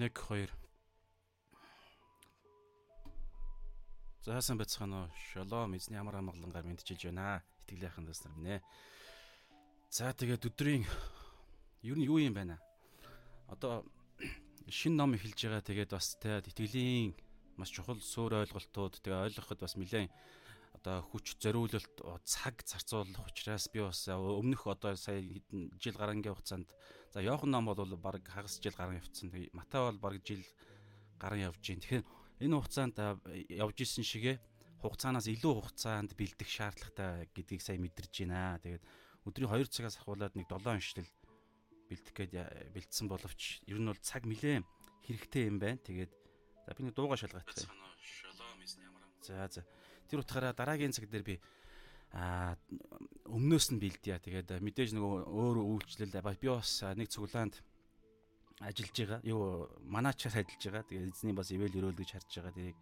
1 2 Заасан бацхан уу. Шалом эзний ямар амгалангаар мэдчилж байна. Итгэлийнхэн дэс нар минь. За тэгээд өдрийн ер нь юу юм байна? Одоо шин ном эхэлж байгаа тэгээд бас те итгэлийн маш чухал суур ойлголтууд тэгээ ойлгоход бас нэлээд одоо хүч зориулалт цаг зарцуулах учраас би бас өмнөх одоо сая хэдэн жил гарангийн хугацаанд за Йохан ном бол баг хагас жил гарan явцсан. Матай бол баг жил гарan явж гин. Тэгэхээр энэ хугацаанд явж исэн шигэ хугацаанаас илүү хугацаанд бэлдэх шаардлагатай гэдгийг сайн мэдэрч байна. Тэгээд өдрийн 2 цагаас ахуулаад нэг 7 онцлол бэлдэх гээд бэлдсэн боловч ер нь бол цаг нилээн хэрэгтэй юм байна. Тэгээд за би нэг дууга шалгаатай. За за. Тэр утгаараа дараагийн цаг дээр би а өмнөөс нь бэлдъя. Тэгээд мэдээж нөгөө өөр үйлчлэл би бас нэг цуглаанд ажиллаж байгаа. Юу манаачаар ажиллаж байгаа. Тэгээд эзний бас ивэл өрөөл гэж харж байгаа. Тэрийг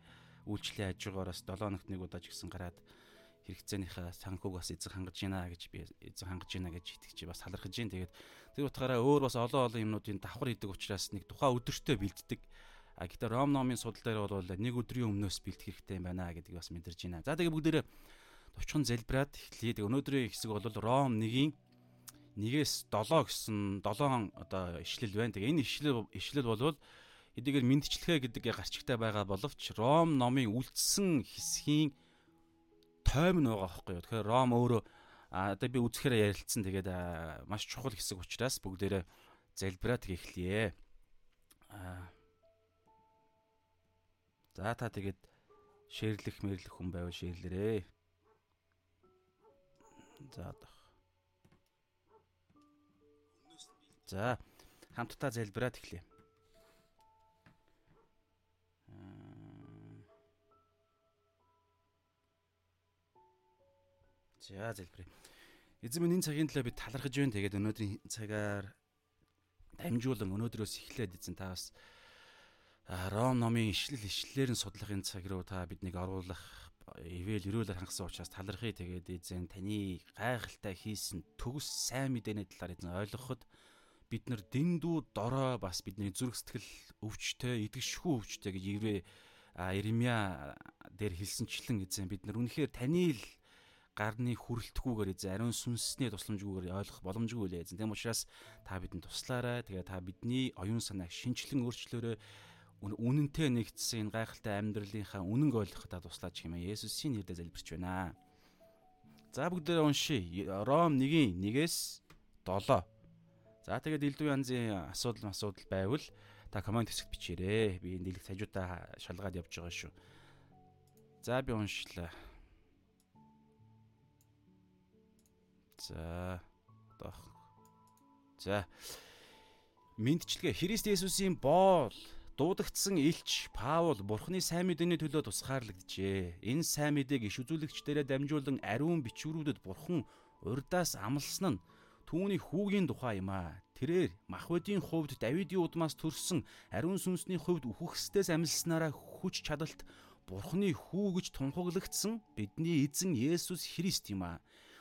үйлчлэлийн хажуугаараас 7 хоногт нэг удаа ч гэсэн гараад хэрэгцээнийхээ санхуг бас эзэн хангаж байна гэж би эзэн хангаж байна гэж итгэж бас талархаж байна. Тэгээд тэр утгаараа өөр бас олон олон юмнуудын давхар идэг учраас нэг тухайн өдөртөө бэлддэг. А гэхдээ Ром номын судал дээр бол нэг өдрийн өмнөөс бэлдэх хэрэгтэй юм байна гэдгийг бас мэдэрч байна. За тэгээд бүгдээрээ товчхон залбираад эхлэе. Өнөөдрийн хэсэг бол Ром 1-ийн 1-ээс 7 гэсэн 7 одоо ишлэл байна. Тэгээ энэ ишлэл ишлэл болвол эдгээр мэдчлэхэ гэдэг гарчигтай байгаа боловч Ром номын үлдсэн хэсгийн тойм нь байгаа байхгүй юу. Тэгэхээр Ром өөрөө одоо би үзэхээр ярилцсан. Тэгээд маш чухал хэсэг учраас бүгдээрээ залбираад эхлэе. За та тэгээд шеэрлэх мэрлэх хүн байвал шеэрлэрээ. За За хамтдаа залбираад эхлэе. За залбирая. Эзэн минь энэ цагийн төлөө би талархаж байна. Тэгээд өнөөдрийн цагаар дамжуулан өнөөдрөөс эхлээд эзэн та бас Ром номын ишлэл ишлэлээр нь судлахын цаг руу та биднийг оруулах ивэл өрөөлөөр хангасан учраас талархъя. Тэгээд эзэн таны гайхалтай хийсэн төгс сайн мэдээний талаар эзэн ойлгоход бид нар дэндүү дорой бас бидний зүрх сэтгэл өвчтэй идэгшгүй өвчтэй гэж Еврэ Иремья дээр хэлсэнчлэн эзэн бид нар үнэхээр таны л гарны хүрэлтгүйгээр эзэн ариун сүнсний тусламжгүйгээр ойлгох боломжгүй лээ эзэн. Тэм учраас та бидэнд туслаарай. Тэгээ та бидний оюун санааг шинчлэн өөрчлөөрэй. Үнэнтэй нэгдсэн энэ гайхалтай амьдралынхаа үнэн ойлгоход та туслаач хэмээн Есүсийн нэрээр залбирч байна. За бүгдээ уншия. Ром 1-ийн 1-ээс 7 За тэгээд элдв янзын асуудал асуудал байвал та комент хэсэгт бичээрэй. Би энэ дэлгэх хажуудаа шалгаад явж байгаа шүү. За би уншлаа. За дох. За. Мэдчилгээ Христ Есүсийн боол дуудагдсан элч Паул Бурхны сайн мэдээний төлөө тусгаарлагджээ. Энэ сайн мэдээг иш үзүүлэгчдэрээ дамжуулан ариун бичвэрүүдэд Бурхан урдаас амласан нь түүний хүүгийн тухай юм аа. Тэрээр Махведийн хувьд Давидын удмаас төрсэн ариун сүнсний хувьд үхэгсдээс амилснараа хүч чадалт Бурхны хүү гэж тунхаглагдсан бидний эзэн Есүс Христ юм аа.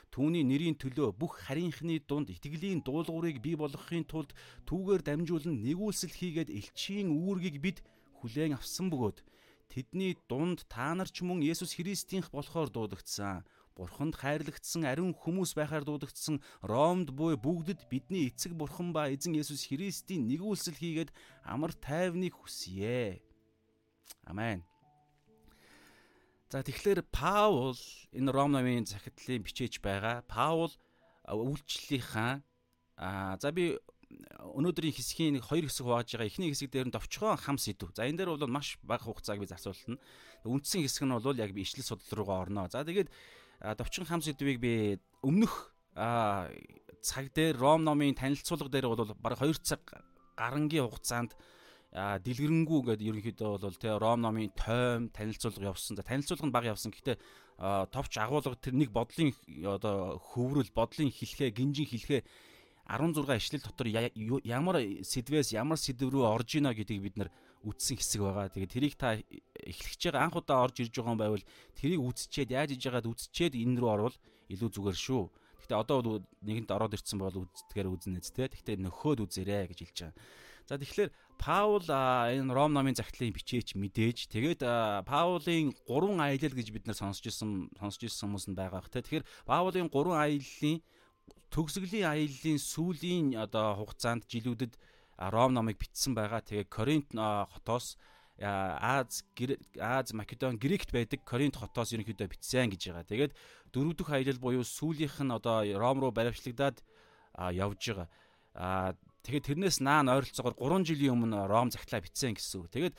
Түүний нэрийн төлөө бүх харийнхны дунд итгэлийн дуулуурыг бий болгохын тулд түүгээр дамжуулан нэгүүлсэл хийгээд элчийн үүргийг бид хүлээн авсан бөгөөд тэдний дунд та нар ч мөн Есүс Христийнх болохоор дуудагдсан. Бурханд хайрлагдсан ариун хүмүүс байхаар дуудагдсан Ромд буй бүгдэд бидний эцэг бурхан ба эзэн Есүс Христийн нэгүүлсэл хийгээд амар тайвныг хүсье. Амен. За тэгэхээр Паул энэ Ром намын захидлын бичээж байгаа. Паул үйлчлэлийнхаа а за би өнөөдрийн хэсгийн нэг хоёр хэсэг хувааж байгаа. Эхний хэсэг дээр нь товчхон хам сэдв. За энэ дээр бол маш бага хугацааг би зарцуулна. Үндсэн хэсэг нь бол яг би ишлэл судал руугаа орно. За тэгээд Довчин хам сэдвийг би өмнөх цаг дээр Ром номын танилцуулга дээр бол бараг 2 цаг гарангийн хугацаанд дэлгэрэнгүй гэдэг ерөнхийдөө бол тэ Ром номын тойм танилцуулга явсан. За танилцуулга нь бага явсан. Гэхдээ товч агуулга тэр нэг бодлын одоо хөврөл, бодлын хэлхээ, гинжин хэлхээ 16 ишлэл дотор ямар сэдвээс ямар сэдв рүү орж ийна гэдгийг бид нар үтсэн хэсэг байгаа. Тэгээд тэрийг та эхлэж байгаа анх удаа орж ирж байгаа юм байвал тэрийг үтсчээд яаж иж байгаад үтсчээд энэ рүү орвол илүү зүгээр шүү. Гэхдээ одоо бол нэгэнт ороод ирсэн бол үздгээр үзнэ зү тэ. Гэхдээ нөхөөд үзээрэй гэж хэлж байгаа. За тэгэхээр Паул энэ Ром номын загтлын бичээч мэдээж тэгээд Паулын гурван аялал гэж бид нар сонсч ирсэн сонсч ирсэн хүмүүс нь байгаа бах те. Тэгэхээр Паулын гурван аяллаа төгсгөлийн аяллаа сүүлийн одоо хугацаанд жилүүдэд Ром номыг бичсэн байгаа. Тэгээ Коринт хотоос Аз Аз Македон Грект байдаг Коринт хотоос ерөнхийдөө бичсэн гэж байгаа. Тэгээд дөрөв дэх аялал буюу сүүлийнх нь одоо Ром руу баривчлагдаад явж байгаа. Тэгээд тэрнээс наан ойролцоогоор 3 жилийн өмнө Ром загтлаа бичсэн гэсэн үг. Тэгээд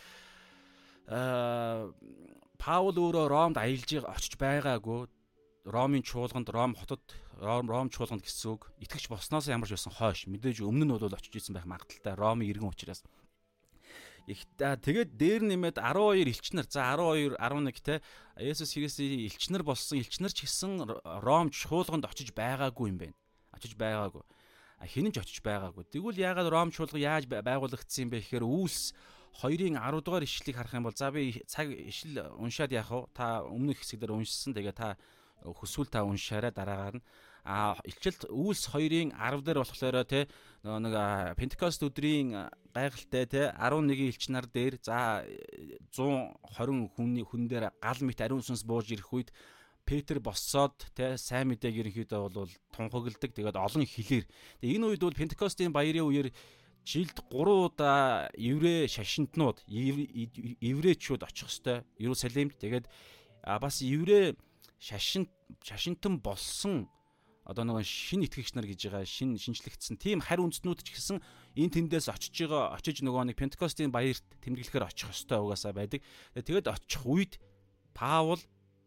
аа Паул өөрөө Ромд аялж очиж байгаагүй. Ромын чуулганд Ром хотод Ром Ром чуулганд гэсэн үг. Итгэж болсноос ямар ч байсан хойш мэдээж өмнө нь бол очиж исэн байх магадaltaй Ромын иргэн учраас. Их тэгээд дээр нэмээд 12 элчнэр за 12 11 те Есүс Христийн элчнэр болсон элчнэр ч гэсэн Ром чуулганд очиж байгаагүй юм байна. Очиж байгаагүй хинэн ч очиж байгаагүй. Тэгвэл яагаад Ром чуулга яаж байгуулагдсан юм бэ гэхээр Үйлс 2-ын 10 дугаар ишлэлийг харах юм бол за би цаг ишл уншаад яах вэ? Та өмнөх хэсгээр уншсан. Тэгээ та хүсвэл та уншаарай дараагаар нь а илчилт үйлс 2-ын 10 дээр болохоор те нэг Пентекост өдрийн гайхалтай те 11 элч нар дээр за 120 хүний хүн дээр гал мэт ариун сүнс бууж ирэх үед Петр боссоод те сайн мэдээг ерөнхийдөө бол тунхагладаг. Тэгээд олон хэлээр. Тэгээд энэ үед бол Пентекостийн баярын үеэр жилд 3 удаа еврей шашинтнууд еврейчүүд очих хэвээр Иерусалимд. Тэгээд бас еврей шашинт шашинтан болсон одоо нэг шин итгэгч нар гэж байгаа шин шинчлэгдсэн тийм харь үндснүүд ч гэсэн энэ тэндээс очиж байгаа очиж нөгөө нэг Пентекостийн баярт тэмдэглэхээр очих ёстой угаасаа байдаг. Тэгээд очих үед Паул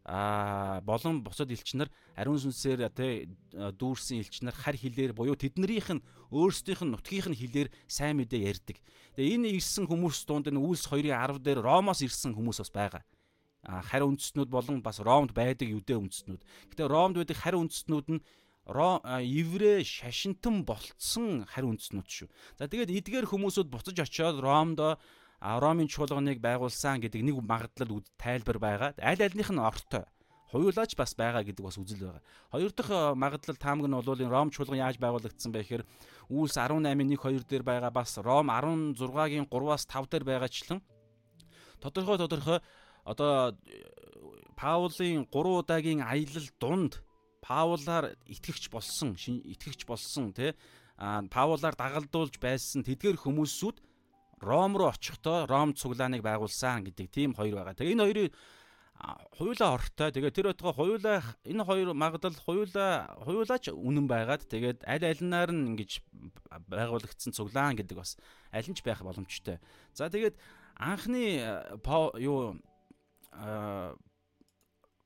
а болон бусад элчнэр ариун сүнсээр тэ дүүрсэн элчнэр хар хилээр буюу тэднэрийнх нь өөрсдийнх нь нутгийнх нь хилээр сайн мэдээ ярьдаг. Тэгээ энэ ирсэн хүмүүс дунд энэ Үлс 2-ын 10 дээр Ромоос ирсэн хүмүүс бас байгаа. А харь үндэстнүүд болон бас Ромд байдаг юдэ үндэстнүүд. Гэтэ Ромд байдаг харь үндэстнүүд нь еврей шашинтан болцсон харь үндэстнүүд шүү. За тэгээд эдгээр хүмүүсүүд буцаж очиод Ромдо Ромын чуулганыг байгуулсан гэдэг нэг магадлал тайлбар байгаа. Аль альнийх нь ортой. Хоёулаач бас байгаа гэдэг бас үзэл байгаа. Хоёр дахь э, магадлал таамаг нь бол Ром чуулган яаж байгуулагдсан бэ гэхээр Үйлс 18-ын 1 2 дээр байгаа бас Ром 16-гийн 3-аас 5 дээр байгаачлан тодорхой тодорхой одоо Паулын 3 удаагийн аялал дунд Паулаар итгэгч болсон, итгэгч болсон тий Паулаар дагалдуулж байсан тэдгээр хүмүүсүүд Ром руу очихдоо Ром цуглааныг байгуулсан гэдэг тийм хоёр байгаа. Тэгээ энэ хоёрын хуйлаа ортой. Тэгээ тэр байтугай хуйлаа энэ хоёр магадлал хуйлаа хуйлаач үнэн байгаад тэгээд аль алинаар нь ингэж байгуулагдсан цуглаан гэдэг бас аль нь ч байх боломжтой. За тэгээд анхны юу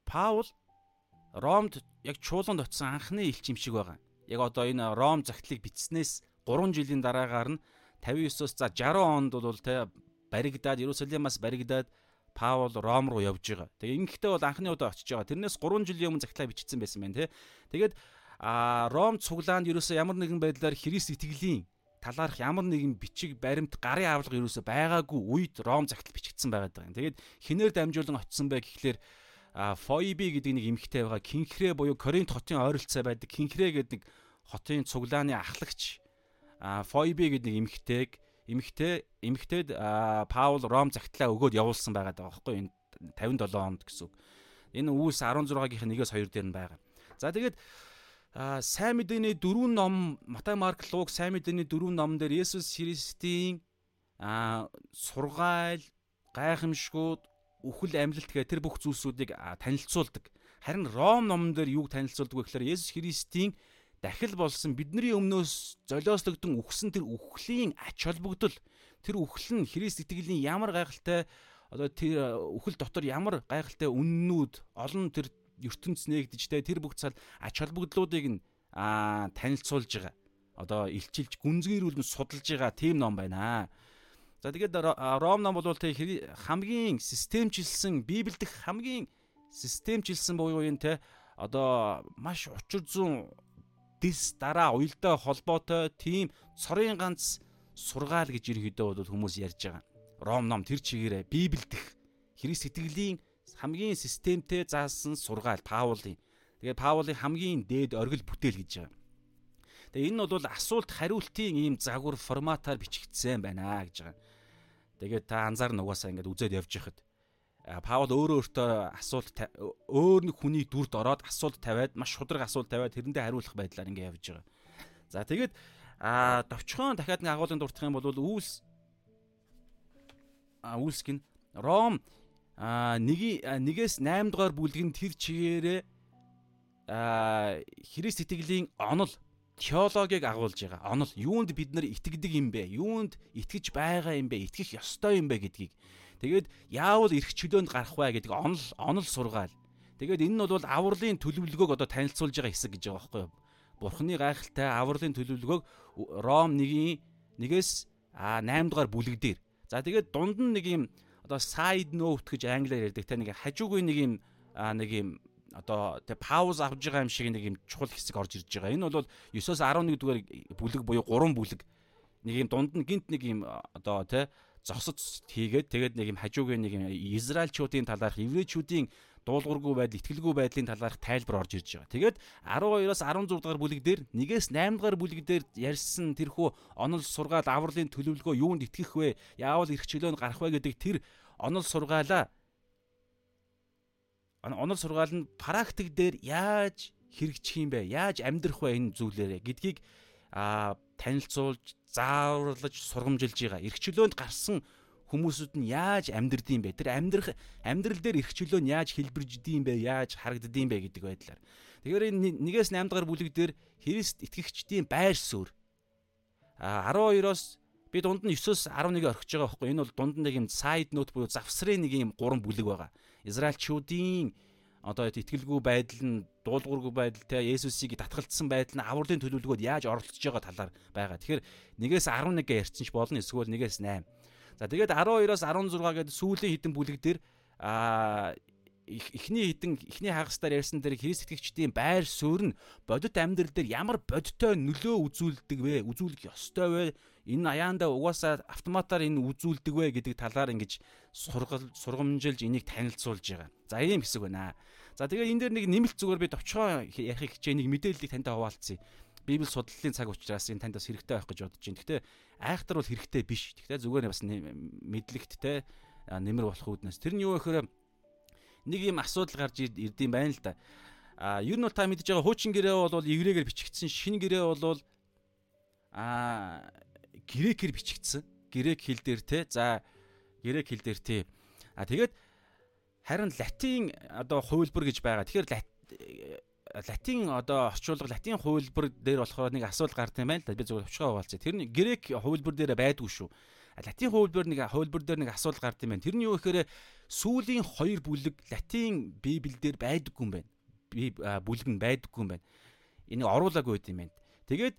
Паул Ромд яг чуулганд очисон анхны элч юм шиг байгаа. Яг одоо энэ Ром загтлыг бичснээс 3 жилийн дараагаар нь 59-оос за 60 онд бол те баригдаад Иерусалимаас баригдаад Паул Ром руу явж байгаа. Тэгээ ингэхдээ бол анхны удаа очиж байгаа. Тэрнээс 3 жилийн өмнө захлаа бичсэн байсан байна те. Тэгээд а Ром цуглаанд ерөөсөө ямар нэгэн байдлаар Христ итгэлийн талаарх ямар нэгэн бичиг баримт гарын авлага ерөөсөө байгаагүй үед Ром загтал бичигдсэн байгаад байгаа юм. Тэгээд хинээр дамжуулан очсон бай гэхлээр Фойби гэдэг нэг эмэгтэй байгаа. Кинхрэ буюу Коринт хотын ойролцоо байдаг. Кинхрэ гэдэг нэг хотын цуглааны ахлагч Фойби гэдэг нэг эмэгтэйг эмэгтэй эмэгтэйд Паул Ром загтлаа өгөөд явуулсан байгаа даа байхгүй энэ 57 онд гэсэн үг. Энэ үүс 16-гийн нэгээс 2 дээр нь байгаа. За тэгээд сайн мэдээний дөрвөн ном Матай Марк Луг сайн мэдээний дөрвөн номон дээр Есүс Христийн сургаал гайхамшгууд үхэл амьлалт гэх тэр бүх зүйлсүүдийг танилцуулдаг. Харин Ром номон дээр юуг танилцуулдаг вэ гэхээр Есүс Христийн дахил болсон бидний өмнөөс золиослогдсон үхсэн тэр үхлийн ач холбогдол тэр үхэл нь Христ итгэлийн ямар гайхалтай одоо тэр үхэл дотор ямар гайхалтай үннүүд олон тэр ертөнц нээгдэж тэ тэр бүх цал ач холбогдлуудыг нь танилцуулж байгаа. Одоо илчилж гүнзгийрүүлэн судалж байгаа тийм ном байна. За тэгээд Ром ном бол тэ хамгийн системчилсэн Библиэд хамгийн системчилсэн буюу энэ тэ одоо маш учир зүүн дис дараа уялдаа холбоотой тийм цорын ганц сургаал гэж ерөөдөө бол хүмүүс ярьж байгаа. Ром ном тэр чигээрээ Библи дэх Христ итгэлийн хамгийн системтэй заасан сургаал Паулын. Тэгээд Паулын хамгийн дээд оргил бүтээл гэж байгаа. Тэгээ энэ бол асуулт хариултын ийм загвар форматаар бичигдсэн байна гэж байгаа. Тэгээд та анзаарна угаасаа ингээд үзээд явж байхад Паул өөрөө өөртөө асуулт өөр нэг хүний дүрд ороод асуулт тавиад маш шудраг асуулт тавиад тэрэндээ хариулах байдлаар ингээд явж байгаа. За тэгээд а товчхон дахиад нэг агуулганд дуртах юм бол үүс а үүсгэн Ром а нэг нэгээс 8 дугаар бүлгийн тэр чигээрээ а Христ итгэлийн онол теологийг агуулж байгаа. Онол юунд бид нар итгэдэг юм бэ? Юунд итгэж байгаа юм бэ? Итгэх ёстой юм бэ гэдгийг. Тэгээд яавал эрх чөлөөнд гарах вэ гэдэг онол онол сургаал. Тэгээд энэ нь бол авралын төлөвлөгөөг одоо танилцуулж байгаа хэсэг гэж байгаа байхгүй юу? Бурхны гайхалтай авралын төлөвлөгөөг Ром 1-ийн 1-ээс 8 дугаар бүлэг дээр. За тэгээд дунд нь нэг юм одоо side note гэж англиар ярьдаг те нэг хажуугүй нэг юм нэг юм одоо тэг пауз авж байгаа юм шиг нэг юм чухал хэсэг орж ирж байгаа. Энэ бол 9-оос 11 дугаар бүлэг буюу 3 бүлэг нэг юм дунд нь гинт нэг юм одоо тэ зогсоц хийгээд тэгээд нэг юм хажуугийн нэг юм Израильчуудын талаарх еврейчүүдийн дуулуургүй байдал, итгэлгүй байдлын талаарх тайлбар орж ирж байгаа. Тэгээд 12-оос 16 дугаар бүлэг дээр нэгээс 8 дугаар бүлэг дээр ярьсан тэрхүү онол сургаал авралын төлөвлөгөө юунд итгэх вэ? Яавал эрх чөлөөнд гарах вэ гэдэг тэр онол сургаалаа онол сургаал нь практик дээр яаж хэрэгжих юм бэ? Яаж амьдрах вэ энэ зүйлээрээ гэдгийг а танилцуулж, зааварлаж, сургамжилж байгаа. Эрх чөлөөнд гарсан хүмүүсүүд нь яаж амьдрдсан бэ? Тэр амьдрах амьдрал дээр эрх чөлөө нь яаж хэлбэрждэм бэ? Яаж харагддсан бэ гэдэг байдлаар. Тэгэхээр энэ нэгээс 8 дахь бүлэг дээр Христ итгэгчдийн байр суурь а 12-оос би дунд нь 9-оос 11 орхиж байгаа байхгүй энэ бол дунд нэг юм side note буюу завсрын нэг юм гурван бүлэг байгаа. Израильчүүдийн одоо итгэлгүй байдал нь дуулуургүй байдал те Есүсийг татгалцсан байдал нь авралын төлөвлөгөөд яаж оролцож байгаа талаар байгаа. Тэгэхээр нэгээс 11 ярьсан ч болно эсвэл нэгээс 8. За тэгээд 12-оос 16 гэдэг сүүлийн хідэн бүлэг дээр а эхний хідэн эхний хагасдаар ярьсан дээр Христ итгэгчдийн байр суурь нь бодит амьдрал дээр ямар бодиттой нөлөө үзүүлдэг вэ? Үзүүлэх ёстой вэ? Энэ аяанда угаасаа автоматар энэ үзүүлдэг вэ гэдэг талаар ингэж сургал сургамжилж энийг танилцуулж байгаа. За ийм хэсэг байна. За тэгээд энэ дээр нэг нэмэлт зүгээр би товчхон ярих хичээл нэг мэдээллийг тантай хуваалцъя. Библи судлалын цаг учраас энэ танд бас хэрэгтэй байх гэж бодож байна. Гэхдээ айхтар бол хэрэгтэй биш. Гэхдээ зүгээр бас мэдлэгт те нэмэр болох үүднээс тэр нь юу гэхээр нэг юм асуудал гарч ирдэм байна л да. А ер нь бол та мэдж байгаа хуучин гэрээ бол еврейгээр бичигдсэн, шинэ гэрээ бол а грекээр бичигдсэн. Грек хэл дээр те. За грек хэл дээр тий. А тэгээд харин латин одоо хувилбар гэж байгаа. Тэгэхээр латин одоо орчуулга латин хувилбар дээр болохоор нэг асуудал гардаг юм байна л да. Би зөвхөн өвчгөө хуваалцъя. Тэр нь грек хувилбар дээр байдгүй шүү. Латин хувилбар нэг хувилбар дээр нэг асуудал гардаг юм байна. Тэр нь юу гэхээр сүүлийн хоёр бүлэг латин библиэлд байдаггүй юм байна. Би бүлэг нь байдаггүй юм байна. Энийг оруулаагүй байт юм байна. Тэгээд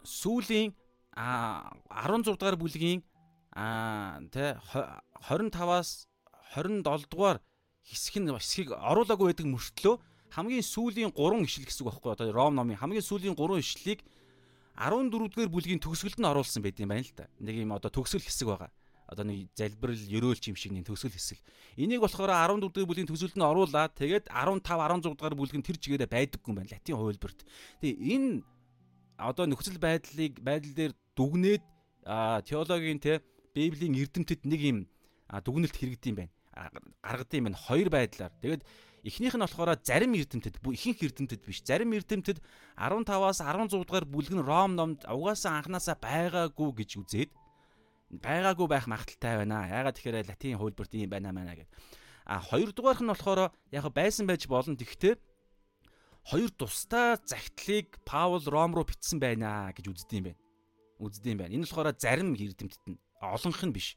сүүлийн 16 дугаар бүлгийн тэ 25-аас 27 дугаар хэсэг нь хэсгийг оруулаагүй байдаг мөртлөө хамгийн сүүлийн 3 ишлэл гэсэн үг байхгүй одоо Ром номын хамгийн сүүлийн 3 ишлэлийг 14-р бүлгийн төгсгөлд нь оруулсан байт юм байна л да. Нэг юм одоо төгсгөл хэсэг байгаа. Одоо нэг залбирал ерөөлч юм шиг нэг төгсгөл хэсэг. Энийг болохоор 14-р бүлгийн төгсгөлд нь оруулаад тэгээд 15 16 дугаар бүлэг нь тэр чигээрээ байдаггүй юм байна. Латин хувилбарт. Тэгээ энэ одоо нөхцөл байдлыг байдал дээр дүгнээд теологийн те Библийн эрдэмтэд нэг юм дүгнэлт хэрэгдэм байна гаргадаг юм байна хоёр байдлаар. Тэгээд эхнийх нь болохоор зарим эрдэмтэд ихэнх эрдэмтэд биш. Зарим эрдэмтэд 15-аас 16 дугаар бүлэг нь Ром номд угаасаа анханасаа байгаагүй гэж үзээд байгаагүй байх магадaltaй байна. Ягаад тэгэхээр латин хувилбарт юм байна маа гэд. А хоёрдугаарх нь болохоор яг байсан байж болно. Тэгвэл хоёр тусдаа загтлыг Паул Ром руу бичсэн байна гэж үздэг юм байна. Үздэг юм байна. Энэ болохоор зарим эрдэмтэд нь олонх нь биш.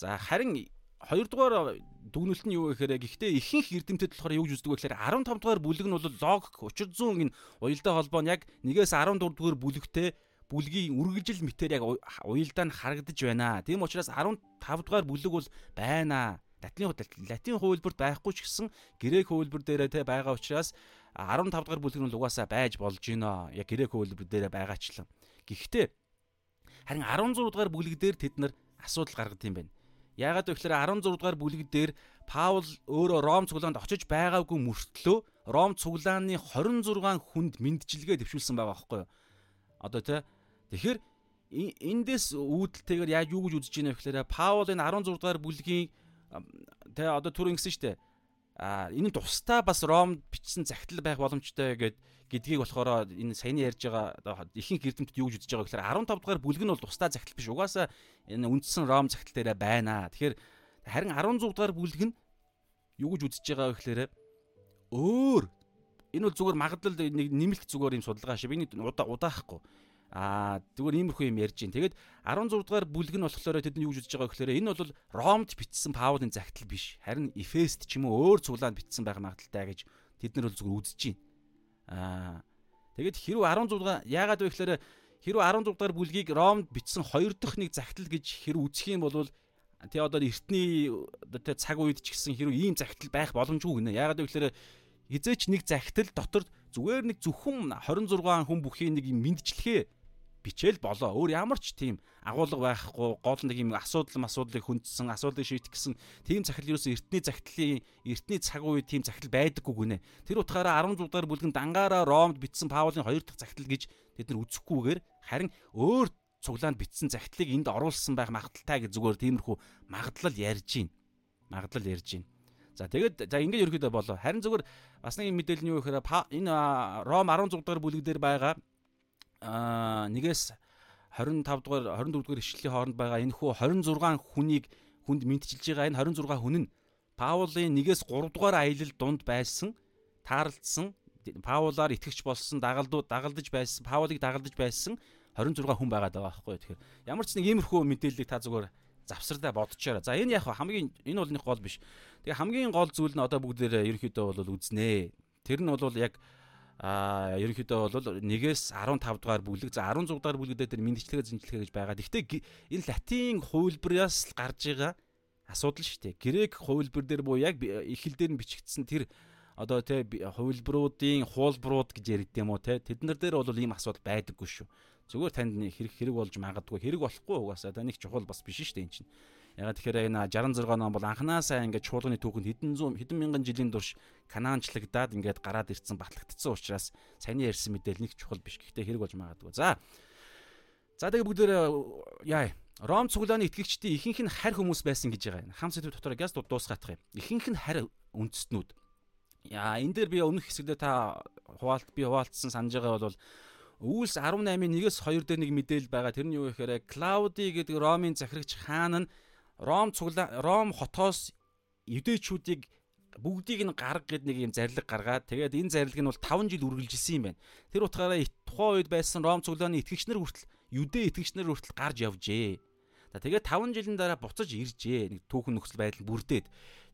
За харин Хоёрдугаар дүгнэлт нь юу гэхээр гэхдээ ихэнх эрдэмтэд болохоор юу гэж үздэг вэ гэхээр 15 дугаар бүлэг нь бол логик учир зүйн энэ уялдаа холбоо нь яг 1-ээс 14 дугаар бүлэгтэй бүлгийн үргэлжил мэтэр яг уялдаа нь харагдаж байна. Тийм учраас 15 дугаар бүлэг бол байна. Латин латин хувилбарт байхгүй ч гэсэн грек хувилбар дээрээ те байгаа учраас 15 дугаар бүлэг нь угаасаа байж болж гинэ. Яг грек хувилбар дээрээ байгаачлан. Гэхдээ харин 16 дугаар бүлэг дээр тэд нар асуудал гаргад юм байна Яагаад вэ гэхээр 16 дугаар бүлэг дээр Паул өөрөө Ром цуглаанд очиж байгаагүй мөртлөө Ром цуглааны 26 хүнд мэдчилгээ төвшүүлсэн байгаа байхгүй юу? Одоо тэ тэгэхээр эндээс үүдэлтэйгээр яаж юу гэж үзэж байна вэ гэхээр Паул энэ 16 дугаар бүлгийн тэ одоо түр ингэсэн шүү дээ. А энэ тусдаа бас Ром бичсэн захидал байх боломжтой гэд гэдгийг болохоор энэ саяны ярьж байгаа ихэнх эрдэмтэд юу гэж үзэж байгаа гэхээр 15 дугаар бүлэг нь бол тусдаа захидал биш. Угаасаа энэ үндсэн Ром захидал дээрээ байна. Тэгэхээр харин 16 дугаар бүлэг нь юу гэж үзэж байгаа вэ гэхээр өөр энэ бол зүгээр магадлал нэг нэмэлт зүгээр юм судалгаа шиг. Би удаахгүй Аа зүгээр иймэрхүү юм ярьж байна. Тэгээд 16 дугаар бүлэг нь болохоор тэд нь юу гэж үзэж байгаа гэхээр энэ бол Ромд бичсэн Паулын загтал биш. Харин Эфест ч юм уу өөр цуглаанд бичсэн байх магадaltaй гэж тэд нар бол зүгээр үзэж байна. Аа тэгээд хэрв 16 дугаар яагаад вэ гэхээр хэрв 16 дугаар бүлгийг Ромд бичсэн хоёр дахь нэг загтал гэж хэрв үзэх юм бол тий одоо эртний одоо цаг үед ч гэсэн хэрв ийм загтал байх боломжгүй гинэ. Яагаад вэ гэхээр хизээч нэг загтал дотор зүгээр нэг зөвхөн 26 хүн бүхий нэг юм мэдчлэхээ бичээл болоо. Өөр ямар ч тийм агуулга байхгүй, гол нэг юм асуудал асуудлыг хүндсэн, асуудлыг шийдэх гэсэн тийм захидал юусэн эртний захидлын эртний цаг үе тийм захидал байдаггүй гинэ. Тэр утгаараа 16 дугаар бүлгэн дангаараа Ромд бичсэн Паулын хоёр дахь захидал гэж тэд нар үзэхгүйгээр харин өөр цуглаанд бичсэн захидлыг энд оруулсан байх магадaltaй гэж зүгээр тиймэрхүү магадлал ярьж байна. Магадлал ярьж байна. За тэгээд за ингээд ерөөдөө болоо. Харин зүгээр бас нэг мэдээлэл нь юу гэхээр энэ Ром 16 дугаар бүлэг дээр байгаа аа нэгээс 25 дугаар 24 дугаар ишлэлийн хооронд байгаа энэ хүү 26 хүнийг хүнд мэдчилж байгаа энэ 26 хүн нь Паулын нэгээс 3 дугаар аялал дунд байсан таарлцсан Паулаар итгэгч болсон дагалдууд дагалдаж байсан Паулыг дагалдаж байсан 26 хүн байгаад байгаа байхгүй тэгэхээр ямар ч нэг иймэрхүү мэдээллийг та зүгээр завсардаа бодчоорой. За энэ яг хамгийн энэ бол нэг гол биш. Тэгээ хамгийн гол зүйл нь одоо бүгдээр ерөөхдөө бол үзнэ. Тэр нь бол яг а ерөнхийдөө бол нэгээс 15 дугаар бүлэг за 16 дугаар бүлэгдээ тэр мэндчлэгээ зэнчлэгээ гэж байгаа. Гэхдээ энэ латин хувилбараас гарч байгаа асуудал шүү дээ. Грек хувилбар дээр буу яг дээр нь бичигдсэн тэр одоо тэ хувилбаруудын хуулбарууд гэж яригд юм уу те тэднэр дээр бол ийм асуудал байдаггүй шүү. Зүгээр танд хэрэг хэрэг болж магадгүй хэрэг болохгүй угаасаа та нэг чухал бас биш шүү дээ эн чинь. Ягаад тэгэхээр энэ 66 ном бол анханасаа ингээд чуулганы түүхэнд хэдэн зуун хэдэн мянган жилийн турш канаанчлагдаад ингээд гараад ирсэн батлагдсан учраас саяны ярьсан мэдээл нэг чухал биш. Гэхдээ хэрэг болж магадгүй. За. За тэгээ бүгдээр яа Ром цуглааны итгэгчдийн ихэнх нь харь хүмүүс байсан гэж байгаа юм. Хам сэдв дотор газ дуусгаах юм. Ихэнх нь харь үндэстнүүд. Яа энэ дээр би өмнөх хэсэгдээ та хуваалт би хуваалтсан санаж байгаа бол Үүс 18-ын 1-с 2 дээр нэг мэдээлэл байгаа. Тэр нь юу гэхээр Клауди гэдэг Ромын захирагч хаан нь Ром цуглаа Ром хотоос юдэчүүдийг бүгдийг нь гарга гэд нэг юм зарлиг гаргаад тэгээд энэ зарлиг нь бол 5 жил үргэлжилсэн юм байна. Тэр утгаараа тухайн үед байсан Ром цуглааны итгэгчнэр хүртэл юдэ итгэгчнэр хүртэл гарч явжээ. За тэгээд 5 жилийн дараа буцаж иржээ. Нэг түүхэн нөхцөл байдал бүрдээд.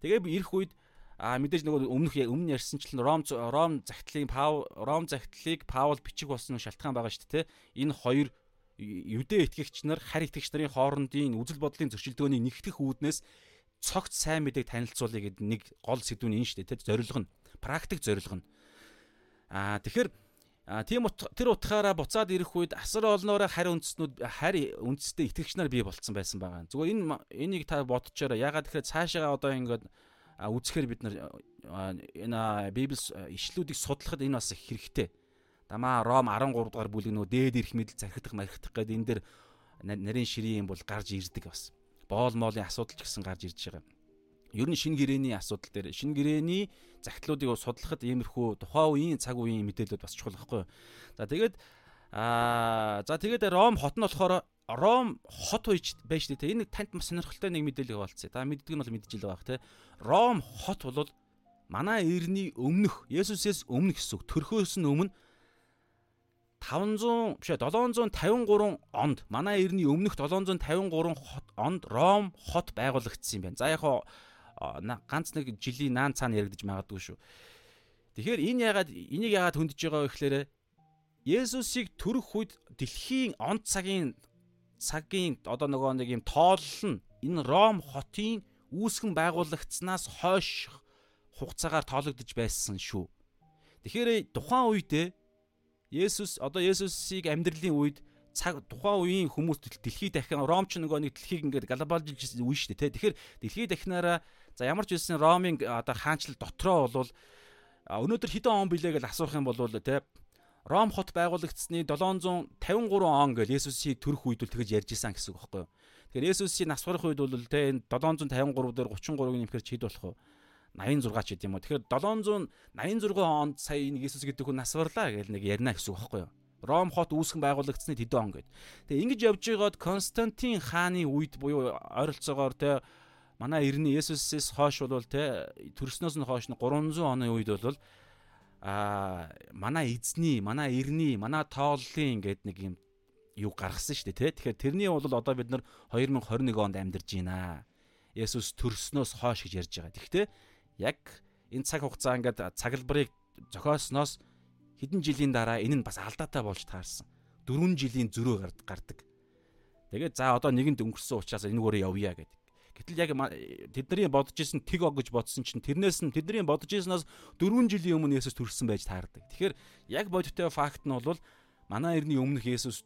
Тэгээд ирэх үед а мэдээж нөгөө өмнөх өмнө ярьсанчлан Ром Ром загтлын Пау Ром загтлыг Паул бичих болсон шалтгаан байгаа шүү дээ. Энэ хоёр юдэ итгэгч нар харь итгэгч нарын хоорондын үзэл бодлын зөрчилдөөний нэгтгэх үүднээс цогц сайн мэдээг танилцуулъя гэдэг нэг гол сэдв нь энэ шүү дээ. Тэр зорилго нь практик зорилго нь. Аа тэгэхээр тийм тэр утгаараа буцаад ирэх үед асар олноороо харь үндэстнүүд харь үндэстэй итгэгч нар бий болцсон байсан байгаа. Зүгээр энэ энийг та бодчоороо ягаад тэгэхээр цаашаа одоо ингээд үзэхээр бид нар энэ библи ишлүүдийг судлахад энэ бас хэрэгтэй Дамаа Ром 13 дугаар бүлэг нөө дээд ирэх мэдл захидах мархитах гэдэг энэ дэр нарийн ширийн юм бол гарч ирдэг бас. Боол моолын асуудал ч гэсэн гарч ирж байгаа. Ер нь шинэ гэрээний асуудал дээр шинэ гэрээний загтлуудыг судлахад иймэрхүү тухайн үеийн цаг үеийн мэдээлэлүүд бас чухал байхгүй юу. За тэгээд аа за тэгээд Ром хот нь болохоор Ром хот үйч байж тээ. Энэ танд маш сонирхолтой нэг мэдээлэл болцсон. Та мэддэг нь бол мэдж ил байх те. Ром хот бол манай эртний өмнөх Есүсээс өмнөх гэсэн үг. Төрхөөс нь өмнө 500 биш 753 онд манай эртний өмнөх 753 онд Ром хот байгуулагдсан юм байна. За яг ганц нэг жилийн наан цаана яригдж магадгүй шүү. Тэгэхээр энэ ягаад энийг ягаад хөндөж байгаа вэ гэхээр Есүсийг төрөх үед дэлхийн онц цагийн цагийн одоо нөгөө нэг юм тоолол нь энэ Ром хотын үүсгэн байгуулагдсанаас хойш хугацаагаар тоологдож байсан шүү. Тэгэхээр тухайн үедээ Есүс одоо Есүсийг амьдралын үед цаг тухайн үеийн хүмүүс дэлхийд дахин Ромч нөгөө нэг дэлхийг ингээд глобалжилж үе шүү дээ тий. Тэгэхээр дэлхийд дахинараа за ямар ч үсэн Ромын одоо хаанчлал дотроо бол өнөөдөр хэдэн он билээ гэж асуух юм бол тий Ром хот байгуулагдсны 753 он гэж Есүсийг төрөх үед л тэгж ярьж исэн гэсэн үг байхгүй юу. Тэгэхээр Есүсийн нас барах үед бол те энэ 753 дээр 33-ыг нэмэхээр ч хэд болох вэ? 86 ч гэдэм юм уу. Тэгэхээр 786 онд сая нэг Есүс гэдэг хүн нас барлаа гэж нэг ярина гэсэн үг байхгүй юу. Ром хот үүсгэн байгуулагдсны хэдэн он гэд. Тэгээ ингэж явж байгаад Константин хааны үед буюу ойролцоогоор те манай эртний Есүсээс хойш бол те төрснөөс нь хойш 300 оны үед бол а манай эзний, манай эрний, манай тооллын гэдэг нэг юм юу гаргасан шүү дээ тий. Тэгэхээр тэрний бол одоо бид нар 2021 онд амьдарч байна. Есүс төрснөөс хойш гэж ярьж байгаа. Тэгэхдээ яг энэ цаг хугацаа ингээд цаглбарыг зохиосноос хэдэн жилийн дараа энэ нь бас алдаатай болж таарсан. 4 жилийн зөрөө гардаг. Тэгээд за одоо нэгэнд өнгөрсөн учраас энэ өөрөө явъя гэдэг. Гэтэл яг тэдний бодож исэн тэг og гэж бодсон чинь тэрнээс нь тэдний бодож ирсэнээс 4 жилийн өмнө Есүс төрсөн байж таардаг. Тэгэхээр яг бодиттой факт нь бол манай эртний өмнөх Есүс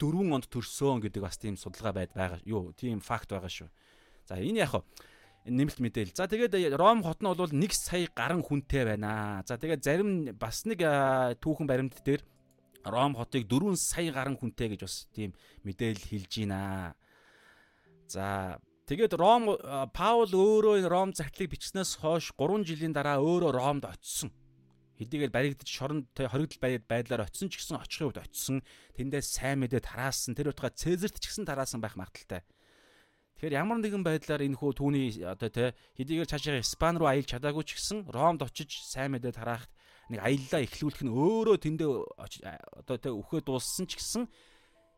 4 онд төрсөн гэдэг бас тийм судалгаа байд байгаа. Юу, тийм факт байгаа шүү. За энэ яг нэмэлт мэдээл. За тэгээд Ром хот нь бол 1 сая гаруй хүнтэй байна. За тэгээд зарим бас нэг түүхэн баримт дээр Ром хотыг 4 сая гаруй хүнтэй гэж бас тийм мэдээлэл хэлж байна. За Тэгээд Ром Паул өөрөө энэ Ром захидлыг бичснээс хойш 3 жилийн дараа өөрөө Ромд очисон. Хэдийгээр баригдаж шоронд хоригдл байдлаар очисон ч гэсэн очихын үед очисон. Тэндээс сайн мэдээ тараасан. Тэр утгаа Цезарт ч гэсэн тараасан байх магадaltaй. Тэгэхээр ямар нэгэн байдлаар энэ хүү түүний одоо тэ хэдийгээр цаашаа Испани руу аялж чадаагүй ч гэсэн Ромд очиж сайн мэдээ тараахт нэг аяллаа эхлүүлэх нь өөрөө тэндээ одоо тэ үхээ дууссан ч гэсэн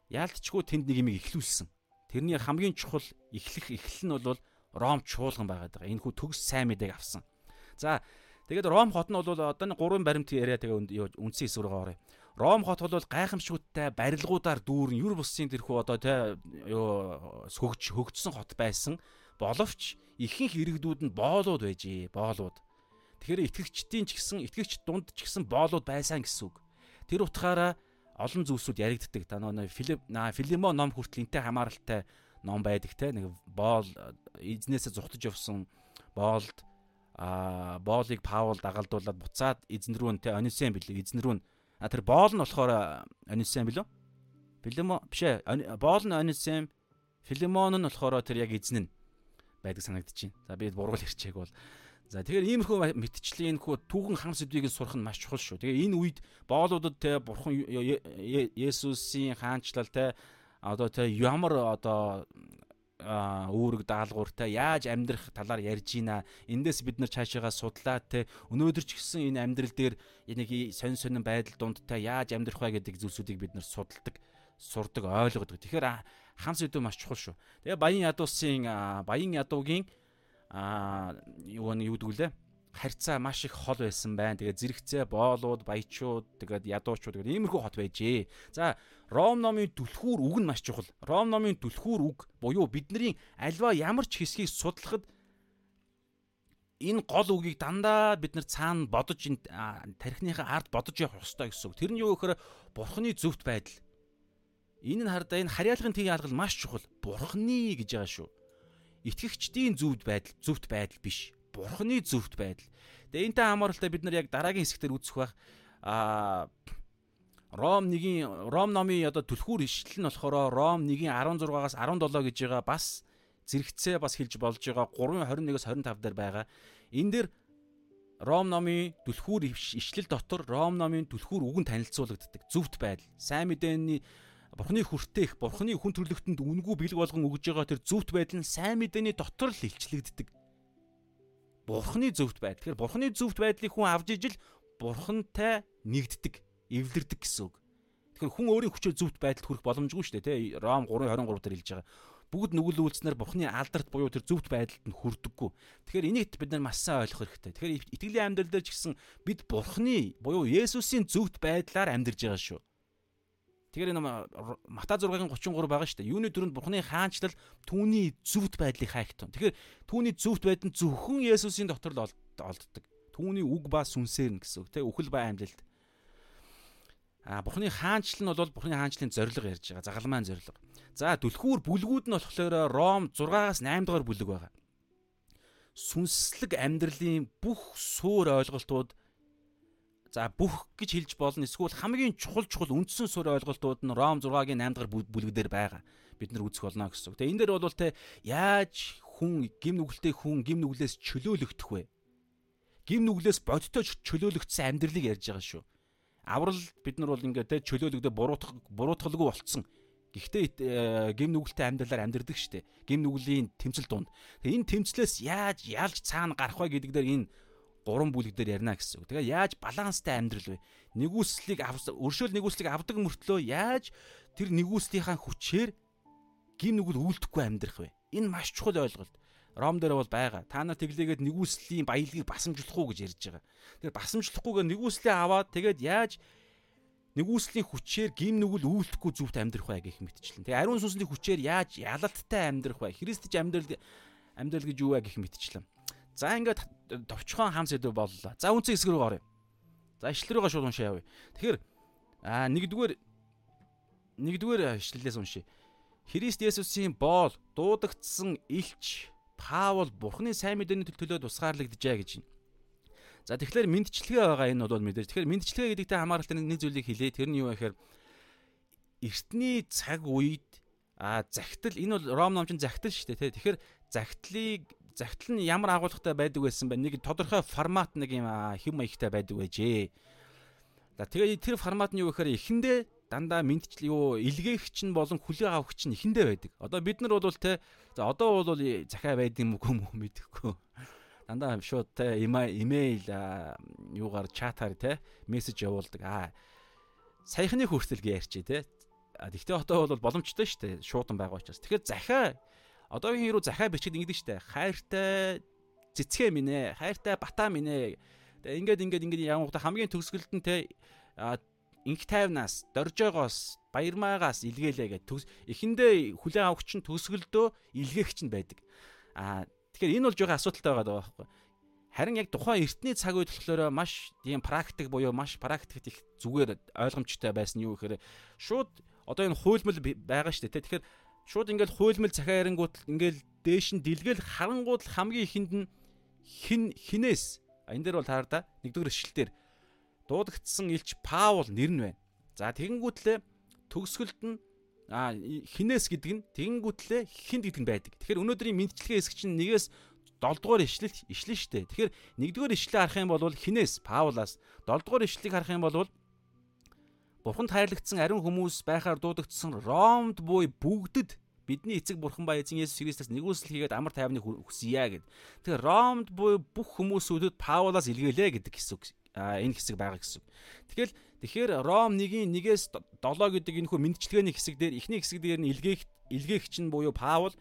яалтчгүй тэнд нэг юм эхлүүлсэн. Тэрний хамгийн чухал эхлэх эхлэл нь бол Ром чуулган байгаад байгаа. Энэ хүү төгс сайн мэдээг авсан. За тэгээд Ром хот нь бол одоо нэг гурван баримт яриа тэгээ үндсэн хэсэг рүү орё. Ром хот бол гайхамшигттай барилгуудаар дүүрэн юр бусын тэрхүү одоо тэ юу хөгж хөгжсөн хот байсан. Боловч ихэнх иргэдүүд нь боолууд байжээ. Боолууд. Тэгэхээр итгэгчдийн ч гэсэн итгэгч дунд ч гэсэн боолууд байсан гэсэн үг. Тэр утгаараа олон зүйлсүүд яригддаг. Та нөгөө Филип Филимо ном хүртэл энтэй хамааралтай ном байдаг те нэг боол эзнээсээ зүхтаж явсан боолд а боолыг Паул дагалдуулаад буцаад эзэн рүү те Онисен билээ эзэн рүү а тэр боол нь болохоор Онисен билүү Филимо биш ээ боол нь Онисен Филимон нь болохоор тэр яг эзэн нь байдаг санагдчихээн. За би бургал хэрчээг бол За тэгэхээр иймэрхүү мэтчлийн хөө түүхэн хам сэдвийг сурах нь маш чухал шүү. Тэгээ энэ үед боолуудад те бурхан Есүсийн хаанчлал те одоо те ямар одоо үүрэг даалгавартай яаж амьдрах талаар ярьж байна. Эндээс бид нар цаашаагаа судлаа те өнөөдөр ч гэсэн энэ амьдрал дээр нэг сонь сонин байдал дунд те яаж амьдрах вэ гэдэг зүйлсүүдийг бид нар судалдаг, сурдаг, ойлгодог. Тэгэхээр хам сэдв маш чухал шүү. Тэгээ Баян ядуусын Баян ядуугийн юу нэг юу гэдгүүлээ харьцаа маш их хол байсан байна. Тэгээд зэрэгцээ боолууд, баячууд, тэгээд ядуучууд тэгээд иймэрхүү хот байжээ. За, Ром номын түлхүүр үг нь маш чухал. Ром номын түлхүүр үг буюу бидний альва ямар ч хэсгийг судлахад энэ гол үгийг дандаа бид нар цаана бодож энэ тархиныхаа ард бодож явах ёстой гэсэн үг. Тэр нь юу гэхээр бурхны зөвхт байдал. Энэ нь хардаа энэ харьяалгын тгийн алгал маш чухал. Бурхны гэж байгаа шүү итгэгчдийн зөвд байдал зөвхт байдал биш. Бурхны зөвхт байдал. Тэгээ энтэй хамааралтай бид нар яг дараагийн хэсгээр үзэх байх а Ром 1-ийн Ром номын одоо түлхүүр ишлэл нь болохоор Ром 1-ийн 16-аас 17 гэж байгаа бас зэрэгцээ бас хэлж болж байгаа 3:21-с 25 дээр байгаа. Энэ дээр Ром номын түлхүүр ишлэл дотор Ром номын түлхүүр үгэн танилцуулагддаг. Зөвхт байдал. Сайн мэдээний Бурхны хүртээх, Бурхны хүн төрлөختөнд үнгүй бэлэг болгон өгж байгаа тэр зөвхт байдал нь сайн мэдээний дотор л илчлэгддэг. Бурхны зөвхт байдал. Тэгэхээр Бурхны зөвхт байдлыг хүн авж ижил Бурхантай нэгддэг, эвлэрдэг гэсэн үг. Тэгэхээр хүн өөрийн хүчээр зөвхт байдалд хүрэх боломжгүй шүү дээ, тий? Ром 3:23 дээр хэлж байгаа. Бүгд нүгэл үйлснээр Бурхны алдарт буюу тэр зөвхт байдалд нь хүрдэггүй. Тэгэхээр энийг бид нар маш сайн ойлгох хэрэгтэй. Тэгэхээр итгэлийн амьдрал дээр ч гэсэн бид Бурхны буюу Есүсийн зөвхт байдлаар амьдарж байгаа шүү. Тэгэхээр энэ Мата 6-гийн 33 байгаа шүү дээ. Юуны дөрөнд Бурхны хаанчлал түүний зөвхт байдлыг хайхтун. Тэгэхээр түүний зөвхт байдал зөвхөн Есүсийн дотор л олддог. Түүний үг ба сүнсээр нь гэсэн үг тийм үхэл ба амьдлалт. А Бурхны хаанчлал нь бол Бурхны хаанчлалын зорилго ярьж байгаа. Загалмайн зорилго. За түлхүүр бүлгүүд нь болохоор Ром 6-аас 8 дугаар бүлэг байгаа. Сүнслэг амьдралын бүх суур ойлголтууд за бүх гэж хэлж болно. Эсвэл хамгийн чухал чухал үндсэн суурь ойлголтууд нь Ром 6-гийн 8 дахь бүлэгдэр байгаа. Бид нар үзэх болно гэсэн. Тэгээ энэ дээр бол те яаж хүн гим нүгэлтэй хүн гим нүглээс чөлөөлөгдөх вэ? Гим нүглээс бодтой чөлөөлөгдсөн амьдралыг ярьж байгаа шүү. Аврал бид нар бол ингээд те чөлөөлөгдөө буруутах буруутгалгүй болцсон. Гэхдээ э, гим нүгэлтэй амьдралаар амьдрдаг штэ. Гим нүглийн тэмцэл дунд. Тэгээ энэ тэмцлээс яаж ялж цаана гарах вэ гэдэг дээр энэ гурван бүлэг дээр ярина гэсэн үг. Тэгээ яаж баланстай амьдрал вэ? Нэгүслийг өршөөл нэгүслийг авдаг мөртлөө яаж тэр нэгүслийнхаа хүчээр гим нүгэл үйлдэхгүй амьдрах вэ? Энэ маш чухал ойлголт. Ром дээр бол байгаа. Та нар тэглээгээд нэгүслийн баялагийг басамжлах уу гэж ярьж байгаа. Тэгэхээр басамжлахгүйгээр нэгүслээ аваад тэгээд яаж нэгүслийн хүчээр гим нүгэл үйлдэхгүй зүвт амьдрах вэ гэх мэтчлэн. Тэгээ ариун сүнсний хүчээр яаж ялалттай амьдрах вэ? Христч амьдрал амьдрал гэж юу вэ гэх мэтчлэн. За ингээд товчхон хам сэдв боллоо. За үнцэн хэсэг рүү оръё. За ишлэл рүүгээ шууд уншаа явъя. Тэгэхээр а нэгдүгээр нэгдүгээр ишлэлээс уншия. Христ Есүсийн боол дуудагдсан илч Паул Бурхны сайн мэдээний төлөө тусгаарлагджээ гэж байна. За тэгэхээр мэдчилгээ байгаа энэ бол мэдээж. Тэгэхээр мэдчилгээ гэдэгтэй хамааралтай нэг зүйлийг хэлээ. Тэр нь юу вэ гэхээр эртний цаг үед а загтал энэ бол Ром номчин загтал шүү дээ. Тэгэхээр загтлыг загтал нь ямар агуулгатай байдаг байсан бэ? Нэг тодорхой формат нэг юм хэм маягтай байдаг байжээ. За тэгээ тэр формат нь юу гэхээр эхэндээ дандаа мэдчил юу илгээгч нь болон хүлээ авахч нь эхэндээ байдаг. Одоо бид нар бол те за одоо бол захаа байдаг юм уу мэдэхгүй. Дандаа шууд те имэйл юугаар чатаар те мессеж явуулдаг. Аа саяхны хүртэл ярьчээ те. Тэгтээ одоо бол боломжтой шүү дээ. Шуудан байгаа учраас. Тэгэхээр захаа одоогийн хэрүү захаа бичиж ингэдэг штэ. Хайртай цэцгээ минь ээ, хайртай батаа минь ээ. Тэгээ ингээд ингээд ингээд явангуудаа хамгийн төгсгөлд нь те инх тайвнаас, доржоогоос, баярмаагаас илгээлээ төгс эхэндээ хүлээн авахч нь төгсгөлдөө илгээгч нь байдаг. Аа тэгэхээр энэ бол жоохон асуудалтай байгаа байхгүй. Харин яг тухайн эртний цаг үед болохоор маш тийм практик буюу маш практикт их зүгээр ойлгомжтой байсан юу гэхээр шууд одоо энэ хуйлмал байгаа шүү дээ. Тэгэхээр шууд ингээл хуйлмал захаа ярингууд ингээл дээш нь дэлгэл харангууд хамгийн ихэнд нь хин хинээс энэ дээр бол таар да нэгдүгээр ишлэл дээр дуудагдсан элч Паул нэр нь байна. За тэгэнгүүтлээ төгсгөлд нь а хинээс гэдэг нь тэгэнгүүтлээ хинд гэдэг нь байдаг. Тэгэхээр өнөөдрийн мэдчилгээ хэсэг чинь нэгээс 7 дугаар ишлэл ишлэн штэ. Тэгэхээр 1 дугаар ишлэлээ харах юм бол хинээс Паулаас 7 дугаар ишлэлийг харах юм бол Бурханд хайрлагдсан ариун хүмүүс байхаар дуудагдсан Ромд буй бүгдэд бидний эцэг бурхан ба эзэн Есүс Христос нэгүсэл хийгээд амар тайвныг хүсье гэд. Тэгэхээр Ромд буй бүх хүмүүсүүдэд Паулаас илгээлээ гэдэг хэсэг энэ хэсэг байгаа гэсэн. Тэгэл тэгэхээр Ром 1-ийн 1-ээс 7 гэдэг энэ хөө мэдчилгээний хэсэг дээр эхний хэсэг дээр нь илгээх илгээгч нь буюу Паул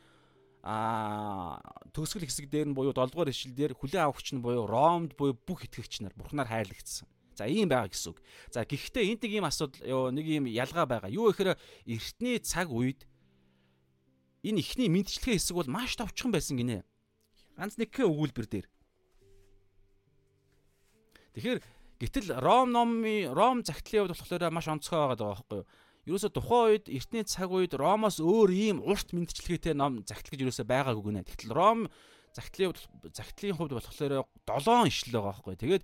а төгсгөл хэсэг дээр нь буюу 7 дугаар ишлэл дээр хүлээн авахч нь буюу Ромд буюу бүх итгэгч нар бурхнаар хайрлагдсан. За ийм байгаа гэсэн үг. За гэхдээ энд нэг ийм асуудал нэг ийм ялгаа байгаа. Юу гэхээр эртний цаг үед энэ ихний мэдчилгээ хэсэг бол маш товчхон байсан гинэ. Ганц нэг өгүүлбэр дээр. Тэгэхээр гэтэл Ром номын Ром загтлын хувьд болохоор маш онцгой байгаа байхгүй юу? Ерөөсө тухайн үед эртний цаг үед Ромоос өөр ийм урт мэдчилгээтэй ном загтал гэж ерөөсө байгаагүй гинэ. Тэгтэл Ром загтлын загтлын хувьд болохоор 7 ишлэл байгаа байхгүй. Тэгээд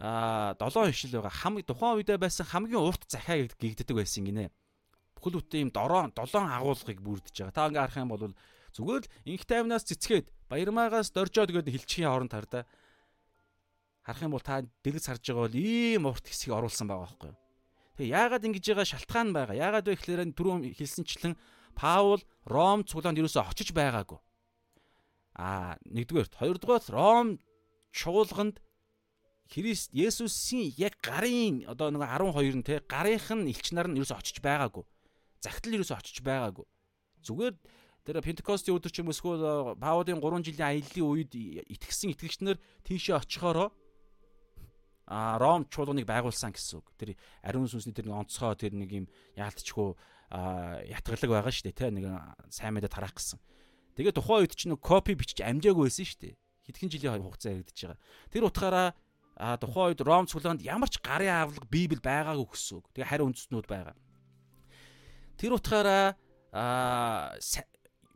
а 7 ишлэл байгаа. Хам тухайн үедээ байсан хамгийн урт захиа гэгддэг байсан гинэ. Бүхэл бүтэн ийм 7 7 агуулгыг бүрдэж байгаа. Та ингээ харах юм бол зүгээр л инх тайвнаас цэцгээд баярмаагаас доржоод гэдэг хэлчихийн хооронд тар да харах юм бол та дэлгэц харж байгаа бол ийм урт хэсгийг оруулсан байгаа байхгүй юу. Тэгээ яагаад ингэж байгаа шалтгаан байгаа. Яагаад вэ гэхээр түрүүн хэлсэнчлэн Паул Ром цуглаанд юусоо очиж байгаагүй. Аа нэгдүгээрт хоёрдугаар Ром чуулганд Христ Есүсийн яг гарын одоо нэг 12 нь те гарынх нь элч нар нь юусоо очиж байгаагүй. Загтал юусоо очиж байгаагүй. Зүгээр тэр Пентекостийн өдөр ч юм эсвэл Паулын 3 жилийн аяллаа үед итгэсэн итгэгч нар тийшээ очихороо а Ром чуулганыг байгуулсан гэсэн үг. Тэр ариун сүнсний тэр онцгой тэр нэг юм яалтчгүй ятгалаг байгаа шүү дээ те нэг сайн мэдээ тараах гэсэн. Тэгээ тухайн үед чинь копи бичиж амжаагүй байсан шүү дээ. Хэдхэн жилийн хугацаа яригдчихэж байгаа. Тэр утгаараа а тухайн үед Ром цуглаанд ямар ч гарын авлага Библи байгаагүй гэсэн үг. Тэгээ хариу үндэстнүүд байгаа. Тэр утгаараа а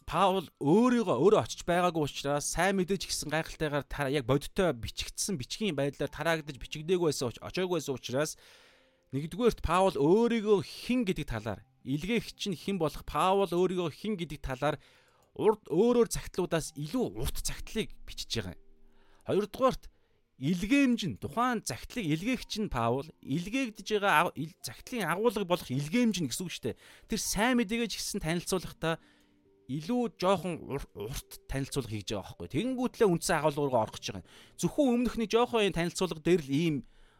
Паул өөрийгөө өөрөө очиж байгаагүй учраас сайн мэдээж гисэн гайхалтайгаар яг бодиттой бичигдсэн бичгийн байдлаар тараагдаж бичигдээгүй байсан очоогүй байсан учраас нэгдүгээрт Паул өөрийгөө хэн гэдэг талаар илгээгч нь хэн болох Паул өөрийгөө хэн гэдэг талаар урд өөрөөр цагтлуудаас илүү урт цагтлыг бичиж байгаа юм. Хоёрдугаарт илгээмж нь тухайн загтлыг илгээгч нь Паул илгээгдэж байгаа загтлын агуулга болох илгээмж нь гэсэн үг шүү дээ. Тэр сайн мэдээгээ ч гэсэн танилцуулахдаа илүү жоохон урт танилцуулга хийж байгаа байхгүй. Тэгэнгүүтлээ үндсэн агуулгаараа орох гэж байгаа. Зөвхөн өмнөхний жоохон танилцуулга дээр л ийм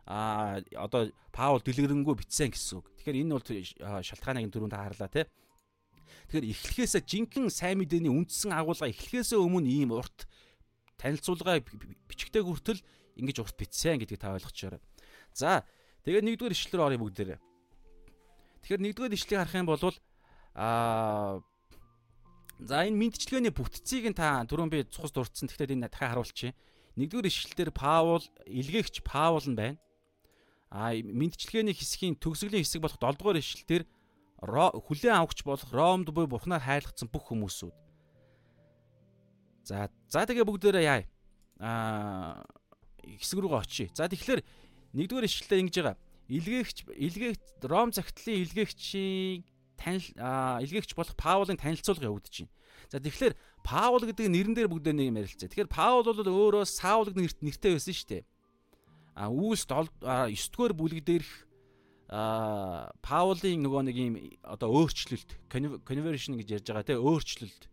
а одоо Паул дэлгэрэнгүй битсэн гэсэн үг. Тэгэхээр энэ бол шалтгааныг түрүүнд хаарлаа те. Тэгэхээр эхлэхээсээ жинхэнэ сайн мэдээний үндсэн агуулга эхлэхээсээ өмнө ийм урт танилцуулга бичгтэй хүртэл ингэж урт битсэн гэдгийг та ойлгочоор. За тэгээд нэгдүгээр ишлэлээр орё бүгдээрээ. Тэгэхээр нэгдүгээр ишлэлийг харах юм бол аа За энэ мэдчилгээний бүтцийг нь та түрүүн би цус дурдсан. Тэгэхээр энэ дахиад харуулчих. Нэгдүгээр ишлэлээр Паул илгээгч Паул нь байна. А мэдчилгээний хэсгийн төгсгөлийн хэсэг болох 7 дугаар ишлэлээр хүлээн авахч болох Ромд буй бурхнаар хайлгдсан бүх хүмүүсүүд. За за тэгээ бүгдээрээ яа. А хэсэг рүүгээ очие. За тэгэхээр нэгдүгээр ишлэлээр ингэж байгаа. Илгээгч илгээгч Ром загтлын илгээгчийн танил илгээгч болох Паулын танилцуулга явагдаж байна. За тэгэхээр Паул гэдэг нэрэн дээр бүгдээ нэг юм ярилцээ. Тэгэхээр Паул бол өөрөө Саул гэдэг нэртэй байсан шүү дээ. А үүс 9-р бүлэг дээрх а Паулын нөгөө нэг юм одоо өөрчлөлт conversion гэж ярьж байгаа те өөрчлөлт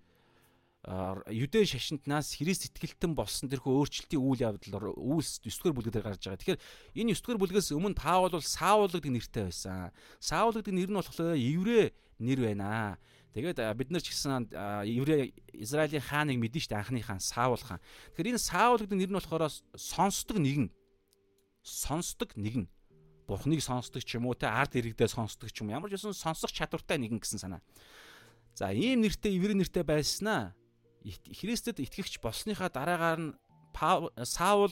юдэ шашинтнаас Христ итгэлтэн болсон тэрхүү өөрчлөлтийн үйл явдал үйлс 9 дугаар бүлгээр гарч байгаа. Тэгэхээр энэ 9 дугаар бүлгээс өмнө Паул бол Саул гэдэг нэртэй байсан. Саул гэдэг нэр нь болохоор еврей нэр байна. Тэгээд бид нар ч гэсэн еврей Израилийн хааныг мэдэн штэ анхны хаан Саул хаан. Тэгэхээр энэ Саул гэдэг нэр нь болохоор сонсдог нэгэн. Сонсдог нэгэн. Бурхныг сонсдог ч юм уу те ард иргэдээ сонсдог ч юм ямар ч байсан сонсох чадвартай нэгэн гэсэн санаа. За ийм нэртэй еврей нэртэй байснаа Христэд итгэгч болсныхаа дараагаар нь Саул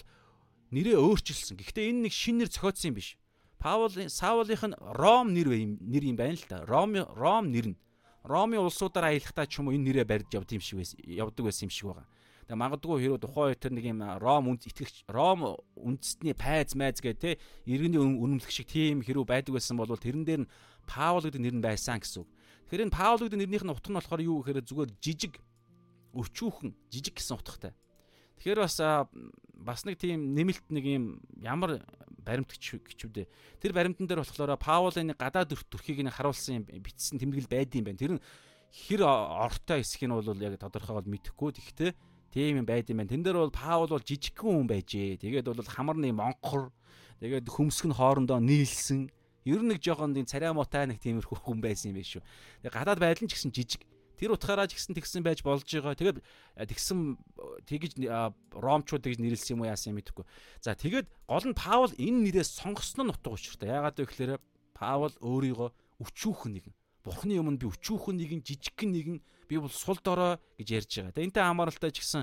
нэрээ өөрчилсөн. Гэхдээ энэ нэг шин нэр зохиодсон юм биш. Паул Саулынх нь Ром нэр нэр юм байна л да. Ром Ром нэр нь. Ромын улсуудаар аялахдаа ч юм уу энэ нэрээ барьж явд юм шиг байсан. явдаг байсан юм шиг байгаа. Тэгээ магадгүй хэрэв тухайн үед тэр нэг юм Ром үнд итгэгч Ром үндэстний пайз майз гэх те иргэний үнэмлэх шиг тийм хэрэв байдаг байсан бол тэрэн дээр нь Паул гэдэг нэр нь байсан гэсэн үг. Тэгэхээр энэ Паул гэдэг нэрнийх нь утга нь болохоор юу гэхээр зүгээр жижиг өчүүхэн жижиг гэсэн утгатай. Тэгэхээр бас бас нэг тийм нэмэлт нэг юм ямар баримт гिचвдээ. Тэр баримтан дээр болохоор Паулын гадаад төрхийг нь харуулсан бичсэн тэмдэглэл байд юм байна. Тэр нь хэр ортой хэсэг нь бол яг тодорхойгоо мэдэхгүй. Тэгэхдээ тийм юм байд юм байна. Тэн дээр бол Паул бол жижигхэн хүн байжээ. Тэгээд бол хамарны монхор тэгээд хөмсг нь хоорондоо нийлсэн. Ер нь нэг жоохон тийм царай муутай нэг тиймэрхүү хүн байсан юм биш үү. Тэгээд гадаад байдал нь ч гэсэн жижиг. Тэр утгаараа ч гэсэн тэгсэн байж болж байгаа. Тэгээд э, тэгсэн тэгж ромчууд гэж нэрлсэн юм уу яасан юм мэдэхгүй. За тэгээд гол нь Паул энэ нэрээс сонгосон нь утга учиртай. Яагаад вэ гэхээр Паул өөрийгөө өчүүхэн нэгэн. Бурхны өмнө би өчүүхэн нэгэн, жижигхэн нэгэн, би бол сул дорой гэж ярьж байгаа. Тэгээд энтэй хамааралтай ч гэсэн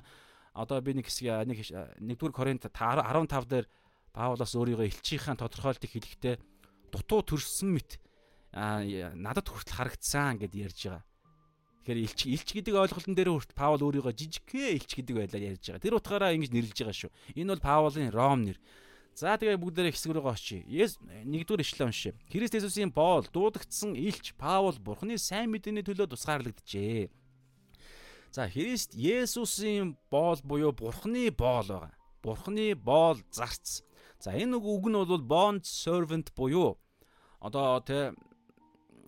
одоо би нэг хэсэг нэг нэгдүгээр Коринт 15 дээр Паулаас өөрийгөө элчийнхаа тодорхойлтыг хэлэхдээ дутуу төрсөн мэт надад хүртэл харагдсан гэд ярьж байгаа. Тэгэхээр элч элч гэдэг ойлголтын дээр хүрт Паул өөрийгөө жижигхэн элч гэдэг байдлаар ярьж байгаа. Тэр утгаараа ингэж нэрлэж байгаа шүү. Энэ бол Паулын Ром нэр. За тэгээ бүгдээрээ хэсэг рүү очие. Yes нэгдүгээр ишлэл уншия. Христ Есүсийн боол дуудагдсан элч Паул Бурхны сайн мэдээний төлөө тусгаарлагджээ. За Христ Есүсийн боол буюу Бурхны боол байгаа. Бурхны боол зарц. За энэ үг нь бол bond servant буюу одоо тэ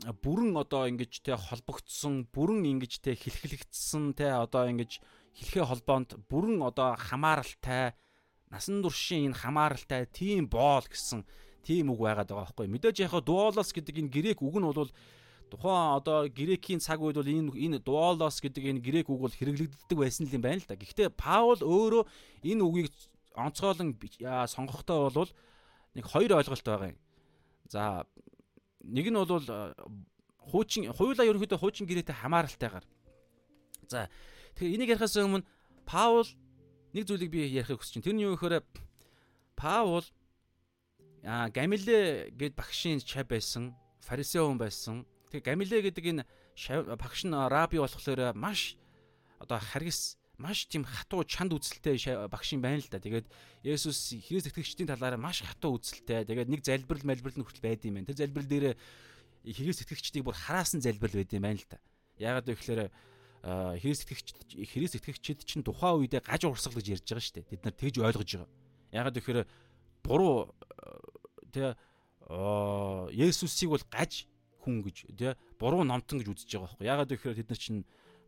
бүрэн одоо ингэж те холбогдсон бүрэн ингэж те хилхэлэгдсэн те одоо ингэж хэлхээ холбоонд бүрэн одоо хамааралтай насан туршийн энэ хамааралтай тийм боол гэсэн тийм үг байгаад байгаа байхгүй мэдээж яг дуолос гэдэг энэ грек үг нь бол тухайн одоо грекийн цаг үед бол энэ энэ дуолос гэдэг энэ грек үг бол хэрэглэгддэг байсан юм байна л да. Гэхдээ Паул өөрөө энэ үгийг онцгойлон сонгохдоо бол нэг хоёр ойлголт байгаа юм. За нэг нь бол хуучин хуйлаа ерөнхийдөө хуучин гэрээтэй хамааралтайгаар. За тэгэхээр энийг ярихаас өмнө Паул нэг зүйлийг би ярихыг хүсэж байна. Тэр нь юу гэхээр Паул а Гамиле гэд багшийн чав байсан, фарисеу хүн байсан. Тэгээ Гамиле гэдэг энэ багш нь раби болохоор маш одоо харгас маш тийм хатуу чанд үзэлтэй багш юм байна л да. Тэгээд Есүс Христ итгэгчдийн талаараа маш хатуу үзэлтэй. Тэгээд нэг залбирал малбирал нь хүртэл байд юм байна. Тэр залбирал дээр Христ итгэгчдийг бүр хараасан залбирал байд юм байна л да. Яагаад вэ гэхээр Христ итгэгч Христ итгэгчид чинь тухайн үедээ гаж урсгал гэж ярьж байгаа шүү дээ. Бид нар тэгж ойлгож байгаа. Яагаад вэ гэхээр буруу тэ Есүсийг бол гаж хүн гэж тэ буруу номтон гэж үзэж байгаа байхгүй. Яагаад вэ гэхээр тэд нар чинь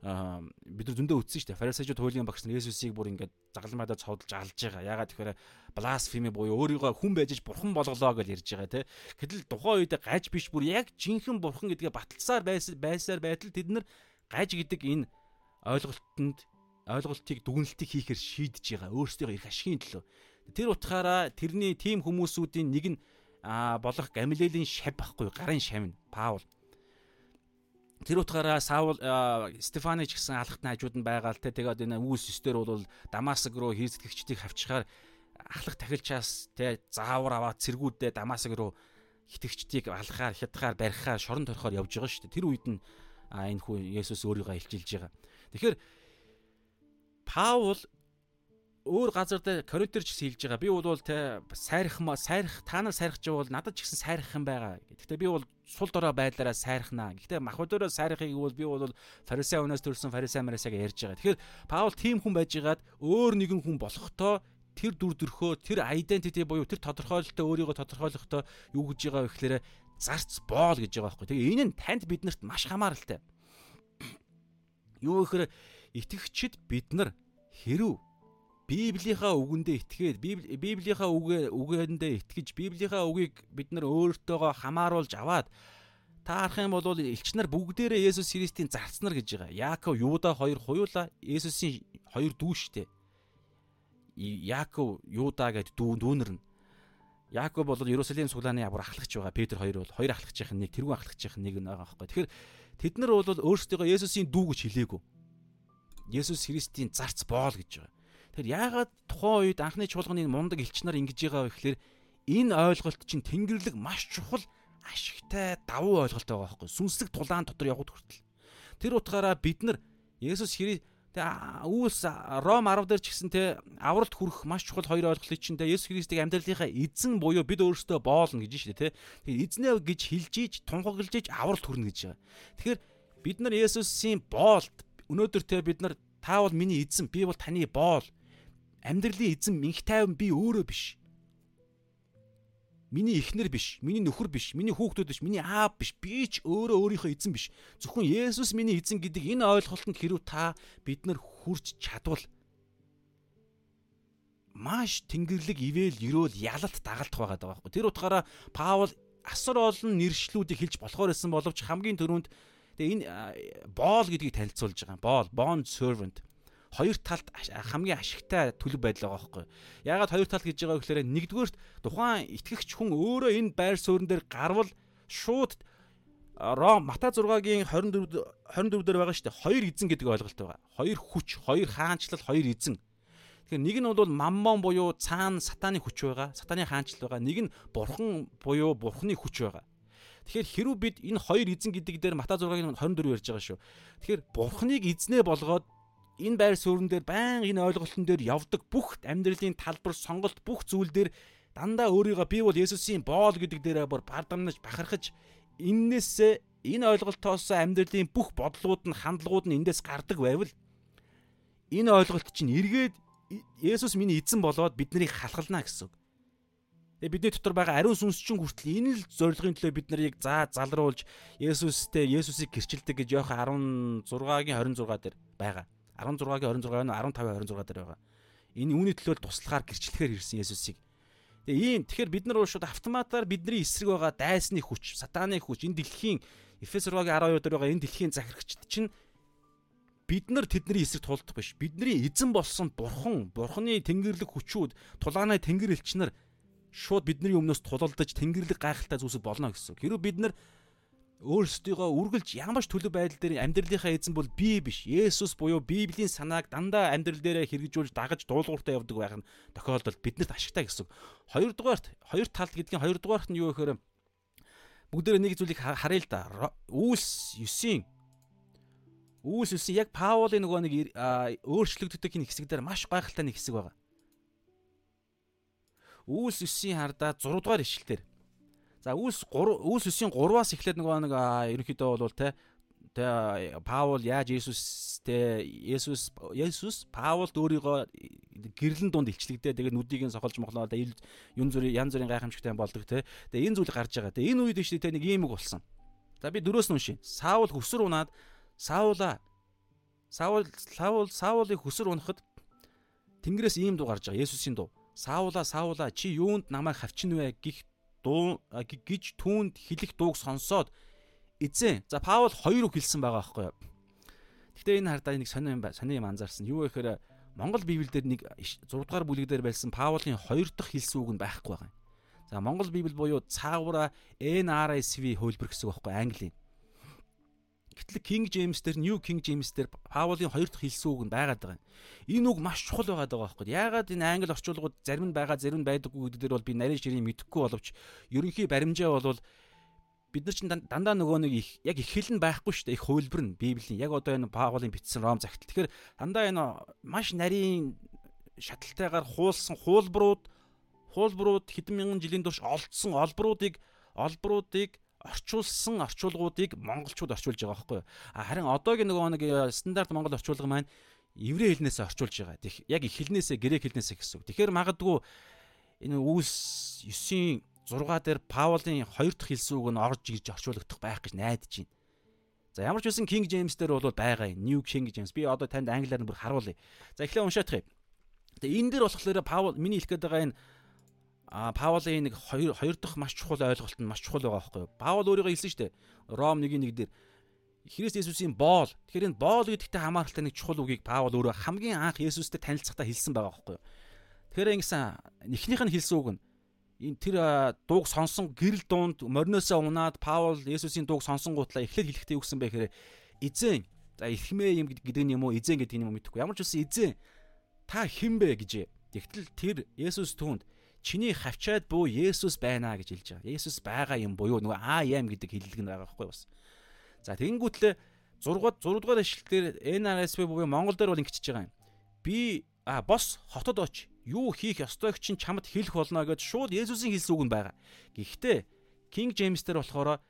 бид нар зөндөө үтсэн шүү дээ. Фарисеучуд хуулийн багш нар Есүсийг бүр ингээд загалмайдаа цовдолж алж байгаа. Ягаад тэгэхээр бласфеми буюу өөрийгөө хүн байж бурхан болголоо гэж ярьж байгаа тий. Гэтэл тухайн үед гаж биш бүр яг жинхэнэ бурхан гэдгээ баталсаар байсаар байтал тэд нар гаж гэдэг энэ ойлголтод ойлголтыг дүгнэлтийг хийхээр шийдэж байгаа. Өөрсдөө их ашигын төлөө. Тэр утгаараа тэрний тим хүмүүсүүдийн нэг нь болох Гамилелийн шав байхгүй гарын шав нь Паул Тэр утгаараа Саул Стефаны ч гэсэн алхахт найжууд нь байгаа л те тэгээд энэ үүс өстөр бол Дамаск руу хийсгэгчдийг хавчгаар ахлах тахилчаас те заавар аваад цэргүүдээ Дамаск руу хитгэгчдийг алхахаар хятгаар барихаар шорон торхоор явж байгаа шүү дээ. Тэр үед нь энэ хүн Есүс өөрийгөө илчилж байгаа. Тэгэхээр Паул өөр газар дээр коридор ч хэлж байгаа. Би бол те сайрах сайрах та нар сайрах ч бол надад ч гэсэн сайрах юм байгаа. Гэхдээ би бол сул дорой байдлаараа сайрахнаа. Гэхдээ махбодороо сайрахыг бол би бол фарисеа өнөөс төрсэн фарисеа марасаг ярьж байгаа. Тэгэхээр Паул тийм хүн байжгаад өөр нэгэн хүн болохдоо тэр дүр төрхөө тэр identity буюу тэр тодорхойлолтоо өөрийгөө тодорхойлохдоо юу гэж байгаа вэ гэхээр зарц боол гэж байгаа байхгүй. Тэгээ энэ нь танд биднэрт маш хамааралтай. Юу гэхээр итгэгчид бид нар хэрв Библийнхаа үгэндээ итгээд Библийнхаа үгээ үгээндээ итгэж Библийнхаа үгийг бид нар өөртөөгөө хамааруулж аваад та харах юм бол элч нар бүгдээрээ Есүс Христийн зарцнаар гэж байгаа. Яаков Юда хоёр хуйлаа Есүсийн хоёр дүү штэ. Яаков Юда гэд дүү дүүнэр нь. Яаков бол Иерусалим суглааны ягуур ахлагч байгаа. Петр хоёр бол хоёр ахлагчийн нэг, тэрүүн ахлагчийн нэг байгаа байхгүй. Тэгэхээр тэд нар бол өөрсдөө Есүсийн дүү гэж хэлээгүй. Есүс Христийн зарц боол гэж байгаа. Тэгэхээр яагаад тухайн үед анхны чуулганы мундаг элч нар ингэж байгаа вэ гэхээр энэ ойлголт чинь тэнгэрлэг маш чухал ашигтай давуу ойлголт байгаа байхгүй сүнслэг тулаан дотор явхад хүртэл тэр утгаараа бид нар Есүс Христ үүс Ром 10 дээр ч гэсэн те авралт хүрэх маш чухал хоёр ойлголтыг чинь те Есүс Христийг амьдралынхаа эзэн буюу бид өөрсдөө боолно гэж шүү дээ те. Тэгээ эзнээ гэж хэлж ийж тунхаглаж ийж авралт хүрнэ гэж байгаа. Тэгэхээр бид нар Есүсийн боолт өнөөдөр те бид нар та бол миний эзэн би бол таны боол амьдралын эзэн минх тайван би өөрөө биш. Миний эхнэр биш, миний нөхөр биш, миний хүүхдүүд биш, миний аав биш, би ч өөрөө өөрийнхөө эзэн биш. Зөвхөн Есүс миний эзэн гэдэг энэ ойлголтод хэрв та бид нар хүрч чадвал маш тэнгэрлэг ивэл ерөөл ялалт дагалдах байгаа даа байхгүй. Тэр утгаараа Паул асар олон нэршлүүдийг хэлж болохоор байсан боловч хамгийн түрүүнд тэгээ энэ боол гэдгийг танилцуулж байгаа. Боол, bond servant хоёр талд хамгийн ашигтай төлөв байдал байгаа байхгүй. Яагаад хоёр тал гэж байгаа вэ гэхээр нэгдүгээрт тухайн итгэгч хүн өөрөө энэ байр суурин дээр гарвал шууд Ром Мата 6-гийн 24 24 дээр байгаа шүү дээ. Хоёр эзэн гэдэг ойлголт байгаа. Хоёр хүч, хоёр хаанчлал, хоёр эзэн. Тэгэхээр нэг нь бол маммон буюу цаана сатаны хүч байгаа. Сатаны хаанчлал байгаа. Нэг нь бурхан буюу бурханы хүч байгаа. Тэгэхээр хэрүү бид энэ хоёр эзэн гэдэг дээр Мата 6-гийн 24 ярьж байгаа шүү. Тэгэхээр бурханыг эзнээ болгоод энэ байр суурин дээр баян энэ ойлголтын дээр явдаг бүх амьдралын талбар сонголт бүх зүйл дээр дандаа өөрийгөө би бол Есүсийн боол гэдэг дээрээ бүр бардамнаж бахархаж иннээсээ энэ ойлголтоос амьдралын бүх бодлууд нь хандлагууд нь эндээс гардаг байвал энэ ойлголт чинь эргээд Есүс миний эзэн болоод биднийг халахлана гэсэн үг. Тэгээ бидний дотор байгаа ариун сүнсчин хүртэл энэ л зорилгын төлөө бид нарыг заа залруулж Есүстэй Есүсийг гэрчилдэг гэж Иохан 16-гийн 26 дээр байгаа. 16-гийн 26 нь 15 26 дээр байгаа. Энэ үүний төлөө туслахаар гэрчлэхээр ирсэн Есүсийг. Тэгээ ийм тэгэхээр бид нар шууд автоматар бидний эсрэг байгаа дайсны хүч, сатааны хүч, энэ дэлхийн Эфес 6-гийн 12 дээр байгаа энэ дэлхийн захирагчд чинь бид нар тэдний эсрэг тулдах биш. Бидний эзэн болсон бурхан, бурханы тэнгэрлэг хүчүүд, тулааны тэнгэр элч нар шууд бидний өмнөөс тулалдаж тэнгэрлэг гайхалтай зүйлсийг болно гэсэн. Хэрвээ бид нар өөрсдийгөө үргэлж ямар ч төлөв байдал дээр амьдралынхаа эзэн бол би биш. Есүс буюу Библийн санааг дандаа амьдрал дээрээ хэрэгжүүлж дагаж дуулууртай явдаг байх нь тохиолдолд биднэрт ашигтай гэсэн. Хоёрдугаарт хоёр талт гэдгийн хоёрдугаарт нь юу гэхээр бүгдээ нэг зүйлийг харъя л да. Үүс 9-ийн Үүс 9 яг Паулын нөгөө нэг өөрчлөгддөг энэ хэсэг дээр маш гайхалтай нэг хэсэг байгаа. Үүс 9-ийн хардаа 6 дугаар ишлэлээр За үүс 3 үүс 9-ийн 3-аас эхлээд нөгөө нэг ерөнхийдөө бол те тэ Паул яаж Есүс тэ Есүс Есүс Паулд өөрийгөө гэрлэн дунд илчлэгдээ тэгээд нүдийг нь сохолж мохлоо тэ юн зүрийн янз бүрийн гайхамшигтай болдог те тэгээд энэ зүйл гарч байгаа. Тэгээд энэ үед нь шүү тэ нэг ийм үг болсон. За би дөрөөс нь уншия. Саул хөсөр унаад Саула Саул Саул Саулыг хөсөр унахад Тэнгэрээс ийм дуу гарч байгаа. Есүсийн дуу. Саула Саула чи юунд намайг хавчин вэ гих дуу гэж түүнд хэлэх дууг сонсоод эзэн за Паул хоёр үг хэлсэн байгаа байхгүй юу. Гэхдээ энэ хардаа нэг сонио юм сонио юм анзаарсан. Юу гэхээр Монгол Библиэлд нэг 6 дугаар бүлэг дээр байсан Паулын хоёр дахь хэлсэн үг нь байхгүй байгаа юм. За Монгол Библи буюу цаавра NRSV хөлбөр гэсэн үг байхгүй Английн. Гэтэл King James дээр New King James дээр Паулын хоёр дахь хэлсэн үг нь байгаад байгаа. Энэ үг маш чухал байгаад байгаа байхгүй. Яагаад энэ англи орчуулгууд зарим нь байгаа, зарим нь байдаггүй гэдэг дээр бол би нарийн ширийн мэдэхгүй боловч ерөнхий баримжаа бол бид нар чинь дандаа нөгөө нэг их яг их хэл нь байхгүй шүү дээ. Их хөлбөр нь Библийн. Яг одоо энэ Паулын бичсэн Ром загтал. Тэгэхээр дандаа энэ маш нарийн шаталтайгаар хуулсан хуулбарууд хуулбарууд хэдэн мянган жилийн турш олдсон олбруудыг олбруудыг орчуулсан орчуулгуудыг монголчууд орчуулж байгаа байхгүй юу. Харин одоогийн нөгөө нэг э, стандарт монгол орчуулга маань еврей хэлнээс орчуулж байгаа. Яг их хэлнээсээ грек хэлнээсээ гэсэн үг. Тэгэхээр магадгүй энэ үүс 9-ийн 6 дээр Паулын хоёр дахь хэлсэн үг нь орж ирж орчуулагдах байх гэж найдаж байна. За ямар ч байсан King James дээр бол байгаа юм. New King James. Би одоо танд англиар нь бүр харуулъя. За эхлээ уншаадах юм. Тэгээ энэ дээр болохоор Паул миний хэлэх гээд байгаа энэ А Паулын нэг хоёр хоёр дахь маш чухал ойлголт нь маш чухал байгаа байхгүй юу? Паул өөрийгөө хэлсэн шүү дээ. Ром 1:1 дээр Христ Есүсийн боол. Тэгэхээр энэ боол гэдэгтэй хамааралтай нэг чухал үгийг Паул өөрөө хамгийн анх Есүстэй танилцахдаа хэлсэн байгаа байхгүй юу? Тэгэхээр ингэсэн эхнийх нь хэлсэн үг нь энэ тэр дууг сонсон гэрэл дуунд мориноосоо унаад Паул Есүсийн дууг сонсон гутлаа эхлээд хэлэхдээ юу гэсэн бэ гэхээр эзэн за ихмээ юм гэдэг нь юм уу эзэн гэдэг юм уу мэдэхгүй. Ямар ч үсэн эзэн та хэн бэ гэж. Тэгтэл тэр Есүс түүнд чиний хавчаад буу Есүс байна гэж хэлж байгаа. Есүс байгаа юм буюу нөгөө I am гэдэг хэллэг нь байгаа байхгүй бас. За тэгэнгүүтлээ 6 6 дугаар ишлэлээр NRSV буюу Монгол дээр бол ингэчихэж байгаа юм. Би а бос хотод оч юу хийх ёстойг чинь чамд хэлэх болно гэж шууд Есүсийн хэлсэн үг нь байгаа. Гэхдээ King James дээр болохоор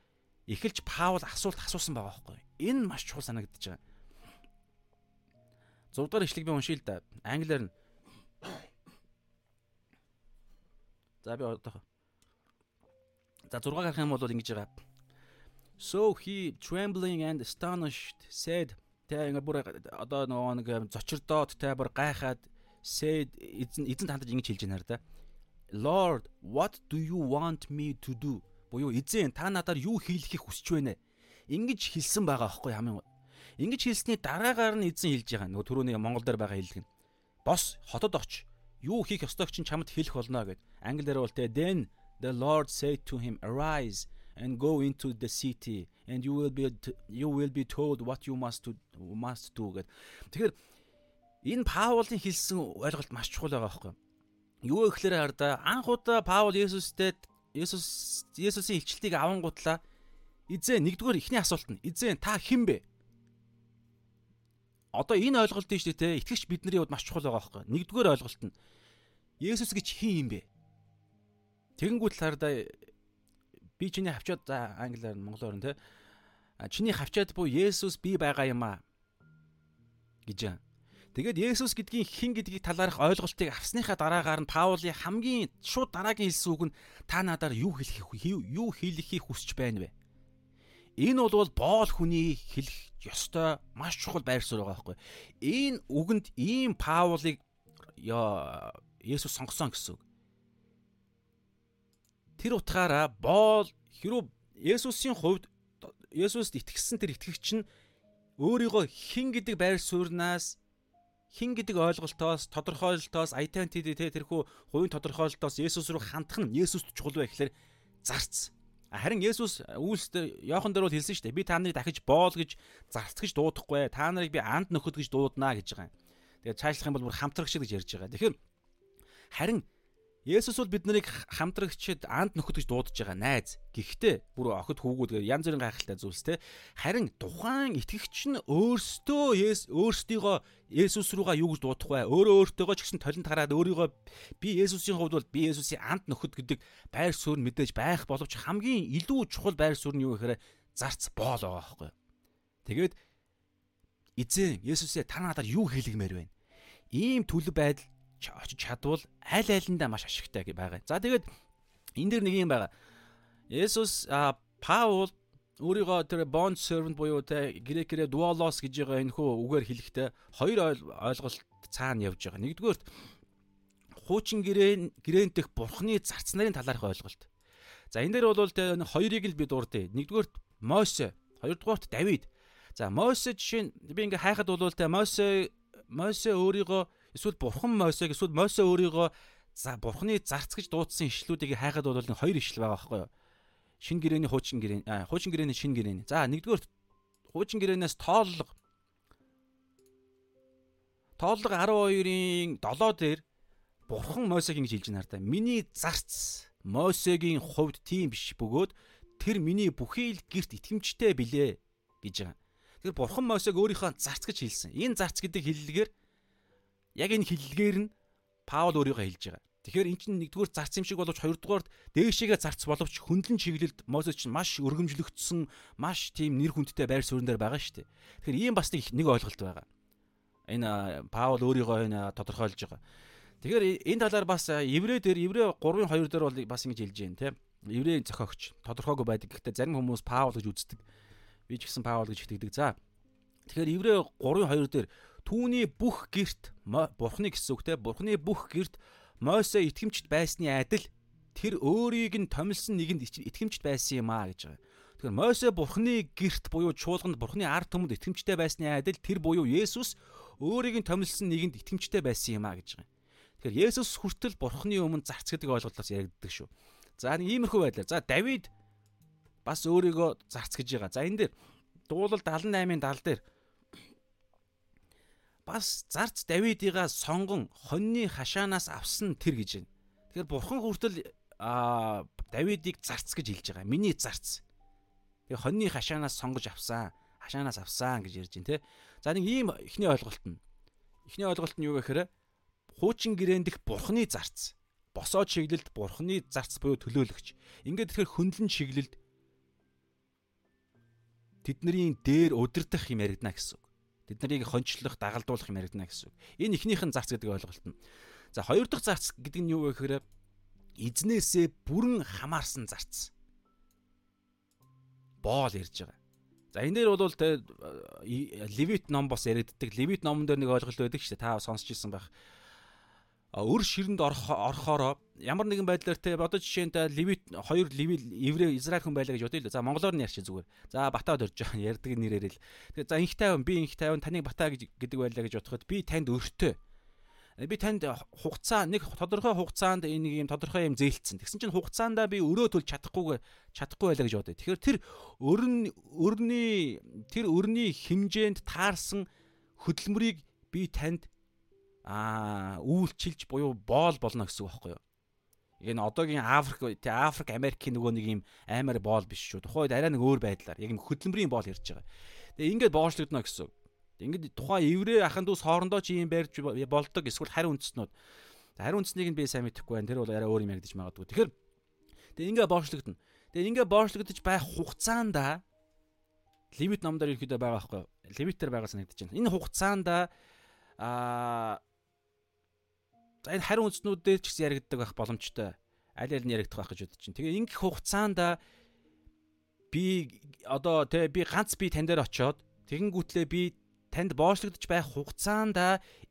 эхэлж Паул асуулт асуусан байгаа байхгүй. Энэ маш чухал санагдаж байгаа. 6 дугаар ишлэгийг би уншийе л да. Англиар нь За би одоо За 6 гарах юм бол ингэж байгаа. So he trembling and astonished said тэ ингээ бүр одоо нөгөө нэг зочирдоод тэ бүр гайхаад said эзэн эзэн тандаж ингэж хэлж байна да. Lord what do you want me to do? Буюу эзэн та надаар юу хийлгэхийг хүсэж байна? Ингэж хэлсэн байгаа аахгүй хамгийн Ингэж хэлсний дараагаар нь эзэн хэлж байгаа. Нөгөө түрүүний Монгол дээр байгаа хэллэг нь. Бос хотод оч юу хийх ёстойг чинь чамд хэлэх болно гэд. Англиар бол тэ then the Lord said to him arise and go into the city and you will be you will be told what you must to must do гэд. Тэгэхээр энэ Паулын хэлсэн ойлголт маш чухал байгаа байхгүй юу? Юу гэхээр хардаа анх удаа Паул Есүстэй Есүс Есүсийн илчлэлтийг авангуудлаа эзэн нэгдүгээр ихний асуулт нь эзэн та хэн бэ? Одоо энэ ойлголт нь шүү дээ те итгэгч бидний хувьд маш чухал байгаа байхгүй. Нэгдүгээр ойлголт нь Есүс гэж хин юм бэ? Тэгэнгүүт талаардаа би чиний хавчаад за англиар нь монголоор нь те чиний хавчаад буй Есүс би байгаа юм аа гэж. Тэгээд Есүс гэдгийн хин гэдгийг талаарх ойлголтыг авсныхаа дараагаар нь Паулийн хамгийн шууд дараагийн хэлсэн үг нь та надаар юу хэлэх юу хэлэхийг хүсэж байна вэ? Энэ бол боол хүний хэлэх ёстой маш чухал байр суурь байгаа байхгүй. Энэ үгэнд ийм Паулыг Есүс сонгосон гэсэн үг. Тэр утгаараа боол хэрүү Есүсийн хувьд Есүст итгэсэн тэр итгэгч нь өөрийгөө хэн гэдэг байр сууриас хин гэдэг ойлголтоос тодорхойлолтоос identity тэ тэрхүү хувийн тодорхойлолтоос Есүс рүү хандах нь Есүст чухал бай гэхээр зарц. Харин Есүс үйлсдэр Иохан дээр бол хэлсэн шүү дээ. Би та нарыг дахиж боол гэж зарц гэж дуудахгүй. Та нарыг би анд нөхөд гэж дуудана гэж байгаа юм. Тэгээд цаашлах юм бол бүр хамтрагч гэж ярьж байгаа. Тэгэхээр харин Есүс бол бид нарыг хамтрагчид анд нөхөд гэж дуудаж байгаа найз. Гэхдээ бүр охид хүүгүүд янз бүрийн гайхалтай зүйлс те. Харин тухайн итгэгч нь өөрсдөө өөрсдийгөө Есүс руугаа юу гэж дуудах вэ? Өөрөө өөртөөгөө ч гэсэн толинд хараад өөрийгөө би Есүсийн хувьд бол би Есүсийн анд нөхөд гэдэг байр суурь мэдээж байх боловч хамгийн илүү чухал байр суурь нь юу гэхээр зарц боол байгаа байхгүй? Тэгээд эзэн Есүсээ та надад юу хэлгмээр байна? Ийм төлөв байдал очиж чадвал аль айландаа маш ашигтай байгаа. За тэгээд энэ дэр нэг юм байгаа. Есүс Паул өөрийгөө тэр bond servant буюу те грекээр doulos гэж байгаа энэ хөө үгээр хэлэхдээ хоёр ойлголт цаана явж байгаа. Нэгдүгээр хуучин гэрээ гэрээнд дэх бурхны зарц нарын талаарх ойлголт. За энэ дээр бол те хоёрыг л би дурдъя. Нэгдүгээр Мосе, хоёрдугаарт Давид. За Мосе жишээ нь би ингээ хайхад бол те Мосе Мосе өөрийгөө эсвэл бурхан Мосег эсвэл Мосе өөрийгөө за бурханы зарц гэж дуудсан ишлүүдийг хайхад бол нэг хоёр ишл байгаа байхгүй юу? Шин гэрээний хуучин гэрээн аа хуучин гэрээний шин гэрээний. За нэгдүгээр хуучин гэрээнээс тооллого тооллого 12-ын 7 дээр бурхан Мосег ингэж хэлж байна да. Миний зарц Мосегийн хувьд тийм биш бөгөөд тэр миний бүхий л герт итгэмжтэй билээ гэж байгаа. Тэгэхээр бурхан Мосег өөрийнхөө зарц гэж хэлсэн. Энэ зарц гэдэг хэллэгээр яг энэ хиллэгээр нь Паул өөрийгөө хэлж байгаа. Тэгэхээр эн чинь нэгдүгээр зарц юм шиг боловч хоёрдугаард дээшээгээ зарц боловч хөндлөн чиглэлд Мосес чинь маш өргөмжлөгдсөн, маш тийм нэр хүндтэй байр суурин дээр байгаа шүү дээ. Тэгэхээр ийм бас нэг нэг ойлголт байгаа. Энэ Паул өөрийгөө энэ тодорхойлж байгаа. Тэгэхээр энэ талаар бас еврей дээр еврей 3:2 дээр бол бас ингэж хэлж байна тийм. Еврей зохиогч тодорхойгүй байдаг. Гэхдээ зарим хүмүүс Паул гэж үздэг. Би ч гэсэн Паул гэж итгэдэг. За. Тэгэхээр еврей 3:2 дээр Түүний бүх герт бурхны гэсэн үг те бурхны бүх герт Мосе итгэмжт байсны адил тэр өөрийг нь томилсон нэгэнд итгэмжт байсан юм а гэж байгаа. Тэгэхээр Мосе бурхны герт буюу чуулганд бурхны ард түмэнд итгэмжтэй байсны адил тэр буюу Есүс өөрийг нь томилсон нэгэнд итгэмжтэй байсан юм а гэж байгаа. Тэгэхээр Есүс хүртэл бурхны өмнө зарц гэдэг ойлголтоос яригддаг шүү. За нэг иймэрхүү байдлаар. За Давид бас өөрийгөө зарц гэж байгаа. За энэ дээр дуулал 78-ын 70 дээр бас зарц Давидыгаа сонгон хоньны хашаанаас авсан тэр гэж байна. Тэгэхээр бурхан хүртэл Давидыг зарц гэж хэлж байгаа. Миний зарц. Тэгээ хоньны хашаанаас сонгож авсан, хашаанаас авсан гэж ярьж байна те. За нэг ийм ихний ойлголт нь. Ихний ойлголт нь юу гэхээр хуучин гэрэндх бурханы зарц. Босоо чиглэлд бурханы зарц буюу төлөөлөгч. Ингээд тэгэхээр хөндлөн чиглэлд тэдний дээр удирдах юм яригдана гэсэн Тэд нарыг хончлох, дагалдуулах юм яригдана гэсэн үг. Энэ ихнийх нь зарц гэдэг ойлголт нь. За хоёр дахь зарц гэдэг нь юу вэ гэхээр эзнээсээ бүрэн хамаарсан зарц. Боол ярьж байгаа. За энэ дээр бол тэ Левит ном бас яригддаг. Левит номон дээр нэг ойлголт байдаг шүү дээ. Та сонсч ирсэн байх өр ширэнд орохороо ямар нэгэн байдлаар те одоо жишээнд левит хоёр левит еврей израиль хүн байлаа гэж бодъё л. За монголоор нь ярьчих зүгээр. За батаад орж байгаа ярьдаг нэрээр л. Тэгээ за инх тайван би инх тайван таныг батаа гэж гэдэг байлаа гэж бодоход би танд өртөө. Би танд хугацаа нэг тодорхой хугацаанд энэ нэг юм тодорхой юм зээлцсэн. Тэгсэн чинь хугацаандаа би өрөө төлж чадахгүй чадахгүй байлаа гэж бодъё. Тэгэхээр тэр өрн өрний тэр өрний хэмжээнд таарсан хөдөлмөрийг би танд аа үйлчилж буюу боол болно гэсэн үг байхгүй юу? Энэ одоогийн Африк тий Африк Америкийн нөгөө нэг юм аймаар боол биш шүү. Тухайд арай нэг өөр байдлаар яг юм хөдөлмөрийн боол ярьж байгаа. Тэгээ ингээд боочлогдно гэсэн үг. Ингээд тухайн еврей ахын дүүс хоорондоо чи юм барьж болдог эсвэл хари үндэснүүд. Хари үндэснийг нь би сайн мэдэхгүй байна. Тэр бол арай өөр юм яригдчих магадгүй. Тэгэхээр тэгээ ингээд боочлогдно. Тэгээ ингээд боочлогдож байх хугацаанд лимит номдор ирэхэд байгаа байхгүй юу? Лимитээр байгаа санагдаж байна. Энэ хугацаанд аа За энэ хариу үндснүүдээр ч гэсэн яригддаг байх боломжтой. Аль аль нь яригдах байх гэж бодож чинь. Тэгээ ингэх хугацаанд би одоо тэ би ганц би тань дээр очиод тэгэнгүүтлээ би танд боочлогдож байх хугацаанд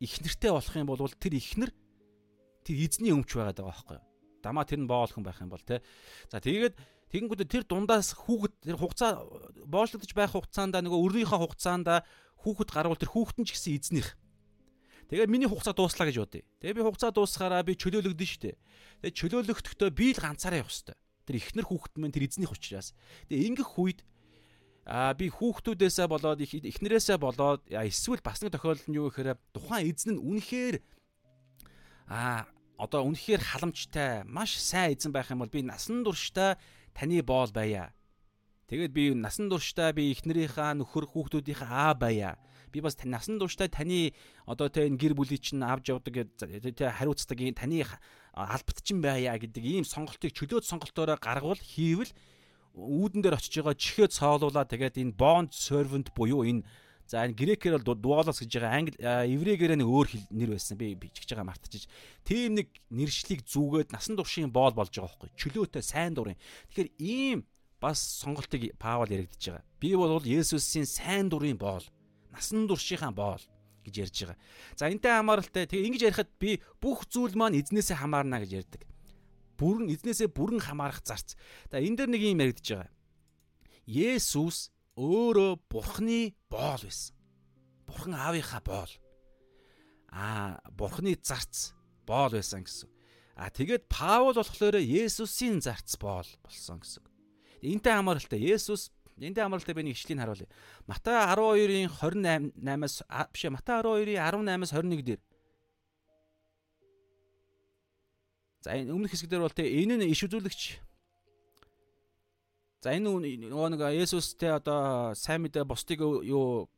их нэртэй болох юм бол тэр ихнэр тэр эзний өмч байгаад байгаа байхгүй юу? Дамаа тэр нь боолхон байх юм бол тэ. За тэгээд тэгэнгүүтээ тэр дундаас хүүхэд тэр хугацаа боочлогдож байх хугацаанд нөгөө өрнийхөө хугацаанд хүүхэд гарвал тэр хүүхэд нь ч гэсэн эзнийх. Тэгээ миний хугацаа дууслаа гэж бодъё. Тэгээ би хугацаа дуусахаараа би чөлөөлөгдөн штэ. Тэгээ чөлөөлөгдөхдөө би л ганцаараа явах хэвээр. тэр ихнэр хүүхэд мэн тэр эзнийх учраас. Тэгээ ингэх үед а би хүүхдүүдээсээ болоод эхнэрээсээ болоод эсвэл бас нэг тохиолдол нь юу гэхээр тухайн эзэн нь үнэхээр а одоо үнэхээр халамжтай маш сайн эзэн байх юм бол би насан туршдаа таны боол байя. Тэгээд би насан туршдаа би эхнэрийнхаа нөхөр хүүхдүүдийнхээ аа байя би бас насан туршдаа таны одоо тэ энэ гэр бүлийг чинь авч явдаг тэ хариуцдаг таны албат чинь байя гэдэг ийм сонголтыг чөлөөт сонголтоороо гаргавал хийвэл үүдэн дээр очиж байгаа чихээ цоолуулаа тэгээд энэ bond servant буюу энэ За энэ грекээр бол дуалас гэж байгаа англи еврейгээр нэг өөр нэр байсан. Би бичиж байгаа мартчихж. Тийм нэг нэршлиг зүгээд насан туршийн боол болж байгаа байхгүй. Чөлөөтэй сайн дурын. Тэгэхээр ийм бас сонголтыг Паул яригдж байгаа. Би бол Есүсийн сайн дурын боол насан туршийнхаа боол гэж ярьж байгаа. За энтэй хамааралтай тэгээ ингэж ярихад би бүх зүйл маань эзнээсээ хамаарна гэж ярьдаг. Бүрэн эзнээсээ бүрэн хамаарах зарц. За энэ дэр нэг юм яригдж байгаа. Есүс өөрөө Бурхны боол байсан. Бурхан аавынхаа боол. Аа, Бурхны зарц боол байсан гэсэн. А тэгээд Паул болохоор Есүсийн зарц боол болсон гэсэн. Энтэй хамааралтай Есүс Эндээ амралтай би нэг ишлийг харуулъя. Матай 12-ийн 28-аас биш Матай 12-ийн 18-аас 21 дээр. За энэ өмнөх хэсгээр бол те энэ нь иш үзүүлэгч. За энэ нөгөө нэг Есүстэй одоо сайн мэдээ бусдыг юу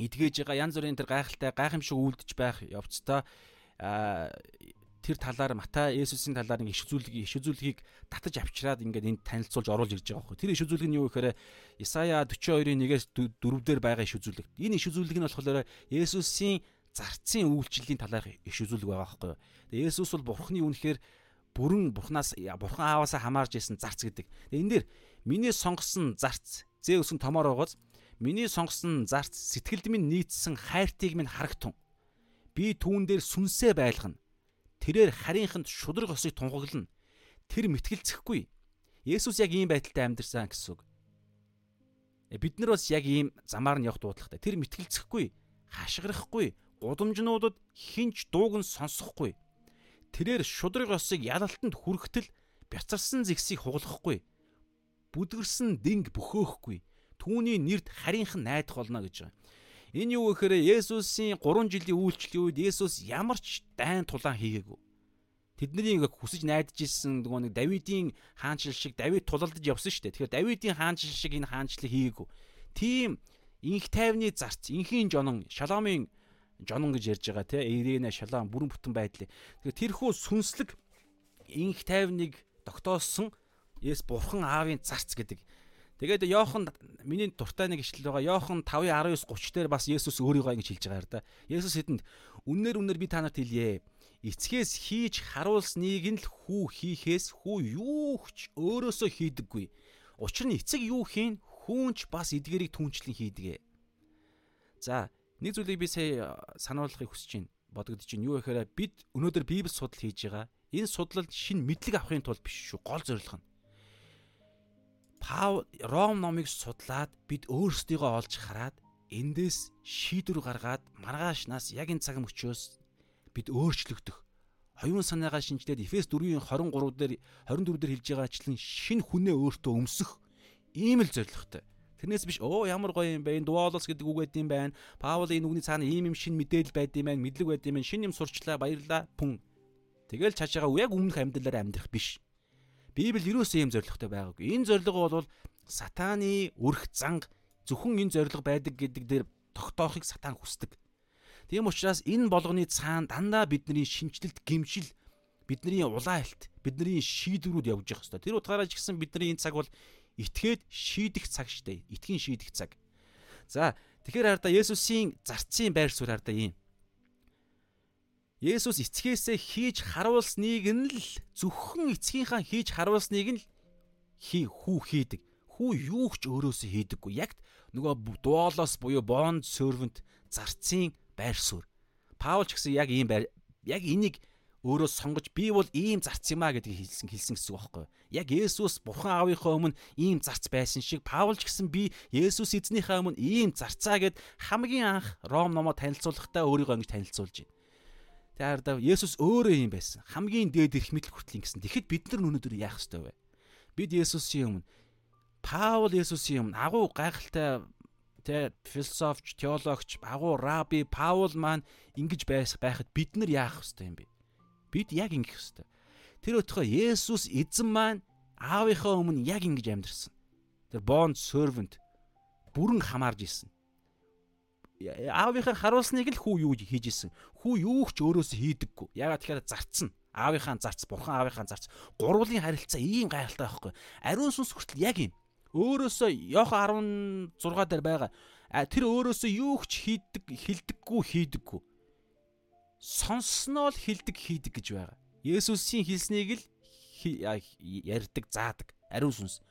эдгэж байгаа янз бүрийн тэр гайхалтай гайхамшиг үлдэж байх явцдаа тэр талаар Матай Есүсийн талаар нэг иш үзүүлгийг иш үзүүлгийг татаж авчираад ингээд энд танилцуулж оруулж ирж байгаа байхгүй. Тэр иш үзүүлэг нь юу гэхээр Исая 42-ийн 1-ээс 4 дээр байгаа иш үзүүлэг. Энэ иш үзүүлэг нь болохоор Есүсийн зарцын үйлчлэлийн талаарх иш үзүүлэг байгаа байхгүй. Тэгээ Есүс бол Бурхны үнэхээр бүрэн Бурханаас Бурхан Ааваасаа хамаарж исэн зарц гэдэг. Тэгээ энэ дээр миний сонгосон зарц зээ өсөн томоор байгааз миний сонгосон зарц сэтгэлд минь нийцсэн хайртыг минь харагтун. Би түүн дээр сүнсээ байлгана тэрээр харийнханд шудраг осыг тунхаглана. Тэр мэтгэлцэхгүй. Есүс яг ийм байдалтай амьдэрсэн гэсэн үг. Э, бид нар бас яг ийм замаар нь явах дуудлагатай. Тэр мэтгэлцэхгүй, хашгирахгүй, гудамжнуудад хинч дууг нь сонсохгүй. Тэрээр шудраг осыг ялалтанд хүрхтэл бяцарсан зэгсийг хугалахгүй. Бүдгэрсэн динг бөхөөхгүй. Түүний нэрд харийнхан найдах болно гэж байгаа. Энэ юу гэхээр Есүсийн 3 жилийн үйлчлэлийн үед Есүс ямар ч дайн тулаан хийгээгүй. Тэдний ингээ хүсэж найдаж ирсэн нөгөө нэг Давидын хаанчил шиг Давид тулалдаж явсан шүү дээ. Тэгэхээр Давидын хаанчил шиг энэ хаанчлыг хийгээгүй. Тийм инх тайвны зарц, инхийн жонон, шаломын жонон гэж ярьж байгаа те Ирена шалаан бүрэн бүтэн байдлыг. Тэгэхээр тэрхүү сүнслэг инх тайвныг тогтоосон Есүс бурхан аавын зарц гэдэг Тэгээд Йохан миний дуртай нэг ишлэл байгаа. Йохан 5:19 30 дээр бас Есүс өөрийгөө ингэж хэлж байгаа юм да. Есүс хэдэнд үннээр үннээр би та нарт хэлье. Эцгээс хийж харуулсныг нь л хүү хийхээс хүү юу ч өөрөөсөө хийдэггүй. Учир нь эцэг юу хийн хүүнч бас эдгэрийг түнчлэн хийдэгэ. За нэг зүйлийг би сая сануулгахыг хүсэж байна. Бодогдож байна. Юу гэхээр бид өнөөдөр Библи судал хийж байгаа. Энэ судлал шин мэдлэг авахын тулд биш шүү. Гол зорилго нь Паул Ром номыг судлаад бид өөрсдийгөө олж хараад эндээс шийдвэр гаргаад маргаашнаас яг энэ цаг мөчөөс бид өөрчлөгдөх оюун санаагаа шинжлээд Эфес 4-ийн 23 дээр 24 дээр хэлж байгаачлан шинэ хүнээ өөртөө өмсөх ийм л зорилготой. Тэрнээс биш оо ямар гоё юм бэ энэ дуалс гэдэг үг байд юм байна. Паул энэ үгний цаана ийм юм шинэ мэдээлэл байд юм байна, мэдлэг байд юм байна, шинэ юм сурчлаа, баярлаа, пүн. Тэгэл чаашаага яг өмнөх амьдралаар амьдрах биш. Библи юусоо ийм зоригтой байгаагүй. Энэ зорилго бол сатааны өрх занг зөвхөн энэ зорилго байдаг гэдэг дээр тогтоохыг сатан хүсдэг. Тийм учраас энэ болгоны цаана дандаа бидний шинчлэлт, гимшил, бидний улаан алт, бидний шийдвэрүүд явж явах хэрэгтэй. Тэр утгаараа ч гэсэн бидний энэ цаг бол итгээд шийдэх цаг штэ. Итгэн шийдэх цаг. За тэгэхээр хараа Есүсийн зарцын байр суурь хараа ийм. Есүс эцгээсээ хийж харуулсныг нь л зөвхөн эцгийнхаа хийж харуулсныг нь хий хүү хийдэг. Хүү юу ч өөрөөсөө хийдэггүй. Яг нөгөө дуолоос буюу bond servant зарцын байр суурь. Паул ч гэсэн яг ийм байр яг энийг өөрөө сонгож би бол ийм зарц юм а гэдгийг хэлсэн хэлсэн гэсэн үг байхгүй юу? Яг Есүс Бурхан аавынхаа өмнө ийм зарц байсан шиг Паул ч гэсэн би Есүс эзнийхээ өмнө ийм зарцаа гэд хамгийн анх Ром номоо танилцуулахдаа өөрийгөө ингэж танилцуулж байна. Тэгэхээр Есүс өөрөө юм байсан. Хамгийн дээд эрх мэдэл хүртлийн гэсэн. Тэгэхэд бид нар өнөөдөр яах ёстой вэ? Бид Есүсийн өмнө Паул Есүсийн өмнө агуу гайхалтай тэ философч, теологч, агуу раби Паул маань ингэж байхад бид нар яах ёстой юм бэ? Бид яг ингэх ёстой. Тэр өтгөө Есүс эзэн маань аавынхаа өмнө яг ингэж амьдэрсэн. Тэр bond servant бүрэн хамаарж исэн. Аавынхаа харуулсныг л хүү юу хийж исэн. Хүү юу ч өөрөөсөө хийдэггүй. Ягаад тэгэхээр зарцсан. Аавынхаа зарц, бурхан аавынхаа зарц. Гурвын харилцаа ийм гайхалтай байхгүй. Ариун сүнс хүртэл яг юм. Өөрөөсөө Иохан 16 дээр байгаа. Тэр өөрөөсөө юу ч хийдэг, хилдэггүй, хийдэггүй. Сонссноо л хилдэг, хийдэг гэж байгаа. Есүсийн хэлснийг л ярьдаг, заадаг. Ариун сүнс.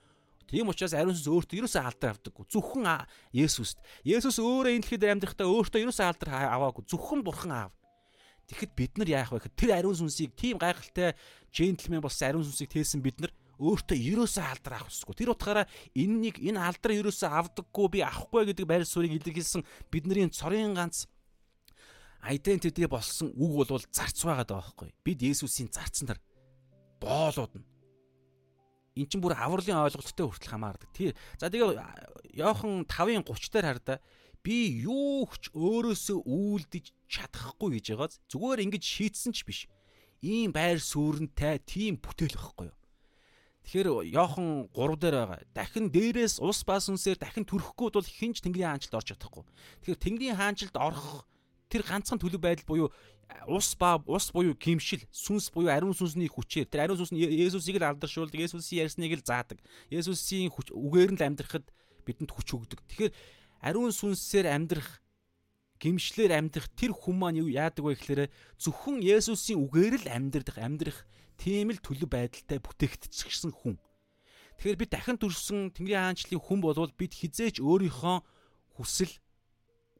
Тийм учраас ариун сүнс өөртөө ерөөсөө алдар авдаггүй. Зөвхөн Есүст. Есүс өөрөө энэ дэлхийд амьдрахдаа өөртөө ерөөсөө алдар аваагүй. Зөвхөн Бурхан аав. Тэгэхэд бид нар яах вэ гэхэд тэр ариун сүнсийг тийм гайхалтай джентльмен болсон ариун сүнсийг тээсэн бид нар өөртөө ерөөсөө алдар авах хэрэггүй. Тэр утгаараа энэнийг энэ алдар ерөөсөө авдаггүй би авахгүй гэдэг байр суурийг илэрхийлсэн бидний цорын ганц identity болсон үг бол зарц байгаа байхгүй. Бид Есүсийн зарцсан нар боолууд нь эн чинь бүр авралын ойлголттой хүртэл хамаардаг. Тэр за тэгээ Йохан 5-ын 30 дээр хардаа би юу ч өөрөөсөө үулдэж чадахгүй гэж байгааз зүгээр ингэж шийтсэн ч биш. Ийм байр суурьнтай тийм бүтээл واخхой юу. Тэгэхээр Йохан 3 дээр байгаа. Дахин дээрээс ус бас үнсээр дахин төрөхгүй бол хинч Тэнгэрийн хаанчлалд орж чадахгүй. Тэгэхээр Тэнгэрийн хаанчлалд орох тэр ганцхан төлөв байдал буюу ус ба ус буюу гимшил, сүнс буюу ариун сүнсний хүчээр тэр ариун сүнс нь Есүсийг л алдаршуулдаг, Есүсийн ярьсныг л заадаг. Есүсийн үгээр нь л амьдрахад бидэнд хүч өгдөг. Тэгэхээр ариун сүнсээр амьдрах гимшлэр амьдрах тэр хүн маань юу яадаг вэ гэхээр зөвхөн Есүсийн үгээр л амьдрах, амьдрах Тийм л төлөв байдалтай бүтээгдчихсэн хүн. Тэгэхээр бид дахин төрсөн Тэнгэрийн хаанчлалын хүн болвол бид хизээч өөрийнхөө хүсэл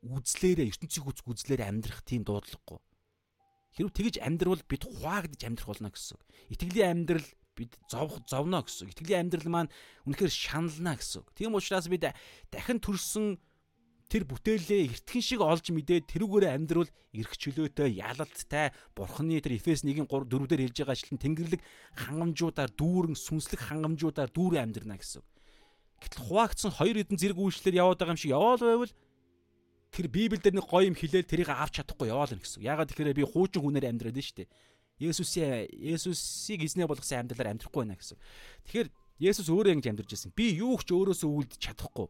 үзлээрээ ертөнцийн хүч үзлээр амьдрах тийм дуудлагагүй. Хэрвээ тэгж амьдрал бид хуваагдж амьдрах болно гэсэн үг. Итгэлийн амьдрал бид зовх зовно гэсэн. Итгэлийн амьдрал маань үнэхээр шанална гэсэн. Тийм учраас бид дахин төрсөн тэр бүтээлээ эртхэн шиг олж мэдээд тэрүүгээр амьдрал эрх чөлөөтэй ялалттай бурхны тэр Эфес 1-ийн 3 4 дээр хэлж байгаа ажилтан тэнгэрлэг хангамжуудаар дүүрэн сүнслэг хангамжуудаар дүүрэн амьдрна гэсэн. Гэтэл хуваагдсан хоёр хэдэн зэрэг үйлчлэлээр яваад байгаа юм шиг яваал байвал тэр Библиэлд нэг гоё юм хэлээл тэрийг авч чадахгүй яваал гэсэн. Ягаад тэгэхээр би хуучин хүнээр амьдраад нь шүү дээ. Есүсийн Есүсийг эзнээ болгосон амьдралаар амьдрахгүй байна гэсэн. Тэгэхээр Есүс өөрөө ингэж амьдарч ирсэн. Би юу ч өөрөөсөө үлдэж чадахгүй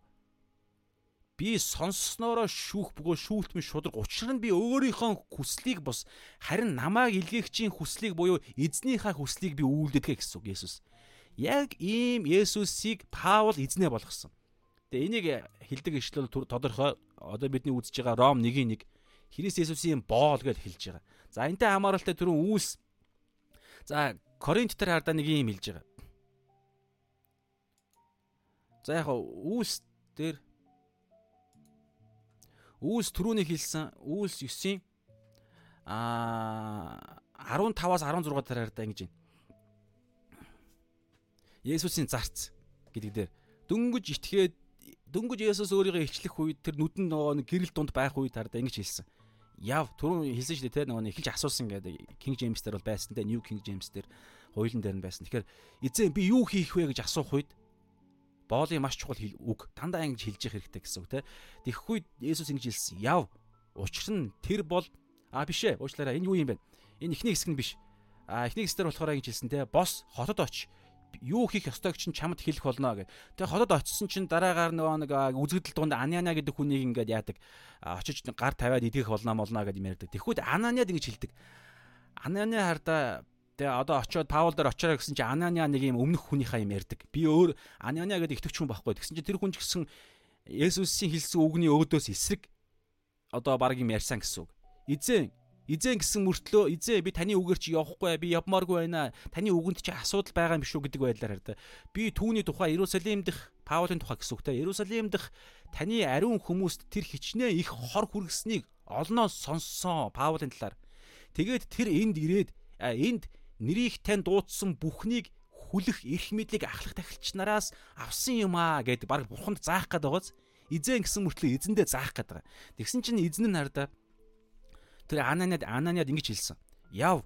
би сонсснороо шүүх бөгөө шүүлтмэн шудраг учир нь би өөрийнхөө хүслийг бос харин намайг илгээгчийн хүслийг буюу эзнийхээ хүслийг би үйлдэдэг гэсэн Есүс. Яг ийм Есүсийг Паул эзнээ болгосон. Тэгээ энийг хилдэг ишлэл тодорхой одоо бидний үзэж байгаа Ром 1-1 Христ Есүсийн боол гэж хэлж байгаа. За энтэй хамааралтай түрүүн үүс За Коринт дээр хардаа нэг юм хэлж байгаа. За яг үүс дээр Үүс түрүүний хэлсэн Үүс 9-ийн а 15-аас 16 дараа да ингэж байна. Есүсийн зарц гэдэг дээр дөнгөж итгээд дөнгөж Есүс өөрийгөө ичлэх үед тэр нүдэн нөгөө гэрэл дунд байх үед хараа ингэж хэлсэн. Яв түрүүн хэлсэн шүү дээ те нөгөө эхэлж асуусан гэдэг King James дээр бол байсан те New King James дээр хуулийн дээр нь байсан. Тэгэхээр эзэн би юу хийх вэ гэж асуух үед боолын маш чухал үг дандаа ингэж хэлж явах хэрэгтэй гэсэн үг те. Тэгэхгүй Есүс ингэж хэлсэн. Яв. Учир нь тэр бол а биш ээ. Уучлаарай. Энэ юу юм бэ? Энэ ихний хэсэг нь биш. А ихний хэсгээр болохоор ингэж хэлсэн те. Бос хотод оч юу хийх ёстойг чинь чамд хэлэх болно гэх. Тэгээ хотод очисон чинь дараагаар нөгөө нэг үзэгдэл дунд Аниана гэдэг хүнийг ингээд яадаг. Очиж гар тавиад идэх болно молно гэдэг юм ярьдаг. Тэгэхүүт Ананиад ингэж хэлдэг. Анania хардаа Тэгээ одоо очиод Паул дээр очоорой гэсэн чинь Анания нэг юм өмнөх хүнийхээ юм ярьдаг. Би өөр Анания гэдэг итгэвч хүн байхгүй. Тэгсэн чинь тэр хүн ч гэсэн Есүсийн хэлсэн үгний өөдөөс эсрэг одоо баг юм ярьсан гэсэн үг. Эзэн Эзэн гэсэн мөртлөө эзэн би таны үгээр чи явахгүй би явмааргүй байна. Таны үгэнд чи асуудал байгаа юм биш үү гэдэг байдлаар хараа. Би түүний тухай Иерусалим дэх Паулын тухай гэсэн үгтэй. Иерусалим дэх таны ариун хүмүүст тэр хичнээн их хор хүргэснийг олноос сонссон Паулын талаар. Тэгээд тэр энд ирээд энд нэрийг тань дуудсан бүхнийг хүлэх эрх мэдлийг ахлах тахилч нараас авсан юм аа гэд баг бурханд заах гээд байгааз эзэн гэсэн мөртлөө эзэндээ заах гээд байгаа. Тэгсэн чинь эзэн нь хардаа тэр Ананиад Ананиад ингэж хэлсэн. Яв.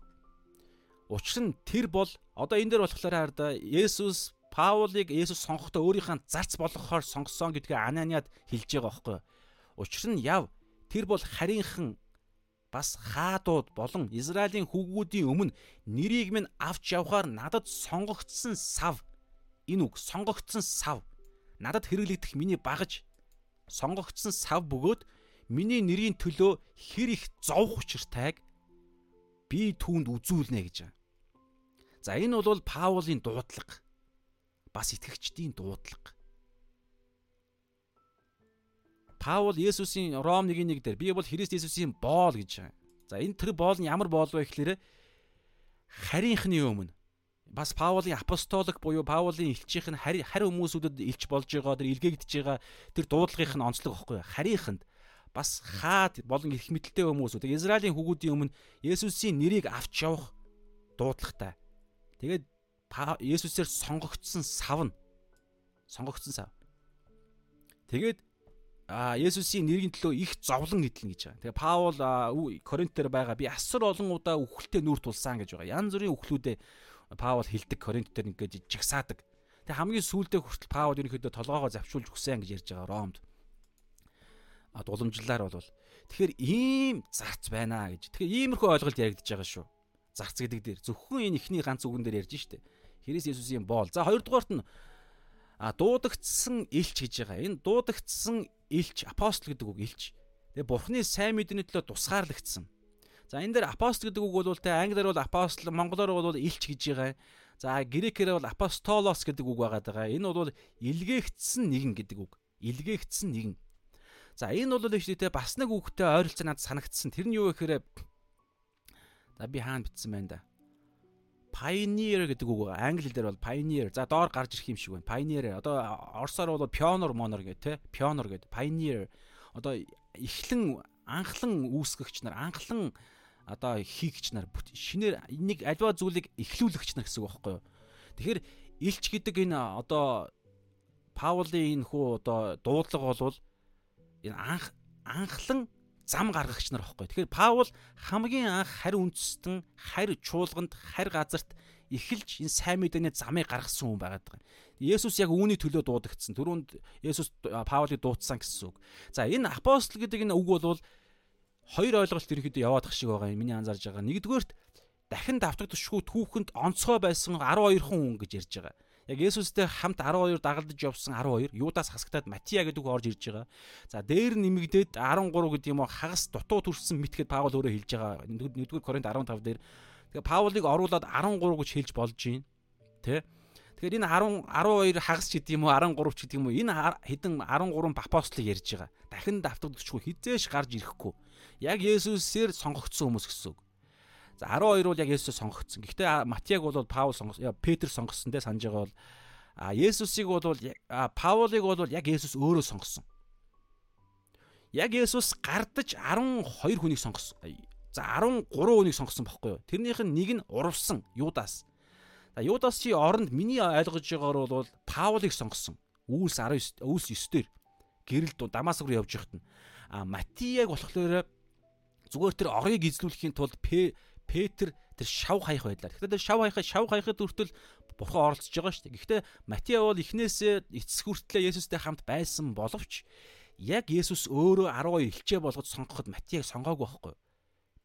Учир нь тэр бол одоо энэ дээр болохоор хардаа Есүс Паулыг Есүс сонгохдоо өөрийнхөө зарц болгохоор сонгосон гэдгээ Ананиад хэлж байгаа байхгүй. Учир нь яв тэр бол харийнхан бас хаадууд болон Израилийн хүүгүүдийн өмнө нэрийг минь авч явхаар надад сонгогдсон сав энэ үг сонгогдсон сав надад хэрэглэгдэх миний багаж сонгогдсон сав бөгөөд миний нэрийн төлөө хэр их зовх учиртайг би түүнд үзүүлнэ гэж байна. За энэ бол Паулын дуудлага. Бас итгэгчдийн дуудлага. Паул Есүсийн Ром 1:1 дээр би бол Христ Есүсийн боол гэж байна. За энэ тэр боол нь ямар боол вэ гэхээр харийнхны өмнө бас Паулын апостолик буюу Паулын элчийнх нь харь хүмүүсүүдэд илч болж байгаа тэр илгээгдэж байгаа тэр дуудлагынх нь онцлог байхгүй харийнханд бас хаад болон их мэдлэлтэй хүмүүсүүд Израилийн хүүгүүдийн өмнө Есүсийн нэрийг авч явах дуудлагатай. Тэгээд Есүсээр сонгогдсон сав нь сонгогдсон сав. Тэгээд а Есүсийн нэрийн төлөө их зовлон эдлэн гэж байгаа. Тэгээ Паул Коринт дээр байгаа би асар олон удаа үхэлтэд нүүр тулсан гэж байгаа. Янз бүрийн үхлүүдээ Паул хилдэг Коринт дээр ингээд жигсаадаг. Тэгээ хамгийн сүүлдээ хүртэл Паул ерөнхийдөө толгоогоо завчуулж өгсөн гэж ярьж байгаа Ромд. А дуламжлалаар бол тэгэхээр ийм зарц байна гэж. Тэгэхээр иймэрхүү ойлголт яригдж байгаа шүү зарц гэдэг дээр зөвхөн энэ ихний ганц үгэн дээр ярьж штэ. Христ Есүсийн боол. За хоёрдугаарт нь а дуудагдсан элч гэж байгаа. Энэ дуудагдсан элч апостол гэдэг үг элч. Тэгээ бурхны сайн мэдээний төлөө тусгаарлагдсан. За энэ дээр апостол гэдэг үг бол тэ англиар бол апостол, монголоор бол элч гэж байгаа. За грекээр бол апостолос гэдэг үг байгаа даа. Энэ бол илгээгдсэн нэгэн гэдэг үг. Илгээгдсэн нэгэн. За энэ бол тэ бас нэг үгтэй ойролцоо надад санагдсан. Тэр нь юу гэхээр За би хаана бичсэн байна да. Pioneer гэдэг үг. Англи хэлээр бол pioneer. За доор гарч ирэх юм шиг байна. Pioneer. Одоо орсоор бол pioneer monor гэх те. Pioneer гэдэг. Pioneer. Одоо эхлэн анхлан үүсгэгч нар, анхлан одоо хийгч нар шинээр нэг альва зүйлийг эхлүүлэгч нар гэсэн үг байхгүй юу. Тэгэхээр илч гэдэг энэ одоо Паулийн энэ хүү одоо дуудлага бол энэ анх анхлан зам гаргагч нар байхгүй. Тэгэхээр Паул хамгийн анх харь үндэстэн, харь чуулганд, харь газарт эхэлж энэ сайн мэдээний замыг гаргасан хүн байгаад байгаа. Есүс яг үүний төлөө дуудагдсан. Төрөнд Есүс Паулыг дуудсан гэсэн үг. За энэ апостол гэдэг энэ үг бол хоёр ойлголт ерөөхдөө яваадах шиг байгаа юм. Миний анзаарж байгаа. Нэгдүгээрт дахин давтагдчихгүй түүхэнд онцгой байсан 12 хүн гэж ярьж байгаа яг Есүстэй хамт 12 дагалдаж явсан 12 Юдаас хасагтаад Матиа гэдэг үг орж ирж байгаа. За дээр нэмэгдээд 13 гэдэг юм уу хагас дутуу төрсэн мэт гэд Паул өөрөө хэлж байгаа. 1-р Коринт 15 дээр тэгээ Паулыг оруулаад 13 гэж хэлж болж байна. Тэ? Тэгэхээр энэ 10 12 хагас ч гэдэг юм уу 13 ч гэдэг юм уу энэ хэдэн 13 апостолыг ярьж байгаа. Дахин давтагдчихгүй хизээш гарч ирэхгүй. Яг Есүсээр сонгогдсон хүмүүс гэсэн үг. За 12 бол яг Есүс сонгогдсон. Гэхдээ Матьяг бол Паул сонгосон. Петр сонгосон те санаж байгаа бол а Есүсийг бол Паулыг бол яг Есүс өөрөө сонгосон. Яг Есүс гардаж 12 хүнийг сонгосон. За 13 хүнийг сонгосон байхгүй юу? Тэрнийх нь нэг нь урвсан Юдас. За Юдасчи оронд миний ойлгож байгаагаар бол Паулыг сонгосон. Үүс 19 үүс 9 дээр гэрэл Дамаск руу явж байхад нь а Матияг болохоор зүгээр тэр орыг эзлүүлэхийн тулд Петр тэр шав хаях байлаа. Тэгэхээр тэр шав хаяхаа шав хаяхад хүртэл бурхан оролцож байгаа шүү дээ. Гэхдээ Матиа бол эхнээсээ эцэс хүртлээ Есүстэй хамт байсан боловч яг Есүс өөрөө 12 элчээ болгож сонгоход Матиаг сонгоогүй байхгүй.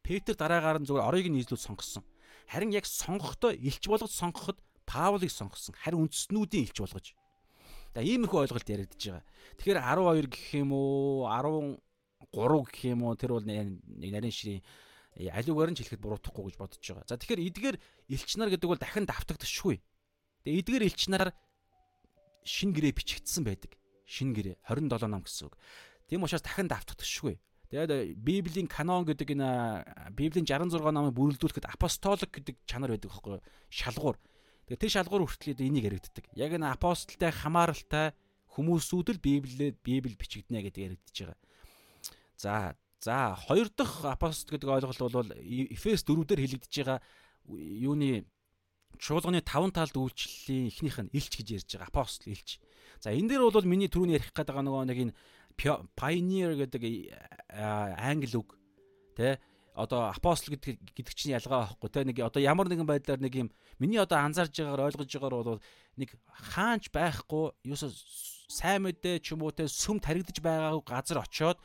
Петр дараагаар нь зүгээр орыг нь нийлүүлж сонгосон. Харин яг сонгохдоо элч болгож сонгоход Паулыг сонгосон. Харин үндснүүдийн элч болгож. За иймэрхүү ойлголт яригдж байгаа. Тэгэхээр 12 гэх юм уу 13 гэх юм уу тэр бол нарийн ширийн аливаар нь ч хэлэхэд буруутахгүй гэж бодож байгаа. За тэгэхээр эдгээр элч нар гэдэг бол дахин давтагдчихгүй. Тэгээ эдгээр элч нар шин гэрээ бичигдсэн байдаг. Шин гэрээ 27 ном гэсэн үг. Тийм учраас дахин давтагдчихгүй. Тэгээд Библийн канон гэдэг энэ Библийн 66 номыг бүрэлдүүлэхэд апостолик гэдэг чанар байдаг байхгүй шалгуур. Тэгээд тэр шалгуур хүртэл энийг яригддаг. Яг энэ апостолтай хамааралтай хүмүүсүүд л Библиэд Библи бичигдэнэ гэдэг яригдж байгаа. За За хоёр дахь апостол гэдэг ойлголт бол Эфес 4 дээр хэлэгдэж байгаа юуны чуулганы таван талд үйлчлэлийн эхнийх нь элч гэж ярьж байгаа апостол элч. За энэ дээр бол миний түрүүний ярих байгаа нөгөө нэг энэ pioneer гэдэг англи үг тэ? Одоо апостол гэдэг гэдэг чинь ялгаа байхгүй те нэг одоо ямар нэгэн байдлаар нэг юм миний одоо анзаарж байгаагаар ойлгож байгаагаар бол нэг хаанч байхгүй юусо сайн мэдээ ч юм уу те сүм таригдж байгаа газар очоод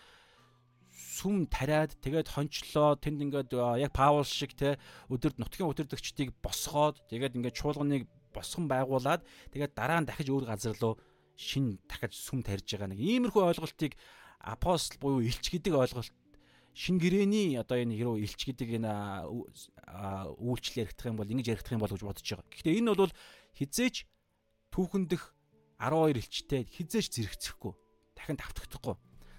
сүм тариад тэгээд хончлоо тэнд ингээд яг Паул шиг те өдөрт нутгийн өдөрдөгчдийг босгоод тэгээд ингээд чуулганыг босгон байгуулад тэгээд дараа нь дахиж өөр газар руу шин дахиж сүм тарьж байгаа нэг иймэрхүү ойлголтыг апостол буюу элч гэдэг ойлголт шин гэрэний одоо энэ хэрэг элч гэдэг энэ үйлчлэл яригдах юм бол ингэж яригдах юм бол гэж бодож байгаа. Гэхдээ энэ бол хизээч түүхэндх 12 элчтэй хизээч зэрэгцэхгүй дахин давтагдахгүй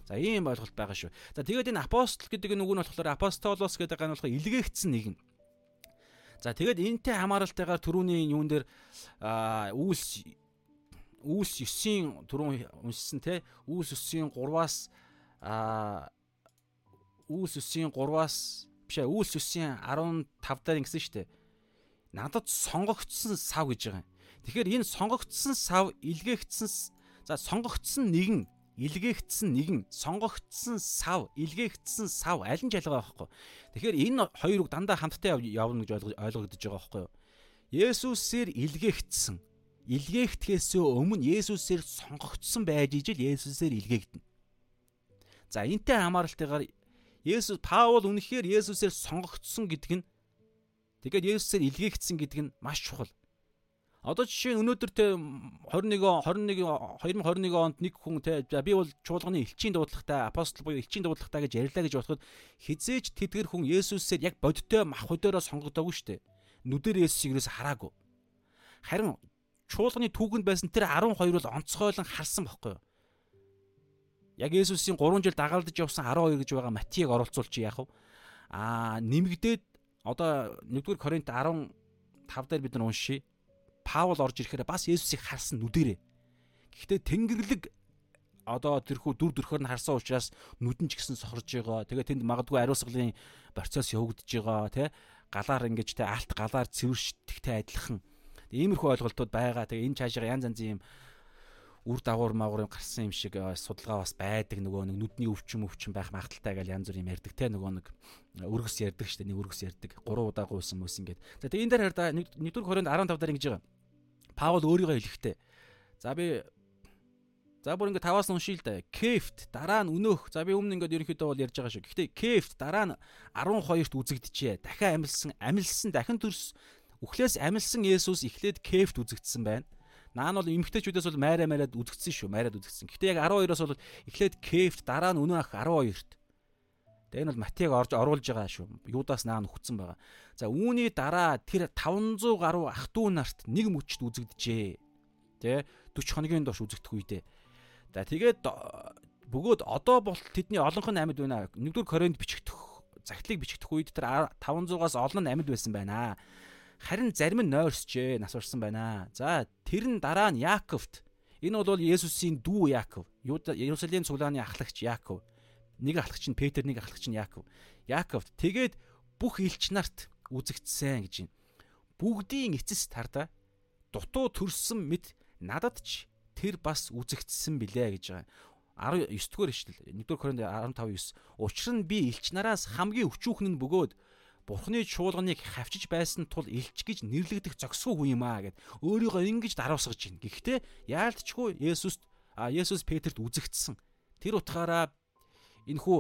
За ийм ойлголт байгаа шүү. За тэгээд энэ апостол гэдэг нэг нь болохоор апостолос гэдэг гань болохоор илгээгдсэн нэгэн. За тэгээд энтэй хамааралтайгаар түрүүний юун дээр үүс үүс 9-ийн түрүүн уншсан те үүс 9-ийн 3-аас үүс 9-ийн 3-аас биш ээ үүс 9-ийн 15 дээр ингэсэн шүү дээ. Надад сонгогдсон сав гэж байгаа юм. Тэгэхээр энэ сонгогдсон сав илгээгдсэн за сонгогдсон нэгэн илгээгдсэн нэгэн сонгогдсон сав илгээгдсэн сав аль нь ялгаа байхгүй. Тэгэхээр энэ хоёрыг дандаа хамтдаа явна гэж ойлгогдож байгаа байхгүй юу? Есүсээр илгээгдсэн илгээгдэхээс өмнө Есүсээр сонгогдсон байж ижил Есүсээр илгээгдэнэ. За энтэй хамааралтайгаар Есүс Паул үнэхээр Есүсээр сонгогдсон гэдэг нь тэгээд Есүсээр илгээгдсэн гэдэг нь маш чухал. Одоо жишээ өнөөдөр те 21 21 2021 онд нэг хүн те би бол чуулганы элчийн дуудлагатай апостол буюу элчийн дуудлагатай гэж ярьлаа гэж бодоход хизээч тэдгэр хүн Есүсээр яг бодиттой мах хөдөөрөө сонгогдоогүй дээ. Нүдээр Есүсийг юус хараагүй. Харин чуулганы түүхэнд байсан тэр 12 бол онцгойлон харсан бохгүй юу? Яг Есүсийн 3 жил дагалдаж явсан 12 гэж байгаа Матийг оролцуулж яах вэ? Аа нэмэгдээд одоо 1-р Коринт 15 дээр бид нар уншия. Паул орж ирэхээр бас Есүсийг харсан нүдэрээ. Гэхдээ Тэнгэрлэг одоо тэрхүү дүр төрхөөр нь харсан учраас нүдэн ч гэсэн сохорж байгаа. Тэгээ тэнд магадгүй ариусгалын процесс явагдаж байгаа тий галаар ингэж тий алт галаар цэвэршдэгтэй адилхан. Иймэрхүү ойлголтууд байгаа. Тэгээ энэ цаашаа янз янзын юм үр дагавар магуурын гарсан юм шиг судалгаа бас байдаг нөгөө нэг нүдний өвчин өвчин байх магадaltaй гэж янз бүр юм ярьдаг те нөгөө нэг өргөс ярьдаг штэ нэг өргөс ярьдаг 3 удаа гуйсан мөс ингээд за тэгээ энэ дээр хараа 1-р Коринт 15 дээр ингэж байгаа Паул өөрийгөө хэлэхдээ за би За бүр ингээ таваас уншия л да. Кефт дараа нь өнөөх. За би өмнө ингээд ерөнхийдөө бол ярьж байгаа шүү. Гэхдээ Кефт дараа нь 12-т үзэгдэжээ. Дахин амилсан, амилсан дахин төрс үхлээс амилсан Есүс эхлээд Кефт үзэгдсэн байна. Наа нь бол эмгтээчүүдээс бол майраа майраад үзэгдсэн шүү. Майраад үзэгдсэн. Гэхдээ яг 12-оос бол эхлээд Кефт дараа нь өнөө ах 12-т. Тэгээ энэ бол Матийг орж оруулж байгаа шүү. Юудаас наа нь хүтсэн байгаа. За үүний дараа тэр 500 гаруй ах トゥ у нарт нэг мөчд үзэгдэжээ. Тэ 40 хоногийн доош үзэгдэх үедээ. За тэгээд бөгөөд одоо бол тэдний олонх нь амьд байна. Нэгдүгээр Коринт бичигдэх загтлыг бичигдэх үед тэр 500-аас олон нь амьд байсан байна. Харин зарим нь нойрсжээ, нас орсон байна. За тэр нь дараа нь Яаковт. Энэ бол Есүсийн дүү Яаков. Иерусалим цуглааны ахлагч Яаков. Нэг ахлагч нь Петр, нэг ахлагч нь Яаков. Яаковт тэгээд бүх элч нарт үзэгдсэн гэж байна. Бүгдийн эцэс тарда дутуу төрсөн мэд надад ч тэр бас үзэгдсэн билээ гэж байгаа. 19 дугаар ишлэл 1-р Коринт 15:9 Учир нь би элч нараас хамгийн өчүүхэн нь бөгөөд Бурхны чуулганыг хавчиж байсан тул элч гэж нэрлэгдэх зохисгүй хүн юм аа гэд өөрийгөө ингэж даруусгаж байна. Гэхдээ яалтчгүй Есүст а Есүс Петрт үзэгдсэн. Тэр утгаараа энэ хүү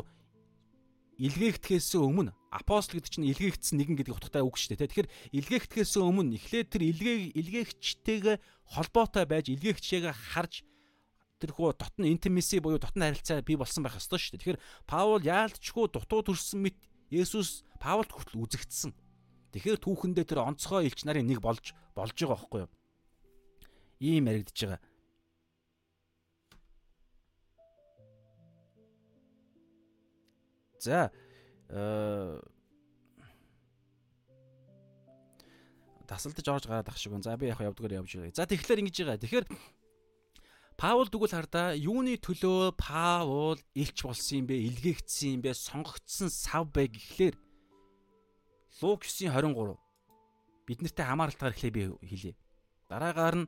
илгээгдэхээс өмнө апостол гэдэг чинь илгээгдсэн нэгэн гэдэг утгатай үг шүү дээ. Тэгэхээр илгээгдэхээс өмнө эхлээд тэр илгээг илгээгчтэйгээ холбоотой байж илгээгчээгээ харж тэрхүү дотн интимеси буюу дотн харилцаа бий болсон байх ёстой шүү дээ. Тэгэхээр Паул яалтчгүй дутуу төрсөн мэт Есүс Паулд хүртэл үзэгдсэн. Тэгэхээр түүхэндээ тэр онцгой элч нарын нэг болж болж байгаа байхгүй юу? Ийм яригдж байгаа. За э тасалдаж орж гараад ах шиг. За би яг явдгаар явж байгаа. За тэгэхээр ингэж байгаа. Тэгэхээр Паул дүгэл хардаа юуны төлөө Паул илч болсон юм бэ? Илгээгдсэн юм бэ? Сонгогдсон сав бэ гэхлээр Лук 9:23 бид нартай хамааралтаар эхлэе би хэлье. Дараагаар нь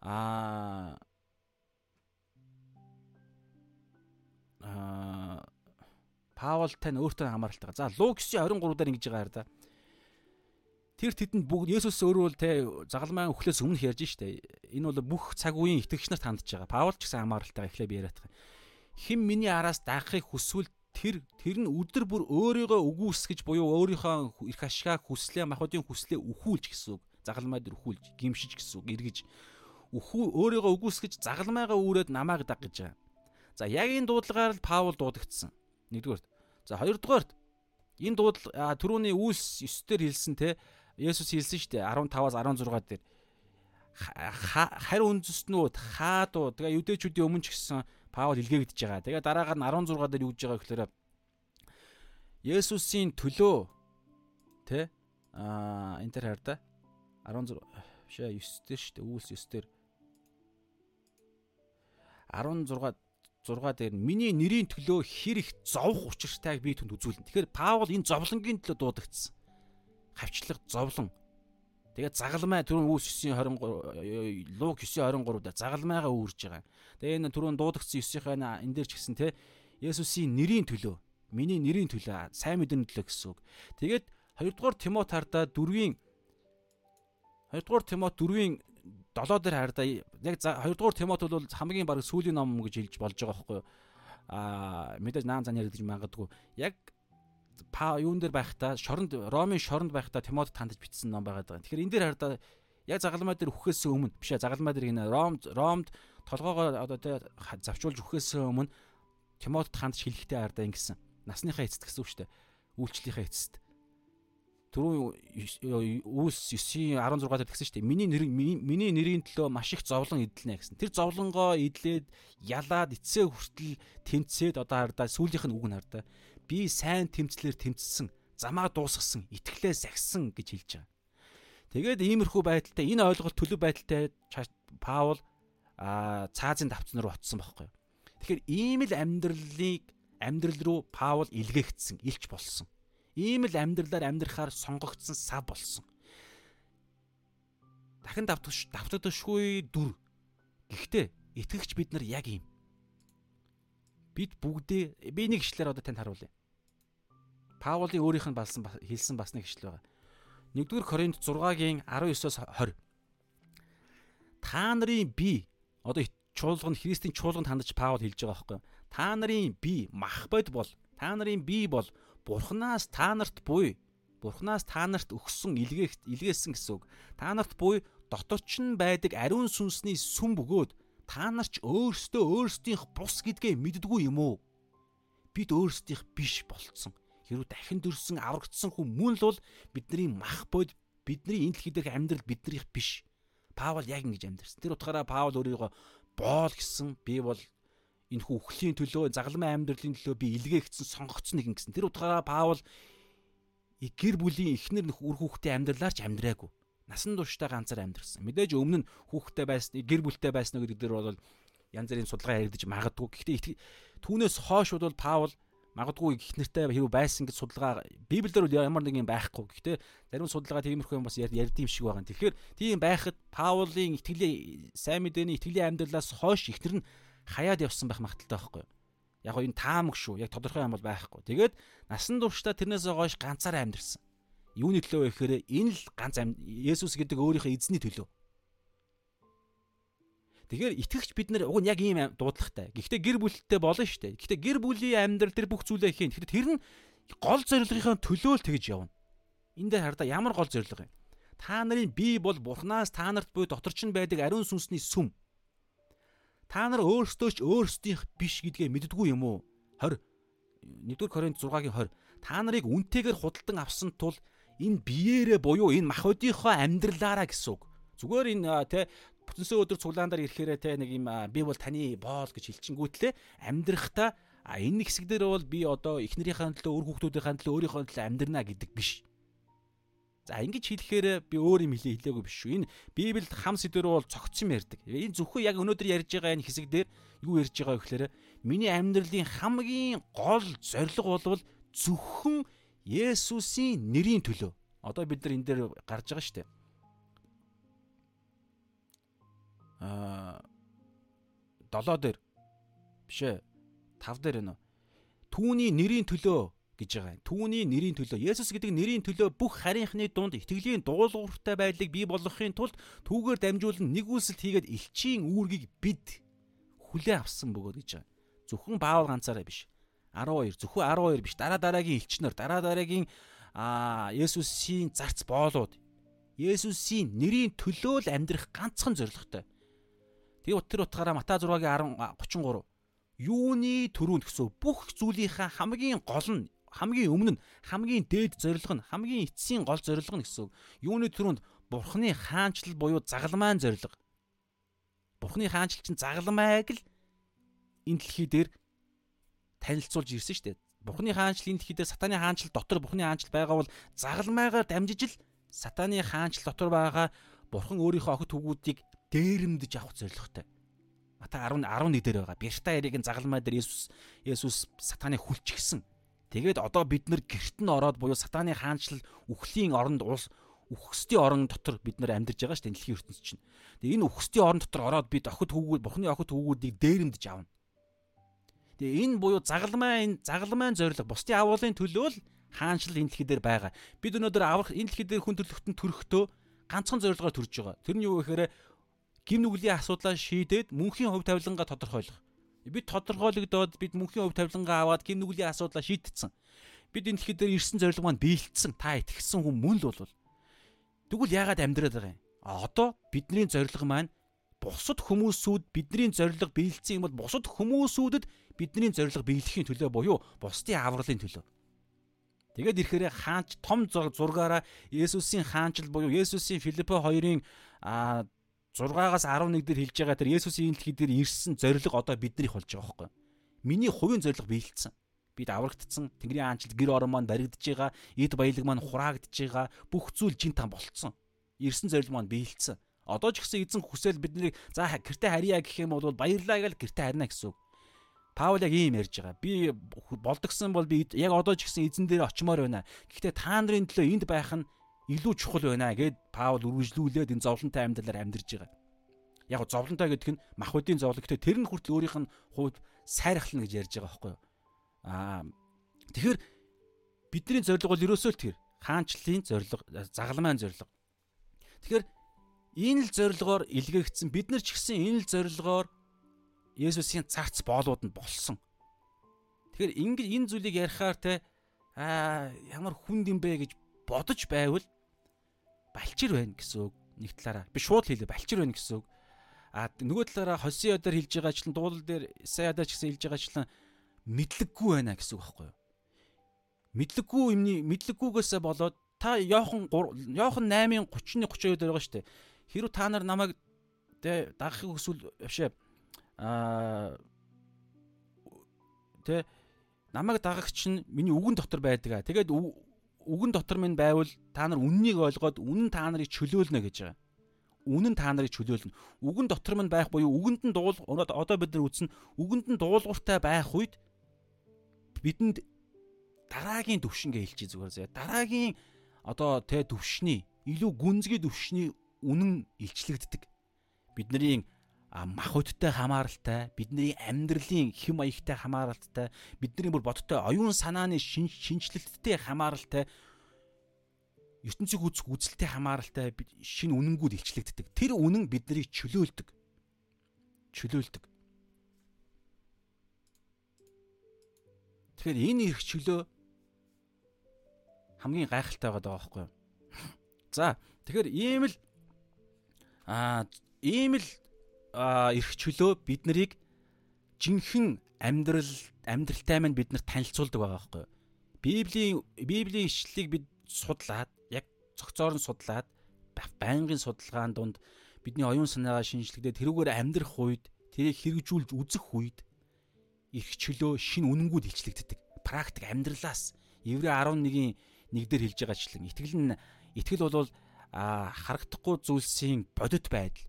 аа Паултай нь өөртөө хамааралтай. За Лук 9:23 дээр ингэж байгаа хараа. Тэр тэдэнд бүгд Есүс өөрөө л те загалмай өхлөөс өмнөх ярьж штэ. Энэ бол бүх цаг үеийн итгэгч нарт хандж байгаа. Паул ч гэсэн хамааралтай эхлээ би яриад байгаа. Хим миний араас дагахыг хүсвэл тэр тэр нь өдөр бүр өөрийгөө үгүйсгэж буюу өөрийнхөө эрх ашгаа хүслээ махуудын хүслээ өхүүлж гэсэн үг. Загалмай дээр өхүүлж, гимшиж гэсэн үг, эргэж өхүү өөрийгөө үгүйсгэж загалмайгаа үүрээд намааг даг гэж байгаа. За яг энэ дуудлагаар л Паул дуудагдсан. Нэгдүгээрт. За хоёрдугаарт энэ дуудлага түрүүний үйлс 9 дээр хэлсэн те Есүс хэлсэн шүү дээ 15-аас 16 дээр. Харь үндэстнүүд хаадуу тэгээ юдэчүүдийн өмнө ч гэсэн Паул илгээгдэж байгаа. Тэгээ дараагаар нь 16 дээр юу гэж байгаа гэхээр Есүсийн төлөө тэ аа энэ төр хайр да 16 бишээ 9 дээр шүү дээ үйлс 9 дээр 16 6 дээр миний нэрийн төлөө хэр их зовх учиртайг би түнд үзүүлнэ. Тэгэхээр Паул энэ зовлонгийн төлөө дуудагдсан хавчлаг зовлон. Тэгээд загалмай түрүүн үүс 923 луг 923 дээр загалмайгаа үүрж байгаа. Тэгээд энэ түрүүн дуудагдсан 9-ийнхаа энэ дээр ч гэсэн те Есүсийн нэрийн төлөө, миний нэрийн төлөө, сайн мэдээний төлөө гэсэн үг. Тэгээд 2 дугаар Тимот хардаа дөрвийн 2 дугаар Тимот дөрвийн 7 дээр хардаа яг 2 дугаар Тимот бол хамгийн баг сүүлийн ном гэж хэлж болж байгаа байхгүй юу? Аа мэдээж наан зан яригдж магадгүй. Яг па юун дээр байхдаа шоронд Ромын шоронд байхдаа Тимот тандж бичсэн ном байгаад байгаа. Тэгэхээр энэ дээр хардаа яг загалмай дээр үхээс өмнө биш ээ загалмай дээр энэ Ром Ромд толгоогоо одоо тэ завчуулж үхээс өмнө Тимотд хандж хэлэхдээ хардаа ингэсэн. Насныхаа эцэст гэсэн үг шүү дээ. Үйлчлэлийнхаа эцэст. Түрүү үүс 9-16 дээр тэгсэн шүү дээ. Миний нэр миний нэрийн төлөө маш их зовлон эдэлнэ гэсэн. Тэр зовлонгоо эдлээд ялаад эцсээ хүртэл тэмцээд одоо хардаа сүүлийнх нь үг нь хардаа би сайн тэмцлэр тэмцсэн, замаа дуусгасан, итгэлээ сахисан гэж хэлж байгаа. Тэгээд иймэрхүү байдалтай энэ ойлголт төлөв байдалтай Паул а цаазын давцсан руу очсон байхгүй. Тэгэхээр ийм л амьдралыг амьдрал руу Паул илгээгдсэн, илч болсон. Ийм л амьдралаар амьдрахаар сонгогдсон сав болсон. Дахин давтагш давтагдашгүй дүр. Гэхдээ итгэгч бид нар яг ийм бид бүгдээ би нэг ишлэр одоо танд харуулъя. Паулын өөрийнх нь балсан хэлсэн бас нэг ишлэл байгаа. 1-р Коринт 6-гийн 19-оос 20. Та нарын би одоо чуулганд Христийн чуулганд хандаж Паул хэлж байгаа байхгүй? Та нарын би мах бод бол та нарын би бол Бурханаас та нарт буй Бурханаас та нарт өгсөн илгээгт илгээсэн гэсэн үг. Та нарт буй доторч нь байдаг ариун сүнсний сүм бөгөөд та нар ч өөрсдөө өөрсдийнх бус гэдгээ мэддгүй юм уу? Бид өөрсдийнх биш болцсон. Хэрвээ дахин төрсөн аврагдсан хүн мөн л бол бидний мах бод бидний энэ дэлхий дээрх амьдрал биднийх биш. Паул яг ингэж амьдэрсэн. Тэр утгаараа Паул өөрийгөө боол гэсэн би бол энэ хүү өхлийн төлөө загалмай амьдралын төлөө би илгээгдсэн сонгогдсон нэгэн гэсэн. Тэр утгаараа Паул гэр бүлийн эхнэр нөх үр хүүхдийн амьдралаар ч амьдраагүй насан туршдаа ганцаар амьдэрсэн. Мэдээж өмнө нь хүүхдтэй байсан, гэр бүлтэй байсан гэдэг дээр бол янз бүрийн судалгаа яригдж магадгүй. Гэхдээ түүнээс хойш бол Паул магадгүй их нэртэй хэрэг байсан гэж судалгаа Библиэр бол ямар нэг юм байхгүй. Гэхдээ зарим судалгаа тиймэрхүү юм бас ярьд юм шиг байгаа. Тэгэхээр тийм байхад Паулын итгэлийн сайн мэдээний итгэлийн амьдралаас хойш ихнэр нь хаяад явсан байх магадaltaй байхгүй. Яг энэ таамаг шүү. Яг тодорхой юм бол байхгүй. Тэгээд насан туршдаа тэрнээс хойш ганцаараа амьдэрсэн. Юуны төлөө вэ гэхээр энэ л ганц Есүс гэдэг өөрийнхөө эзний төлөө. Тэгэхээр итгэгч бид нар уг нь яг ийм дуудлагатай. Гэхдээ гэр бүлтэй болно шүү дээ. Гэхдээ гэр бүлийн амьдрал тэр бүх зүйлээ хийн. Тэгэхээр тэр нь гол зорилгынхаа төлөө л тэгж явна. Энд дээр хардаа ямар гол зорилго юм? Та нарын бие бол Бурханаас та нарт буй дотор ч байдаг ариун сүнсний сүм. Та нар өөрсдөө ч өөрсдийнх биш гэдгээ мэддэггүй юм уу? 20 1-р Коринт 6-гийн 20 та нарыг үнтэйгээр худалдан авсан тул энэ биеэрээ буюу энэ махбодийнхоо амьдралаараа гэсэн үг. Зүгээр энэ те бүтэнсээ өдөр цуглаандаар ирэхээрээ те нэг юм би бол таны боол гэж хэлчихэнгүүтлээ амьдрахтаа а энэ хэсэг дээр бол би одоо эхнэрийнхээ төлөө өр хүүхдүүдийнхээ төлөө өөрийнхөө төлөө амьдрна гэдэг биш. За ингэж хэлэхээр би өөр юм хэлээ хэлээгүй биш шүү. Энэ Библиэд хам сэдвэр бол цогцсон ярьдаг. Энэ зөвхөн яг өнөөдөр ярьж байгаа энэ хэсэг дээр юу ярьж байгаа вэ гэхээр миний амьдралын хамгийн гол зорилго бол зөвхөн Есүсийн нэрийн төлөө. Одоо бид нар энэ дээр гарч байгаа шүү дээ. Аа 7 дээр биш ээ 5 дээр нөө. түүний нэрийн төлөө гэж байгаа. Түүний нэрийн төлөө Есүс гэдэг нэрийн төлөө бүх харийнхны дунд итгэлийн дуулууртай байдлыг бий болгохын тулд түүгээр дамжуулан нэг үйлсэлт хийгээд элчийн үүргийг бид хүлээн авсан бөгөөд гэж байгаа. Зөвхөн Баавал ганцаараа биш. 12 зөвхөн 12 биш. Дараа дараагийн элчнэр, дараа дараагийн аа Есүсийн зарц боолууд Есүсийн нэрийн төлөө л амьдрах ганцхан зорилготой. Тэгээ тэр утгаараа Матай 6-гийн 10 33 юуны төрөнд гэсэн бүх зүйлийнхаа хамгийн гол нь хамгийн өмнө нь хамгийн дээд зорилго нь хамгийн эцсийн гол зорилго нь гэсэн юуны төрөнд бурхны хаанчлал буюу загалмайн зорилго. Бурхны хаанчлал чинь загалмайг л энэ дэлхий дээр танилцуулж ирсэн шүү дээ. Бурхны хаанчлал энэ дэлхий дээр сатаны хаанчлал дотор бурхны хаанчлал байгаа бол загалмайгаар дамжиж л сатаны хаанчлал дотор байгаа бурхан өөрийнхөө охид хүүгүүдийг дээрэмдэж авах зорилготой. Матай 10 11 дээр байгаа. Бирта яриг загалмай дээр Есүс Есүс сатаныг хүлчихсэн. Тэгээд одоо бид нар герт нь ороод буюу сатаны хаанчлал үхлийн оронд улс үхсдийн орон дотор бид нар амьдарч байгаа шүү дээ дэлхийн ертөнцийн чинь. Тэгээ энэ үхсдийн орон дотор ороод бид охид хүүгүүд бурхны охид хүүгүүдийг дээрэмдэж авна. Тэгээ энэ буюу загалмай энэ загалмайн зориг бусдын агуулгын төлөө л хаанчлал энэ дэлхий дээр байгаа. Бид өнөөдөр аврах энэ дэлхий дээр хүн төрлөختөнд төрөхдөө ганцхан зорилгоор төрж байгаа. Тэр нь юу гэхээр гим нүглийн асуудлаа шийдээд мөнхийн хувь тавилангаа тодорхойлох. Бид тодорхойлогдоод бид мөнхийн хувь тавилангаа аваад гим нүглийн асуудлаа шийдтсэн. Бид энэ дэлхий дээр ирсэн зорилго маань биелдсэн. Та итгэсэн хүн мөн л болвол. Тэгвэл яагаад амьдраад байгаа юм? А одоо бидний зорилго маань бусад хүмүүсүүд бидний зорилго биелсэн юм бол бусад хүмүүсүүдэд бидний зорилго биелэхийн төлөө буюу бусдын авралын төлөө. Тэгээд ирэхээр хаанч том зургаараа Есүсийн хаанчл буюу Есүсийн Филиппо 2-ын 6-аас 11 дээр хэлж байгаа тэр Есүсийн дэлхий дээр ирсэн зориг одоо биднийх болж байгаа байхгүй. Миний хувийн зориг биелэлцсэн. Бид аврагдсан, Тэнгэрийн аанчлал гэр орон маань баригдаж байгаа, эд баялаг маань хураагдж байгаа, бүх зүйл жин там болцсон. Ирсэн зориг маань биелэлцсэн. Одоо ч гэсэн эзэн хүсэл бидний за гэрте харьяа гэх юм бол баярлаа гэж гэрте харина гэсэн үг. Паул яг ийм ярьж байгаа. Би болдгсон бол би яг одоо ч гэсэн эзэн дээр очимоор байна. Гэхдээ та нарын төлөө энд байх нь илүү чухал байна гэд Паул үргэлжлүүлээд энэ зовлонтой амьдралаар амьдарч байгаа. Яг зовлонтой гэдэг нь махбодийн зовлон гэхдээ тэр нь хүртэл өөрийнх нь хувьд сайрхлна гэж ярьж байгаа байхгүй юу? Аа тэгэхээр бидний зорилго бол ерөөсөө л тэр хаанчлалын зорилго, загалмайн зорилго. Тэгэхээр энэ л зорилгоор илгээгдсэн бид нар ч гэсэн энэ л зорилгоор Есүсийн царц боолууд нь болсон. Тэгэхээр ингэ энэ зүйлийг ярихаар те аа ямар хүнд юм бэ гэж бодож байвал балчир байна гэсэн үг нэг талаараа. Би шууд хэлээ балчир байна гэсэн үг. А нөгөө талаараа Хосио дээр хэлж байгаачлан дуулал дээр Исаяда ч гэсэн хэлж байгаачлан мэдлэггүй байна гэсэн үг байхгүй юу? Мэдлэггүй юмний мэдлэггүйгээсээ болоод та Йохан Йохан 8-ын 30-ны 32 дээр байгаа шүү дээ. Хэрв та нар намайг тэ дагахыг хүсвэл бишээ аа тэ намайг дагагч нь миний үгэн дотор байдаг. Тэгээд үгэн дотор минь байвал та нар үннийг ойлгоод үнэн та нарыг чөлөөлнө гэж байгаа. Үнэн та нарыг чөлөөлнө. Үгэн дотор минь байх буюу үгэнд нь дуул одоо бид нар үзнэ үгэнд нь дуулууртай байх үед бидэнд дараагийн төвшингээ хэлчихье зүгээр зэ. Дараагийн одоо тэ төвшний илүү гүнзгий төвшний үнэн илчлэгддэг. Бидний мах хөдтэй хамааралтай, бидний амьдралын хэм маягтай хамааралтай, бидний бүр бодтой оюун санааны шинжлэлттэй хамааралтай ертөнцийг үзэх үзэлтэй хамааралтай шинэ үнэнгүүд илчлэгддэг. Тэр үнэн биднийг чөлөөлдөг. Чөлөөлдөг. Тэгэхээр энэ эрх чөлөө хамгийн гайхалтай байгаа байхгүй юу? За, тэгэхээр ийм л аа ийм л эрх чөлөө бид нарыг жинхэнэ амьдрал амьдралтай маань бид нарт танилцуулдаг байгаа байхгүй юу? Библийн Библийн ишлэлийг бид судлаад яг цогцоор нь судлаад байнгын судалгаан донд бидний оюун санаагаа шинжлэхдээ тэрүүгээр амьдрах үед тэрийг хэрэгжүүлж үзэх үед эрх чөлөө шин үнэнгүүд илчлэгддэг. Практик амьдралаас Еврей 11-ийн 1 дээр хэлж байгаачлан итгэл нь итгэл бол а харагдахгүй зүйлсийн бодит байдал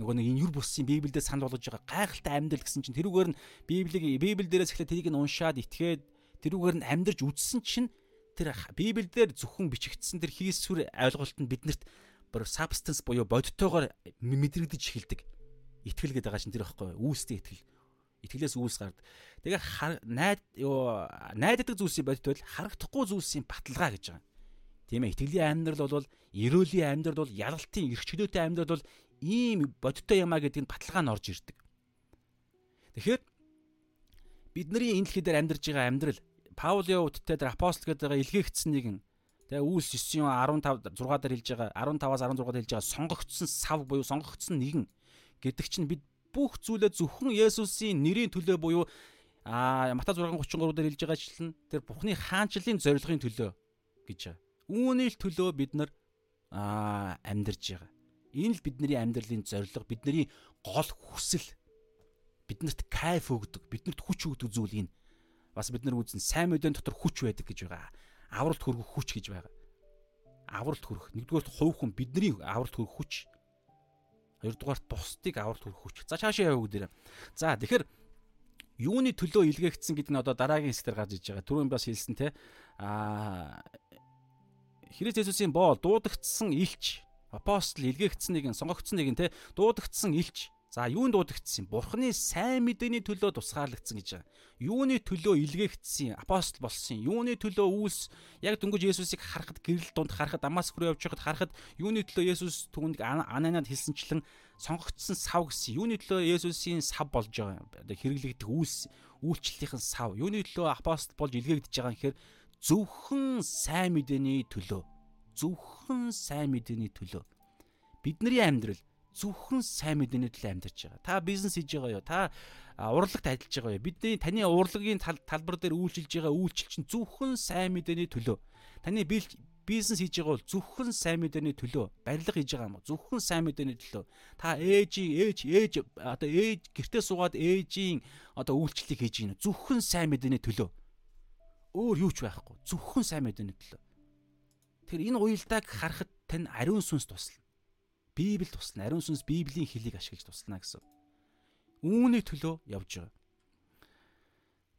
нөгөө нэг энэ юр бусын Библиэд санал болгож байгаа гайхалтай амьдрал гэсэн чинь тэрүүгээр нь Библийг Библи дээрээс эхлээд тэрийг нь уншаад итгээд тэрүүгээр нь амьдарч үзсэн чинь тэр Библиэлд зөвхөн бичигдсэн тэр хийсвэр ойлголт нь биднэрт бүр substance буюу бодтойгоор мэдрэгдэж эхэлдэг. Итгэл гэдэг байгаа чинь тэр байхгүй? Үүстэй итгэл. Итгэлээс үүс гардаг. Тэгээ найд юу найддаг зүйлсийн бодит бол харагдахгүй зүйлсийн баталгаа гэж байгаа. Тийм ээ итгэлийн амьдрал бол эрөөлийн амьдрал бол ялалтын эрхчлөөтэй амьдрал бол ийм бодиттой юмаа гэдэг нь баталгаа нь орж ирдэг. Тэгэхээр бидний энэ дэлхий дээр амьдарж байгаа амьдрал Паулийн үдтэй дээр апостол гэдэг байгаа илгээгдсэн нэгэн тэгээ Үлс 9 15 6 дээр хэлж байгаа 15-аас 16 дээр хэлж байгаа сонгогдсон сав буюу сонгогдсон нэгэн гэдэг чинь бид бүх зүйлээ зөвхөн Есүсийн нэрийн төлөө буюу а Матай 6:33 дээр хэлж байгаачлан тэр Бурхны хаанчлалын зорилгын төлөө гэж байгаа. Үүний л төлөө бид нар а амьдарж байгаа. Энэ л бидний амьдралын зорилго, бидний гол хүсэл. Биднэрт кайф өгдөг, биднэрт хүч өгдөг зүйл энэ. Бас бид нар үзэн сайн мэдэн дотор хүч байдаг гэж байгаа. Авралт хөргөх хүч гэж байгаа. Авралт хөрөх. Нэгдүгээрт хувь хүн бидний авралт хөрөх хүч. Хоёрдугаарт бусдыг авралт хөрөх хүч. За цаашаа яваа бүгдээрээ. За тэгэхээр юуны төлөө илгээгдсэн гэдэг нь одоо дараагийн хэсгээр гарч иж байгаа. Түрүүн бас хэлсэн те. Аа Христ Есүсийн боол дуудагдсан илч апостол илгээгдсэн нэгэн сонгогдсон нэгэн те дуудагдсан илч За юунд дуудагдсан? Бурхны сайн мэдээний төлөө тусгаарлагдсан гэж байгаа. Юуны төлөө илгээгдсэн апостол болсон. Юуны төлөө үйлс яг дөнгөж Есүсийг харахад гэрэл дунд харахад Дамаск руу явж байхад харахад юуны төлөө Есүс түүнд ананад хэлсэнчлэн сонгогдсон сав гэсэн. Юуны төлөө Есүсийн сав болж байгаа. Одоо хэрэглэгдэх үйлс үйлчлэлийнхэн сав. Юуны төлөө апостол болж илгээгдэж байгаа гэхээр зөвхөн сайн мэдээний төлөө. Зөвхөн сайн мэдээний төлөө. Бидний амьдрал зөвхөн сайн мэдээний төлөө амьдарч байгаа. Та бизнес хийж байгаа юу? Та урлагт ажиллаж байгаа юу? Бидний таны урлагийн талбар дээр үйлчилж байгаа үйлчлэл чинь зөвхөн сайн мэдээний төлөө. Таны бизнес хийж байгаа бол зөвхөн сайн мэдээний төлөө. Барилга хийж байгаа юм уу? Зөвхөн сайн мэдээний төлөө. Та ээжийн ээж ээж одоо ээж гэртээ суугаад ээжийн одоо үйлчлэлийг хийж гинэ. Зөвхөн сайн мэдээний төлөө. Өөр юу ч байхгүй. Зөвхөн сайн мэдээний төлөө. Тэгэхээр энэ уялдааг харахад тань ариун сүнс туслана. Библи туслана. Ариун сүнс Библийн хэлийг ашиглаж туслана гэсэн. Үүний төлөө явж байгаа.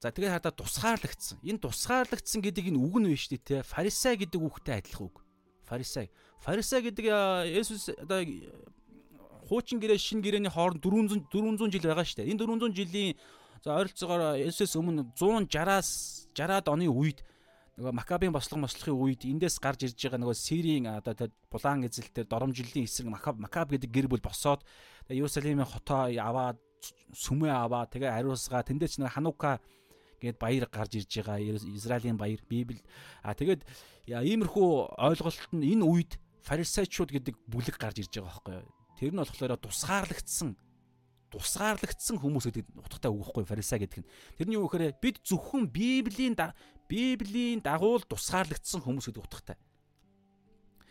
За тэгээд хадаа тусгаарлагдсан. Энэ тусгаарлагдсан гэдэг энэ үг нь биш үү те? Фарисей гэдэг үгтэй адилхан үг. Фарисей. Фарисей гэдэг Есүс одоо хуучин гэрээ шин гэрээний хооронд 400 400 жил байгаа шүү дээ. Энэ 400 жилийн за ойролцоогоор Есүс өмнө 160-аас 60-аад оны үед нөгөө Макабийн бослого мослохын үед эндээс гарч ирж байгаа нөгөө Сирийн одоо булаан эзэлтээр доромжллийн эсрэг Макаб Макаб гэдэг гэр бүл босоод Иерусалимын хотоо аваад сүмээ аваад тэгээ ариусгаа тэндээ ч нэг Ханука гээд баяр гарч ирж байгаа Израилийн баяр Библи. А тэгээд иймэрхүү ойлголт нь энэ үед фарисеучуд гэдэг бүлэг гарч ирж байгаа байхгүй юу? Тэр нь болохоор тусгаарлагдсан тусгаарлагдсан хүмүүс гэдэг утгатай үг байхгүй фарисей гэдэг нь тэрний юу гэхээр бид зөвхөн Библийн Библийн дагуу тусгаарлагдсан хүмүүс гэдэг утгатай.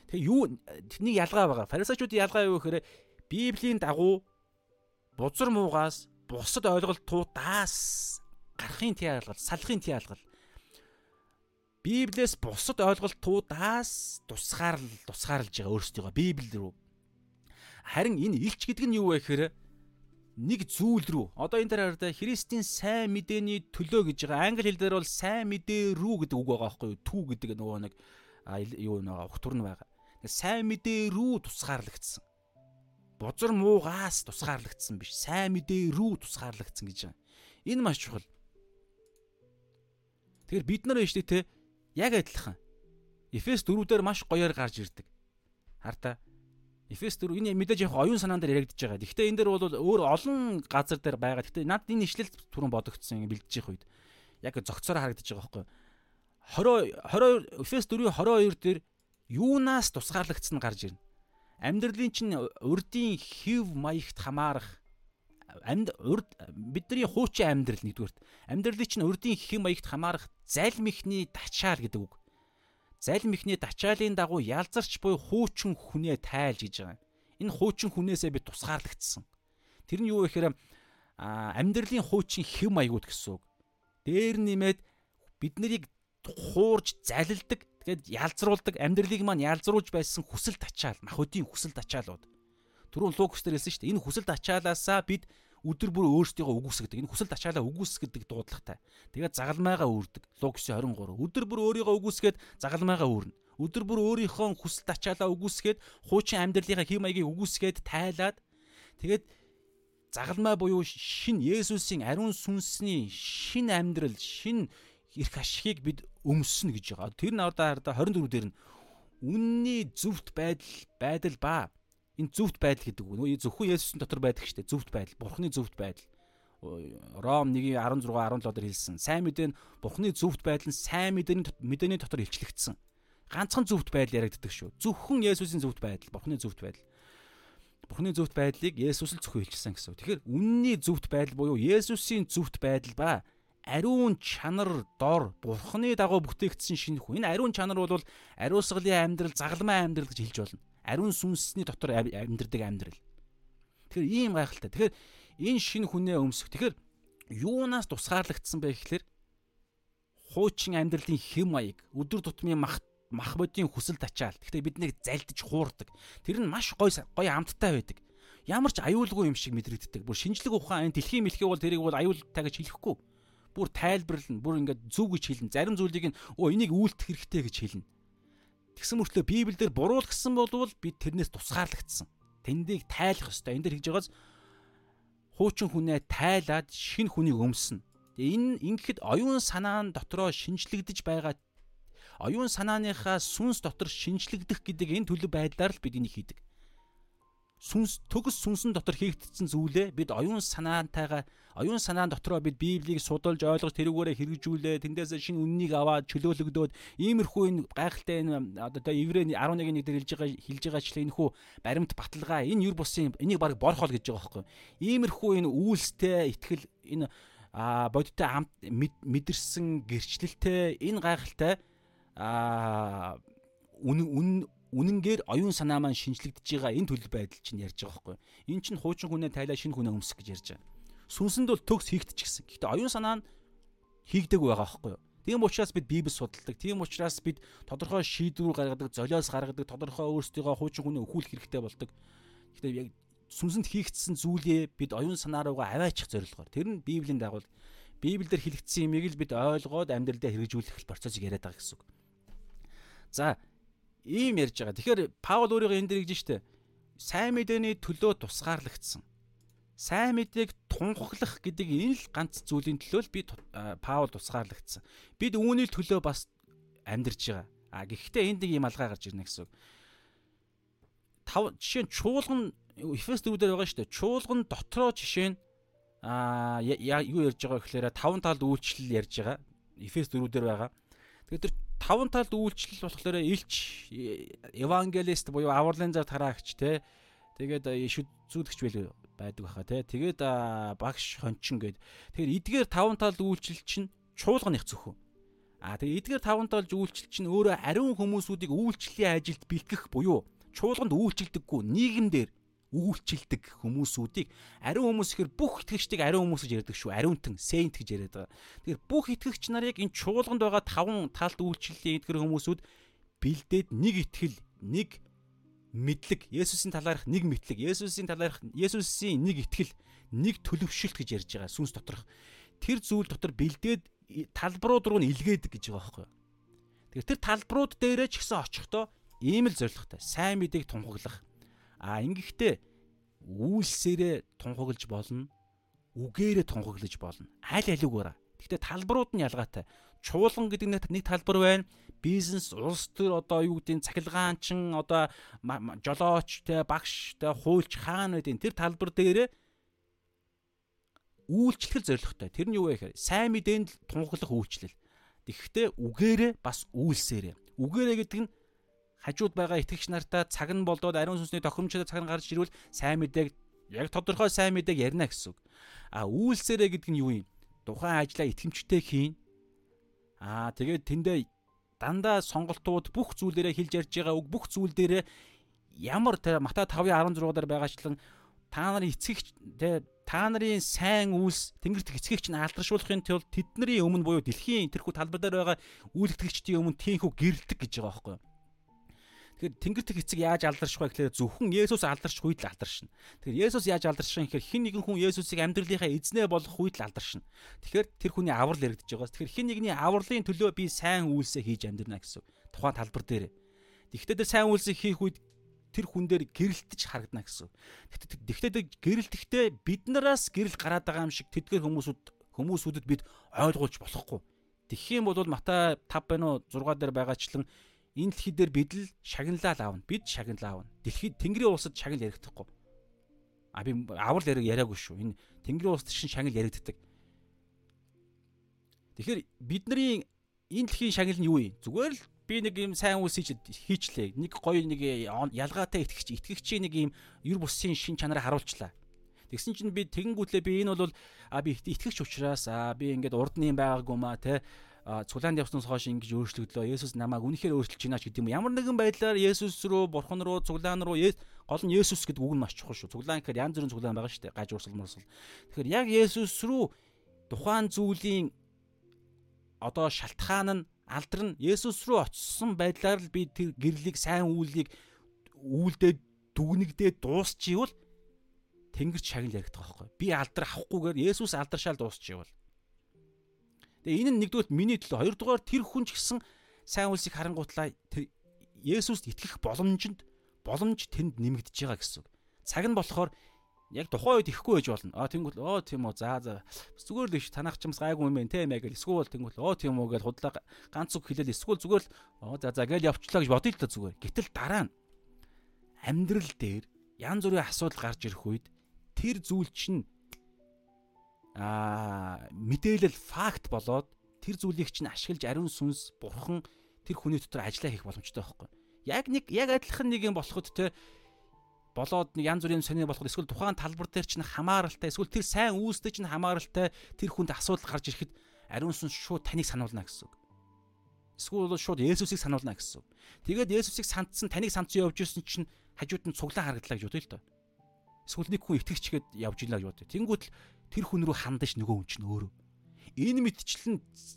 Тэгээ юу тэрний ялгаа байгаа. Фарисеучуудын ялгаа юу гэхээр Библийн дагуу бузар муугаас бусад ойлголтуудаас гарахын тий алгал, салахын тий алгал. Библиэс бусад ойлголтуудаас тусгаарлал тусгаарлаж байгаа өөрсдийгөө Библи рүү. Харин энэ илч гэдэг нь юу вэ гэхээр нэг зүйл рүү. Одоо энэ дээр хараа Христийн сайн мэдээний төлөө гэж байгаа. Англи хэл дээр бол сайн мэдээ рүү гэдэг үг байгаа байхгүй юу? Тү гэдэг нөгөө нэг юу нэг ухтур нь байгаа. Сайн мэдээ рүү тусгаарлагдсан. Бузар муугаас тусгаарлагдсан биш. Сайн мэдээ рүү тусгаарлагдсан гэж байгаа. Энэ маш чухал. Тэгэхээр бид нар биш те яг адилхан. Эфес 4 дээр маш гоёор гарч ирдэг. Хартаа Эфес 4 энэ мэдээж яг оюун санаан дээр яригдчихэж байгаа. Гэхдээ энэ дээр бол өөр олон газар дээр байгаа. Гэхдээ над энэ ишлэл түрүүн бодогдсон бэлдэж явах үед яг зөгцөөр харагдаж байгаа байхгүй. 20 22 Эфес 4-ийн 22 дээр юунаас тусгаарлагдсан гарч ирнэ. Амьдралын чинь урдийн хев маягт хамаарах амьд урд бидний хуучин амьдрал нэгдүгürt амьдралын чинь урдийн хэм маягт хамаарах залим ихний тачаал гэдэг үг залим ихний дачаалын дагуу ялзарч буй хуучин хүнээ тайлж гэж байгаа. Энэ хуучин хүнээсээ би тусгаарлагдсан. Тэр нь юу гэхээр амьдралын хуучин хэм маягууд гэсэн үг. Дээр нэмээд бид нарыг хуурж залилдаг тэгээд ялзруулдаг амьдралыг маань ялзруулж байсан хүсэл тачаал махуудын хүсэл тачаалууд. Түрүүн Лукас дээр хэлсэн шүү дээ. Энэ хүсэл тачаалаасаа бид өдөр бүр өөрсдийгөө үгүйсгдэг. Энэ хүсэл тачаалаа үгүйсгэдэг дуудлагатай. Тэгээд загалмайгаа үүрдэг. Лукс 23. Өдөр бүр өөрийгөө үгүйсгээд загалмайгаа үүрнэ. Өдөр бүр өөрийнхөө хүсэл тачаалаа үгүйсгээд хуучин амьдралынхаа хэм маягийг үгүйсгээд тайлаад тэгээд загалмай буюу шин Есүсийн ариун сүнсний шин амьдрал, шин эрх ашигыг бид өмснө гэж байгаа. Тэр нь одоо хараа 24 дээр нь үнний зөвхт байдал байдал ба энэ зөвхт байдал гэдэг. Нөө зөвхөн Есүсийн дотор байдаг штэ зөвхт байдал, Бурхны зөвхт байдал. Ром 1:16 17 дээр хэлсэн. Сайн мэдээ нь Бурхны зөвхт байдал нь сайн мэдээний мэдээний дотор илчлэгдсэн. Ганцхан зөвхт байдал яригддаг шүү. Зөвхөн Есүсийн зөвхт байдал, Бурхны зөвхт байдал. Бурхны зөвхт байдлыг Есүс л зөвхөн илчилсэн гэсэн. Тэгэхээр үнний зөвхт байдал буюу Есүсийн зөвхт байдал ба ариун чанар дор Бурхны дагуу бүтээгдсэн шинэ хүн. Энэ ариун чанар бол ариусгалын амьдрал, загалмай амьдрал гэж хэлж болно. Ариун сүнсний дотор амьдрдаг амьдрал. Тэгэхээр ийм гайхалтай. Тэгэхээр энэ шинэ хүнээ өмсөх. Тэгэхээр юунаас тусгаарлагдсан бэ гэхэлэр хуучин амьдралын хэм маяг, өдөр тутмын мах мах бодийн хүсэл тачаал. Гэхдээ бид нэг залдиж хуурдаг. Тэр нь маш гой гой амттай байдаг. Ямар ч аюулгүй юм шиг мэдрэгддэг. Бүр шинжлэх ухаан энэ дэлхийн мэлхий бол тэрийг бол аюултай гэж хэлэхгүй. Бүр тайлбарлана. Бүр ингээд зүг гэж хэлнэ. Зарим зүйлийг нь өө энийг үйлдэх хэрэгтэй гэж хэлнэ. Тэгсэн мөртлөө Библиэлд буруу гэсэн болвол бид тэрнээс тусгаарлагдсан. Тэндийг тайлах ёстой. Энд дэр хийж байгаас хуучин хүнээ тайлаад шин хүнийг өмснө. Энэ ингэхэд оюун санаа нь дотроо шинжлэгдэж байгаа оюун санааныхаа сүнс дотор шинжлэгдэх гэдэг энэ төлөв байдлаар л бид энийг хийдэг. Сүнс төгс сүнсэн дотор хийгдсэн зүйлээ бид оюун санаантайгаа оюун санаан дотроо бид Библийг судалж ойлгож тэрүүгээрээ хэрэгжүүлээ тэндээс шинэ үннийг аваад чөлөөлөгдөөд иймэрхүү энэ гайхалтай энэ одоо еврей 11-ний дээр хэлж байгаа хэлж байгаачлаа энэ хүү баримт баталгаа энэ юр бусын энийг баг борхол гэж байгаа байхгүй. Иймэрхүү энэ үйлстэй итгэл энэ а бодиттой амт мэдэрсэн гэрчлэлтэй энэ гайхалтай аа үнэн үнэн үнэнгээр оюун санаа маань шинжлэгдэж байгаа энэ төлөв байдал чинь ярьж байгаа байхгүй. Энэ чинь хуучин хүнээ тайлаа шинэ хүнээ өмсөх гэж ярьж байгаа. Сүнсэнд бол төгс хийгдчихсэн. Гэхдээ оюун санаа нь хийгдэг байгаа байхгүй юу? Тийм учраас бид Библийг судалдаг. Тийм учраас бид тодорхой шийдвэр гаргадаг, золиос гаргадаг, тодорхой өөрсдийнхөө хуучин хүнээ өхүүлэх хэрэгтэй болдог. Гэхдээ яг сүнсэнд хийгдсэн зүйлээ бид оюун санаа руугаа аваачих зорилгоор. Тэр нь Библийн дагуу Библиэлд хэлэгдсэн юмыг л бид ойлгоод амьдралдаа хэрэгжүүлэх процессыг яриад байгаа гэсэн үг. За ийм ярьж байгаа. Тэгэхээр Паул өөрийгөө энэ дээр гэж штэ сайн мэдээний төлөө тусгаарлагдсан. Сайн мэдээг тунхаглах гэдэг энэ л ганц зүйлийн төлөө л би Паул тусгаарлагдсан. Бид үүний төлөө бас амьдарч байгаа. А гэхдээ энд нэг юм алгаа гарч ирнэ гэсэн үг. Тав жишээ нь чуулган Эфес 4 дээр байгаа шүү дээ. Чуулган дотроо жишээ нь аа юу ярьж байгаа гэхээр таван талд үйлчлэл ярьж байгаа. Эфес 4 дээр байгаа. Тэгээд тэр таван талд үйлчлэл болохоор илч евангелист буюу авралын зав тараагч те. Тэгээд шүдзүүлэгч байл байдаг баха те. Тэгээд багш хончин гээд. Тэгэхээр эдгээр таван талд үйлчлэл чинь чуулганых зөвхөн. А тэгээд эдгээр таван талд үйлчлэл чинь өөрөө ариун хүмүүсүүдийг үйлчлэлийн ажилд бэлтгэх буюу чуулганд үйлчлдэггүй нийгэмдэр үйлчилдэг хүмүүсүүдийг ариун хүмүүс ихэр бүх итгэгчдийг ариун хүмүүс гэж ярьдаг шүү. Ариунтан, saint гэж яриад байгаа. Тэгэхээр бүх итгэгч нарыг энэ чуулганд байгаа таван талд үйлчлэлийн эдгэр хүмүүсүүд бэлдээд нэг итгэл, нэг мэдлэг, Есүсийн талаарх нэг мэдлэг, Есүсийн талаарх Есүсийн нэг итгэл, нэг төлөвшөлт гэж ярьж байгаа сүнс доторх. Тэр зүйл дотор бэлдээд талбарууд руу нь илгээдэг гэж байгаа байхгүй юу? Тэгэхээр тэр талбарууд дээрээ ч гэсэн очихдоо ийм л зоригтой. Сайн мэдээг тунхаглах А ингэхдээ үйлсээрээ тунхаглаж болно. Үгээрээ тунхаглаж болно. Аль алигаараа. Гэхдээ талбарууд нь ялгаатай. Чуулган гэдэг нэг талбар байна. Бизнес, улс төр одоо юу гэдэг цахилгаанчин одоо жолооч те багш те хуульч хаана байдیں۔ Тэр талбар дээрээ үйлчлэл зоригтой. Тэр нь юу вэ гэхээр сайн мэдээнд тунхаглах үйлчлэл. Тэгэхдээ үгээрээ бас үйлсээрээ. Үгээрээ гэдэг нь хажууд байгаа итгэгч нартаа цаг нь болдоод ариун сүнсний тохиромжтой цаг нь гарч ирвэл сайн мэдээг яг тодорхой сайн мэдээг ярина гэсэн үг. А үйлсээрэ гэдэг нь юу юм? Тухайн ажлаа итгэмжтэй хийн. Аа тэгээд тэндээ дандаа сонголтууд бүх зүйлээрээ хэлж ярьж байгаа үг бүх зүйл дээрээ ямар тэ Матай 5:16 дээр байгаачлан та нарын эцэгч тэ та нарын сайн үйлс Тэнгэрт эцэгч нь алдаршуулахын тулд тэдний өмнө буюу дэлхийн тэрхүү талбар дээр байгаа үйл итгэгчдийн өмнө тийхүү гэрэлдэг гэж байгаа байхгүй юу? Тэгэхээр тэнгэр тэг эцэг яаж алдарших вэ гэхээр зөвхөн Есүс алдарших үед л алдаршина. Тэгэхээр Есүс яаж алдарших гэхээр хин нэгэн хүн Есүсийг амьдралынхаа эзнээ болгох үед л алдаршина. Тэгэхээр тэр хүний аврал яригдж байгаас. Тэгэхээр хин нэгний авралын төлөө би сайн үйлсээ хийж амьдрна гэсэн тухайн талбар дээр. Тэгэхдээ тэр сайн үйлсийг хийх үед тэр хүн дээр гэрэлтэж харагдана гэсэн. Тэгтээ гэрэлтэхдээ бид нараас гэрэл гараад байгаа юм шиг тэдгээр хүмүүсүүд хүмүүсүүдэд бид ойлгуулж болохгүй. Тэгэх юм бол Матай 5 байна уу 6 дээр байгаачлан энэ дэлхий дээр бид л шагналал аавна. Бид шагналал аавна. Дэлхийд Тэнгэрийн улсад шагнал ярихдаггүй. А би аврал яриг яриаггүй шүү. Энэ Тэнгэрийн улсад шин шагнал яригддаг. Тэгэхээр бидний энэ дэлхийн шагнал нь юу юм? Зүгээр л би нэг юм сайн үс хийчлээ. Нэг гоё нэг ялгаатай итгэгч итгэгчийн нэг юм юр бусын шин чанараа харуулчлаа. Тэгсэн чинь би тэгэнгүүтлээ би энэ бол а би итгэгч учраас а би ингээд урд нь юм байгаагүй маа те цуглаанд явснаас хойш ингэж өөрчлөгдлөө. Есүс намайг үнэхээр өөрчилж байна ч гэдэг юм. Ямар нэгэн байдлаар Есүс рүү, Бурхан руу, цуглаан руу гол нь Есүс гэдэг үг нь маш чухал шүү. Цуглаан гэхээр янз бүрийн цуглаан байгаа шүү дээ. Гаж урсгал мөрсгөл. Тэгэхээр яг Есүс рүү тухайн зүйлийн одоо шалтгаан нь алдар нь Есүс рүү очисон байдлаар л би тэр гэрлийг сайн үүлийг үүлдээ дүгнэгдээ дуусчихвал Тэнгэрч шагнал яригдах байхгүй. Би алдар авахгүйгээр Есүс алдаршаал дуусчихвал. Тэгээ энэ нь нэгдүгээр миний төлөө, хоёрдугаар тэр хүн ч гэсэн сайн үлсийг харангуутлаа Есүст итгэх боломжинд боломж тэнд нэмэгдэж байгаа гэсэн. Цаг нь болохоор яг тухайн үед ихгүй байж болно. Аа тэнгуэл оо тийм үү за за зүгээр л иш танах чимс гайгүй юм байна те мэ гэл эсвэл тэнгуэл оо тийм үү гэл худлаа ганц үг хэлэл эсвэл зүгээр л оо за за гэл явчлаа гэж бодъё л та зүгээр. Гэтэл дараа нь амьдрал дээр янз бүрийн асуудал гарч ирэх үед тэр зүйл чинь аа мэдээлэл факт болоод тэр зүйлийг чинь ашиглаж ариун сүнс бурхан тэр хүний дотор ажиллаа хийх боломжтой байхгүй. Яг нэг яг адилхан нэг юм болоход те болоод нэг янз бүрийн сони болоход эсвэл тухайн талбар дээр чинь хамааралтай эсвэл тэр сайн үүстэй чинь хамааралтай тэр хүнд асуудал гарч ирэхэд ариун сүнс шууд таныг сануулна гэсэн үг. Эсвэл шууд Есүсийг сануулна гэсэн үг. Тэгээд Есүсийг сандсан таныг сандсан явж ирсэн чинь хажууд нь цуглаан харагдлаа гэж бодъё л доо. Эсвэл нэг хүн итгэгчгээд явж ийна гэж бодъё. Тэнгүүт л тэр хүн рүү хандаж нөгөө хүн чинь өөрөө. Энэ мэдчлэн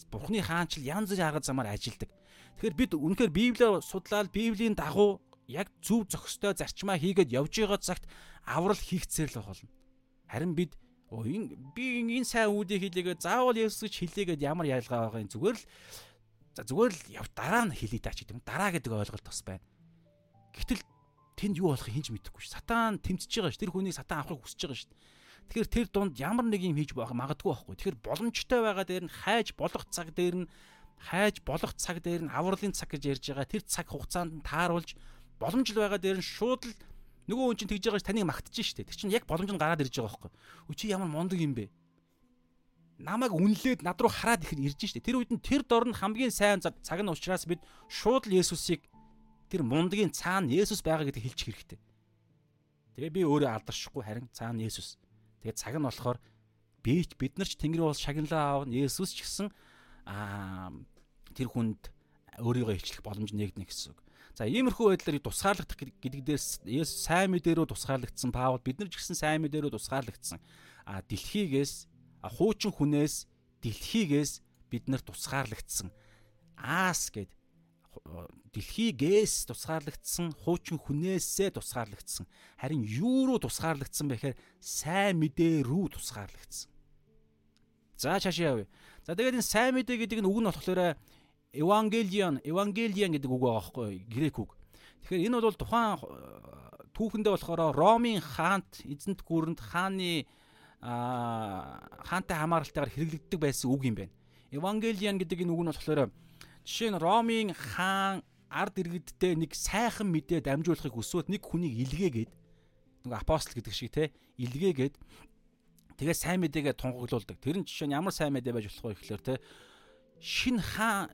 Бурхны хаанчл янз бүрийн арга замаар ажилдаг. Тэгэхээр бид үнэхээр Библийг судлаад Библийн дагуу яг зөв зохистой зарчмаа хийгээд явж байгаа цагт аврал хийгцээр л болно. Харин бид энэ би энэ сайн үүдийг хийлээгээ заавал Есүс гэж хэлээгээд ямар ялгаа байгаа юм зүгээр л за зүгээр л яв дараа нь хэлээ таач гэдэг юм. Дараа гэдэг ойлголт бас байна. Гэтэл тэнд юу болохыг хинж мэдэхгүй ш. Сатан тэмцэж байгаа ш. Тэр хүнийг сатан авахыг хүсэж байгаа ш. Тэгэхээр тэр дунд ямар нэг юм хийж байх магадгүй байхгүй. Тэгэхээр боломжтой байгаа дээр нь хайж болох цаг дээр нь хайж болох цаг дээр нь авралын цаг гэж ярьж байгаа. Тэр цаг хугацаанд нь тааруулж боломж л байгаа дээр нь шууд л нөгөө хүн чинь тэгж байгаа ш таныг магтаж штэ. Тэр чинь яг боломж нь гараад ирж байгаа байхгүй. Үу чи ямар мундаг юм бэ? намайг үнлээд над руу хараад ихэр ирж штэ. Тэр үед нь тэр дор нь хамгийн сайн цаг нь учраас бид шууд л Есүсийг тэр мундгийн цаана Есүс байгаа гэдгийг хэлчих хэрэгтэй. Тэгээ би өөрөө алдаршихгүй харин цаана Есүс. Тэгээ цаг нь болохоор би ч бид нар ч Тэнгэрийн ус шагналаа аавна Есүс ч гэсэн аа тэр хүнд өөрийгөө илчлэх боломж нэгднэ гэсэн үг. За иймэрхүү байдлаар тусгаарлагдах гэдэг дээрс Есүс сайн мэдээрөө тусгаарлагдсан Паул бид нар ч гэсэн сайн мэдээрөө тусгаарлагдсан. А дэлхийгээс хуучин хүнээс дэлхийгээс бид нар тусгаарлагдсан. Аас гэд дэлхийгээс тусгаарлагдсан хуучин хүнээсээ тусгаарлагдсан харин юу руу тусгаарлагдсан бэхээр сайн мэдээ рүү тусгаарлагдсан. За чашаа явъя. За тэгээд энэ сайн мэдээ гэдэг нь үг нь болохоор евангелион евангелион гэдэг үг байгаа байхгүй грек үг. Тэгэхээр энэ бол тухайн түүхэндээ болохоор Ромын хаант эзэнт гүрэнд хааны хаантай хамааралтайгаар хэрэглэгддэг байсан үг юм байна. Евангелион гэдэг энэ үг нь болохоор Жишээ нь Ромын хаан ард иргэдтэй нэг сайхан мэдээ дамжуулахыг хүсвэл нэг хүнийг илгээгээд нэг апостол гэдэг шиг те илгээгээд тэгээ сайн мэдээгээ тунгаглуулдаг. Тэр нь жишээ нь ямар сайн мэдээ байж болох вэ гэхээр те шин хаан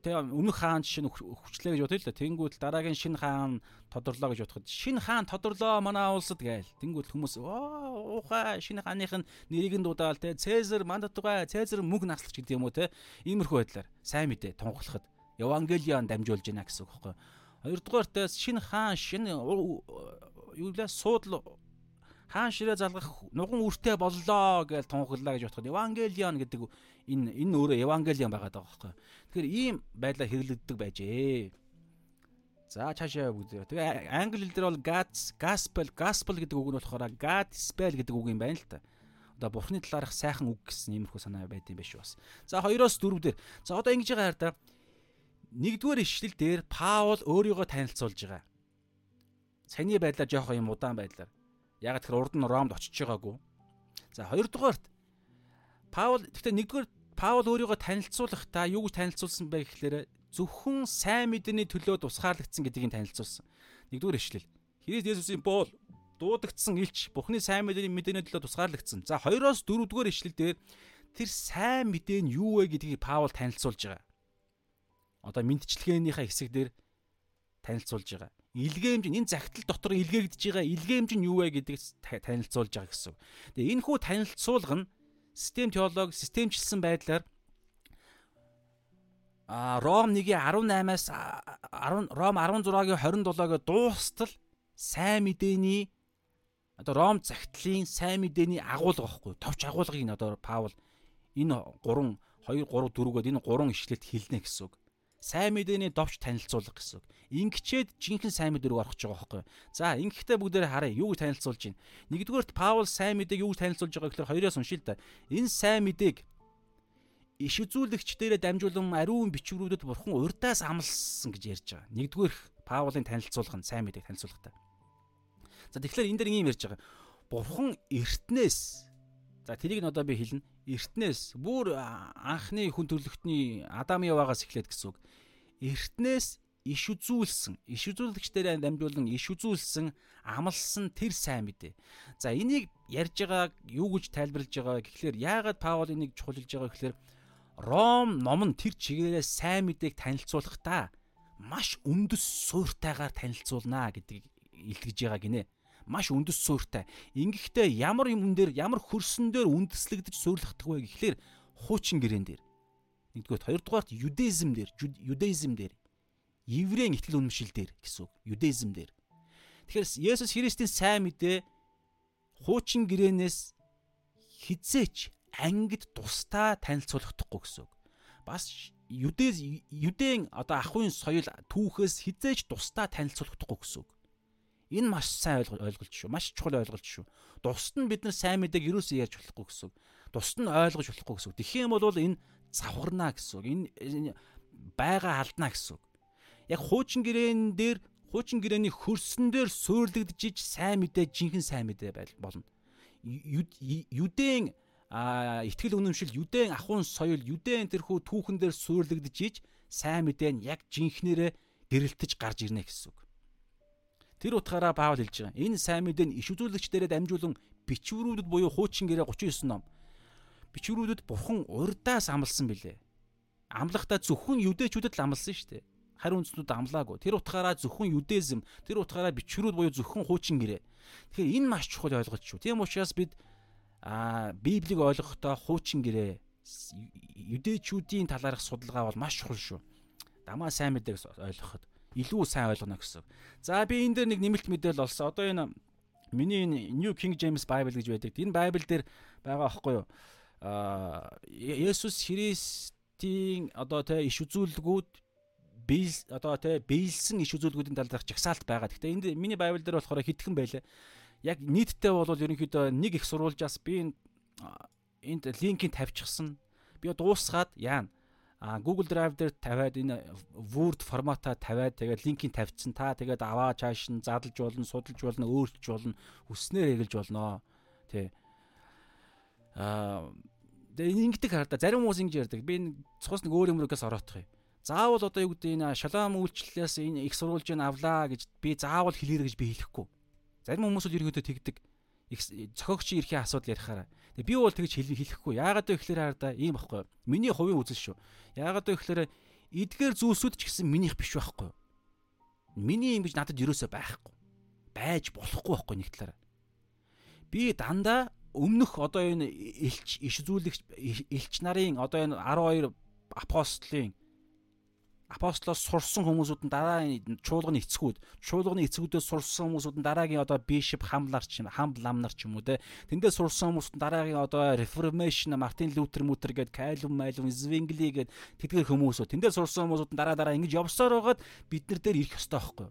тэгээ өмнөх хаан нь хүчлээ гэж бодъё л да. Тэнгүүт дараагийн шин хаан тодорлоо гэж бодоход шин хаан тодорлоо манай улсад гээл. Тэнгүүт хүмүүс оо уухай шин хааных нь нэрийг нь дуудаал те Цезар мандатугай Цезар мөнгө наслагч гэдэг юм уу те. Иймэрхүү байдлаар сайн мэдээ тунгаглахад Евангелион дамжуулж байна гэсэн үг байхгүй. Хоёрдугаарт шин хаан шин юу лээ суудл хаан ширээ залгах нуган үртэй боллоо гэж тунхаглаа гэж бодоход Евангелион гэдэг энэ энэ өөрөө Евангелион байгаад байгаа байхгүй. Тэгэхээр ийм байдлаар хэрэглэгддэг байжээ. За цаашаа бүгд. Тэгээ англи хэл дээр бол gospel gospel гэдэг үг нь болохоор gospel гэдэг үг юм байна л та. Одоо бурхны талаарх сайхан үг гэсэн иймэрхүү санаа байд юм биш бас. За 2-оос 4 дээр. За одоо ингэж байгаа хараа. Нэгдүгээр ишлэл дээр Паул өөрийгөө танилцуулж байгаа. Саяны байдлаар жоох юм удаан байдлаар. Яг тэгэхээр урд нь Ромд очиж байгаагүй. За хоёрдугаарт Паул гэхдээ нэгдүгээр Паул өөрийгөө танилцуулахдаа юу гэж танилцуулсан бэ гэхлээр зөвхөн сайн мэдээний төлөө тусгаарлагдсан гэдгийг танилцуулсан. Нэгдүгээр ишлэл. Христ Есүсийн боол дуудагдсан илч Бурхны сайн мэдээний мэдээний төлөө тусгаарлагдсан. За 2-оос 4-р ишлэл дээр тэр сайн мэдээ нь юу вэ гэдгийг Паул танилцуулж байгаа. Одоо мэдчилгээнийхээ хэсэг дээр танилцуулж байгаа. Илгээмж энэ загтал дотор илгээгдэж байгаа илгээмж нь юу вэ гэдгийг танилцуулж байгаа гэсэн. Тэгээ энэ хүү танилцуулга нь систем теолог системчилсэн байдлаар а Ром 1-ийн 18-аас 10 Ром 16-гийн 27-гийн дуустал сайн мэдээний одоо Ром загтлын сайн мэдээний агуулга байхгүй товч агуулгыг нь одоо Паул энэ 3 2 3 4-гээд энэ 3 ишлэлд хэлнэ гэсэн үг. Сайн мэдээний довч танилцуулга гэсэн. Ингэчээд жинхэнэ сайн мэдээ рүү орох гэж байгаа байхгүй. За ингэхдээ бүгдээр харъя. Юу гэж танилцуулж байна? Нэгдүгээрт Паул сайн мэдээг юу гэж танилцуулж байгаа гэхээр хоёроос уншил та. Энэ сайн мэдээг иш үзүүлэгч дээрээ дамжуулан ариун бичвэрүүдэд бурхан урдаас амлсан гэж ярьж байгаа. Нэгдүгээр Паулын танилцуулга нь сайн мэдээг танилцуулгатай. За тэгэхээр энэ дэр ийм ярьж байгаа. Бурхан эртнээс за тэрийг нь одоо би хэлнэ. Эртнээс бүр анхны хүн төрлөختний Адам Явагаас эхлээд гэсэн үг. Эртнээс иш үзүүлсэн, иш үзүүлэгчдэрээ дамжуулан иш үзүүлсэн, амлсан тэр сайн мэдээ. За энийг ярьж байгаа юу гэж тайлбарлаж байгаа гэхлээр яагаад Паул энийг чухалж байгаа гэхлээр Ром ном нь тэр чигээрээ сайн мэдээг танилцуулахдаа маш үндэс сууртайгаар танилцуулнаа гэдгийг илтгэж байгаа гинэ маш үндэс сууртай. Ингэхдээ ямар юм дээр ямар хөрсөн дээр үндэслэгдэж суйрлахдах вэ гэхлээр хуучин гэрэн дээр. Нэгдүгээр хоёрдугаарт юдэизм дээр, юдэизм дээр. Еврейн итгэл үнэмшил дээр гэсэн үг. Юдэизм дээр. Тэгэхээр Есүс Христийн сайн мэдээ хуучин гэрээнээс хизээч ангид тусдаа танилцуулахдаггүй гэсэн үг. Бас юдэс юдэн одоо ахуйн соёл түүхээс хизээч тусдаа танилцуулахдаггүй гэсэн үг. Энэ маш сайн ойлголт шүү. Маш чухал ойлголт шүү. Дусд нь бид нар сайн мэдээг юусоо ярьж болохгүй гэсэн. Дусд нь ойлгож болохгүй гэсэн. Юм бол энэ завхарнаа гэсэн. Энэ байга алдна гэсэн. Яг хуучин гэрээн дээр хуучин гэрээний хөрсөн дээр суйрлагдж сайн мэдээ жинхэнэ сайн мэдээ болно. Юдэн а ихтгэл үнэмшил юдэн ахуйн соёл юдэн тэрхүү түүхэн дээр суйрлагдж сайн мэдээ нь яг жинхнэрээ гэрэлтэж гарч ирнэ гэсэн үг. Тэр утгаараа Паул хэлж байгаа. Энэ сайн мэдээ нь иш үзүүлэгчдэрээ дамжуулан бичвэрүүдэд буюу хуучин гэрээ 39 ном. Бичвэрүүдэд бурхан урдаас амлсан билээ. Амлахдаа зөвхөн юдэчүүдэд л амлсан шүү дээ. Харин үндснүүд амлаагүй. Тэр утгаараа зөвхөн юдэзм, тэр утгаараа бичвэрүүд буюу зөвхөн хуучин гэрээ. Тэгэхээр энэ маш чухал ойлголт шүү. Тийм учраас бид аа Библийг ойлгохдоо хуучин гэрээ юдэчүүдийн талаарх судалгаа бол маш чухал шүү. Дамаа сайн мэдээг ойлгоход илүү сайн ойлгоно гэсэн. За би энэ дээр нэг нэмэлт мэдээлэл олсон. Одоо энэ миний New King James Bible гэж байдаг. Энэ Bible дээр байгаа аахгүй юу? Аа Есүс Христийн одоо тэ иш үзүүлэлгүүд биел одоо тэ биелсэн иш үзүүлэлгүүдийн талаарх жагсаалт байгаа. Гэхдээ энд миний Bible дээр болохоор хитгэн байлаа. Яг нийтдээ бол ерөнхийдөө нэг их сурвалжаас би энд линкийг тавьчихсан. Би дуусгаад яана а Google Drive дээр тавиад энэ Word форматаар тавиад тэгээд линкийг тавьчихсан. Та тэгээд аваа чааш нь задлж болно, судалж болно, өөрчилж болно, хүснээр эгэлж болно. Тэ. Аа ингэдэг хараа. Зарим хүмүүс ингэж ярьдаг. Би энэ цус нэг өөр юмрээс ороодох юм. Заавал одоо юу гэдэг энэ шалаам үйлчлэлээс энэ их сурвалжийг авлаа гэж би заавал хэлээрэй гэж би хэлэхгүй. Зарим хүмүүс бол ерөөдөө тэгдэг. Зохиогчийн эрхийн асуудал ярихаараа Тэгээ би бол тэгж хэлэхгүй. Яагаад вэ гэхээр хараа ийм байхгүй. Миний хувийн үзэл шүү. Яагаад вэ гэхээр эдгээр зүйлсүүд ч гэсэн минийх биш байхгүй. Миний юм гэж надад юусоо байхгүй. Байж болохгүй байхгүй нэг талаараа. Би дандаа өмнөх одоо энэ элч иш зүйлэгч элч нарын одоо энэ 12 апостолын апостолоос сурсан хүмүүсүүд нь дараагийн чуулганы эцгүүд чуулганы эцгүүдээс сурсан хүмүүсүүд нь дараагийн одоо бишоп хамлар ч юм хамбл ламнар ч юм уу те тэндээс сурсан хүмүүс нь дараагийн одоо реформашн мартин лютер мутер гээд кайлум майлум звингли гээд тэдгээр хүмүүсүүд тэндээс сурсан хүмүүсүүд нь дараа дараа ингэж явсаар байгаад бид нар дээр ирэх ёстой байхгүй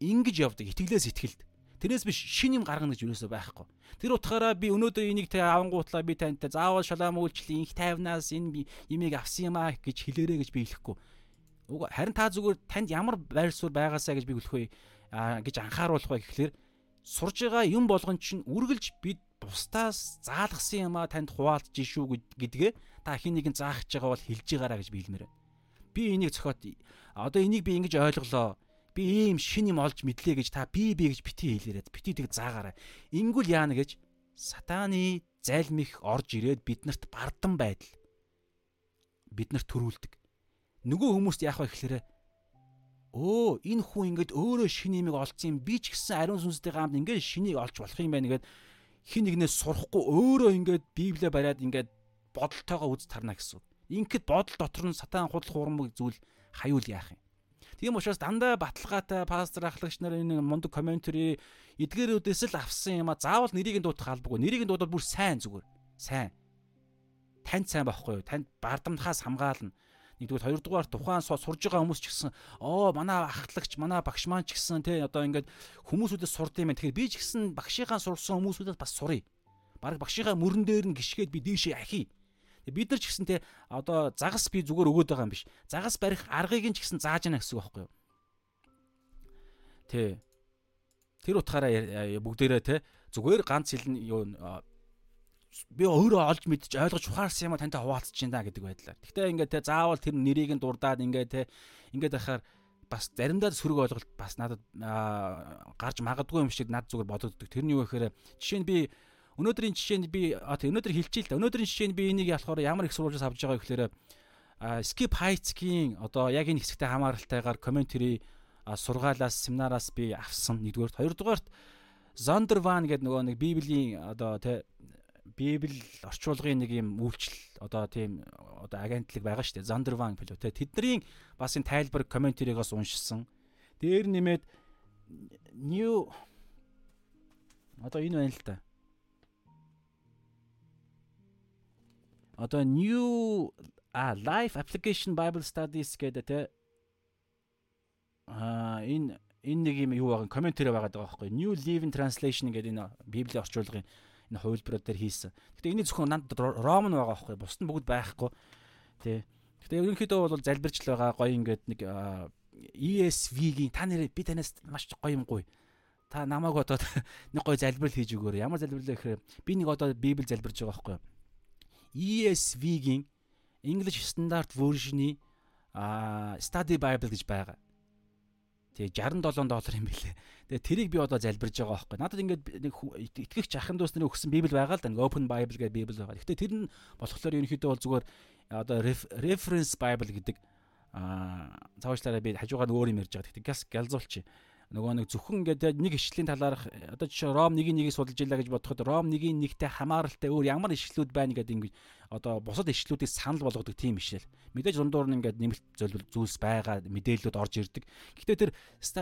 ингэж явдаг итгэлээс итгэлд Тэрнээс биш шин юм гаргана гэж юусоо байхгүй. Тэр утгаараа би өнөөдөр энийг тэ авангуутлаа би тантай заавал шалаам үйлчлэл инх тайвнаас энэ имийг авсан юм аа гэж хэлээрэй гэж би хэлэхгүй. Харин та зүгээр танд ямар байр суурь байгаасаа гэж би хэлэх вэ? гэж анхааруулах вэ гэхлээр сурж байгаа юм болгон чинь үргэлж бид бусдаас заалгасан юм а танд хуваалцж шүү гэдгээ та хин нэгэн заах гэж байгаа бол хэлж байгаараа гэж биелмээр. Би энийг зохиот одоо энийг би ингэж ойлголоо. Би ийм шин юм олж мэдлээ гэж та би би гэж бити хэлээрээ бити тэг заагаараа. Ингүүл яана гэж сатааны зайлмих орж ирээд биднэрт бардан байдал биднэрт төрүүлдэг. Нөгөө хүмүүст яах вэ гэхээр өө энэ хүн ингээд өөрөө шин юмыг олцсон юм би ч гэсэн ариун сүнстэй гамд ингээд шинийг олж болох юм байна гэд хин нэгнээс сурахгүй өөрөө ингээд библиэ бариад ингээд бодолтойгоо үз тарна гэсэн. Ингээд бодол дотор нь сатан худал хуурмаг зүйл хаюул яах юм. Тийм учраас дандаа баталгаатай пастор ахлагч нар энэ мундаг комментари эдгээрүүдээс л авсан юм а заавал нэрийг нь дуудах албагүй. Нэрийг нь дуудвал бүр сайн зүгээр. Сайн. Танд сайн байхгүй юу? Танд бардамтахаас хамгаална. Нэгдүгээр хоёрдугаар тухайн сурж байгаа хүмүүс ч гэсэн оо манай ахлагч, манай багш маань ч гэсэн тий одоо ингээд хүмүүсүүдээс сурд юм. Тэгэхээр би ч гэсэн багшийнхаа сурсан хүмүүсүүдээс бас сурыг. Бараг багшийнхаа мөрөн дээр нь гიშгээд би дээшээ ахий бид нар ч гэсэн те одоо загас би зүгээр өгөөд байгаа юм биш. Загас барих аргыг нь ч гэсэн зааж яана гэсэн үг байхгүй юу? Тэ. Тэр утгаараа бүгдээрээ те зүгээр ганц хэлн юу би өөрөө олж мэдж ойлгож ухаарсан юм а тантай хуваалцж байна гэдэг байдлаар. Гэхдээ ингээд те заавал тэр нэрийг нь дурдаад ингээд те ингээд байхаар бас заримдаа сөрөг ойлголт бас надад гарч магадгүй юм шиг над зүгээр бодогддог. Тэрний юу гэхээр жишээ нь би Өнөөдрийн жишээнд би өнөөдөр хэлчихээ л да. Өнөөдрийн жишээнд би энийг ялахаар ямар их сурвалжаас авч байгаа гэхээр skip heights-ийн одоо яг энэ хэсэгтэй хамааралтайгаар commentary сургаалаас семинараас би авсан нэгдүгээрт хоёрдугаарт Zondervan гэдэг нөгөө нэг библийн одоо тэ библ орчуулгын нэг юм үйлчлэл одоо тийм одоо агентлаг байгаа шүү дээ. Zondervan билүү тэ тэдний бас энэ тайлбар комментаригоос уншсан. Дээр нэмээд new одоо энэ байна л да. одоо new а life application bible studies гэдэг те а энэ энэ нэг юм юу байгаа комментэр байгаа даа байхгүй new living translation гэдэг энэ библийн орчуулгын энэ хувилбарууд дээр хийсэн. Гэтэ энэ зөвхөн нанд роман байгаа байхгүй бусд нь бүгд байхгүй. Тэ. Гэтэ ерөнхийдөө бол залбирч л байгаа гоё ингээд нэг ESV-гийн та нэр би танаас маш гоё юм гоё. Та намайг одоо нэг гоё залбирал хийж өгөөрэй. Ямар залбирал гэхээр би нэг одоо библ залбирж байгаа байхгүй. ESV-гийн English Standard Version-ы а Study Bible гэж байгаа. Тэгээ 67 доллар юм билээ. Тэгээ тэрийг би одоо залбирж байгаа байхгүй. Надад ингээд нэг итгэгч ахын дүүс нар өгсөн Библи байгаа л да. Open Bible гэдэг Библи байгаа. Гэхдээ тэр нь болохоор ерөнхийдөө бол зүгээр одоо reference Bible гэдэг а цаавчлаараа би хажуугаар өөр юм ярьж байгаа. Газ галзуулчих нөгөө нэг зөвхөн ингээд нэг ишлэлийн талаарх одоо жишээ Ром 1-1-ийг судалж илаа гэж бодоход Ром 1-1-тэй хамааралтай өөр ямар ишлүүд байна гэдэг ингээд одоо бусад ишлүүдийг санал болгодог тийм ишэл. Мэдээж дундуур нь ингээд нэмэлт зүйлс байгаа мэдээллүүд орж ирдэг. Гэхдээ тэр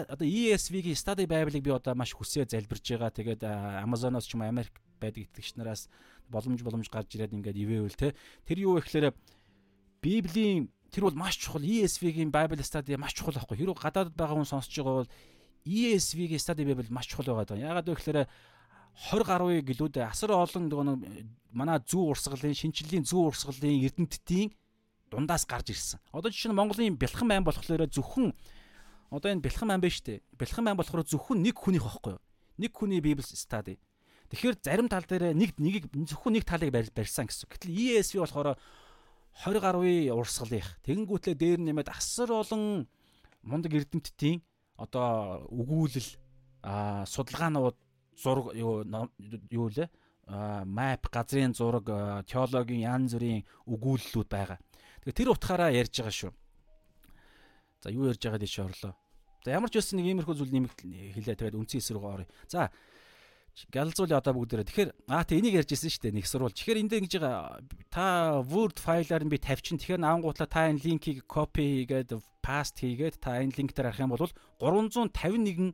одоо ESV-гийн Study Bible-ыг би одоо маш хүсээ залбирж байгаа. Тэгээд Amazon-оос ч юм Америк байдаг итгэгч нараас боломж боломж гарч ирээд ингээд ивэвэл те. Тэр юу вэ гэхээр Библийн тэр бол маш чухал ESV-гийн Bible study маш чухал байхгүй. Хэрвээ гадаадд байгаа хүн сонсож байгаа бол ESV-гийн study bible маш чухал байгаа даа. Ягаад вэ гэхээр 20 гаруй гэлүүд асар олон нэг манай зүү урсгалын шинчиллийн зүү урсгалын эрдэмтдийн дундаас гарч ирсэн. Одоо жишээ нь Монголын бэлхэн байн болохоор зөвхөн одоо энэ бэлхэн байн биш үү? Бэлхэн байн болохоор зөвхөн нэг хүнийх байхгүй юу? Нэг хүний Bible study. Тэгэхээр зарим тал дээр нэг нэгийг зөвхөн нэг талыг барьсан гэсэн. Гэтэл ESV болохоор 20 гаруй урсгалынх. Тэгэнгүүтлээ дээр нэмээд асар олон мундаг эрдэмтдийн одоо өгүүлэл судалгаанууд зураг юу лээ map газрын зураг теологийн янз бүрийн өгүүлэлүүд байгаа. Тэгээ тэр утгаараа ярьж байгаа шүү. За юу ярьж байгаа дэше орлоо. За ямар ч байсан нэг иймэрхүү зүйл нэмэгт хэлээ тэгээд үндсэн эсрэг орё. За галзуулъя одоо бүгдээрээ. Тэгэхээр аа тэ энийг ярьж ирсэн шүү дээ. Нэг сурвалж. Тэгэхээр энд ингэж байгаа та Word файлаар нь би тавьчин. Тэгэхээр наангуутлаа та энэ линкийг copy хийгээд paste хийгээд та энэ линк дээр арах юм бол 351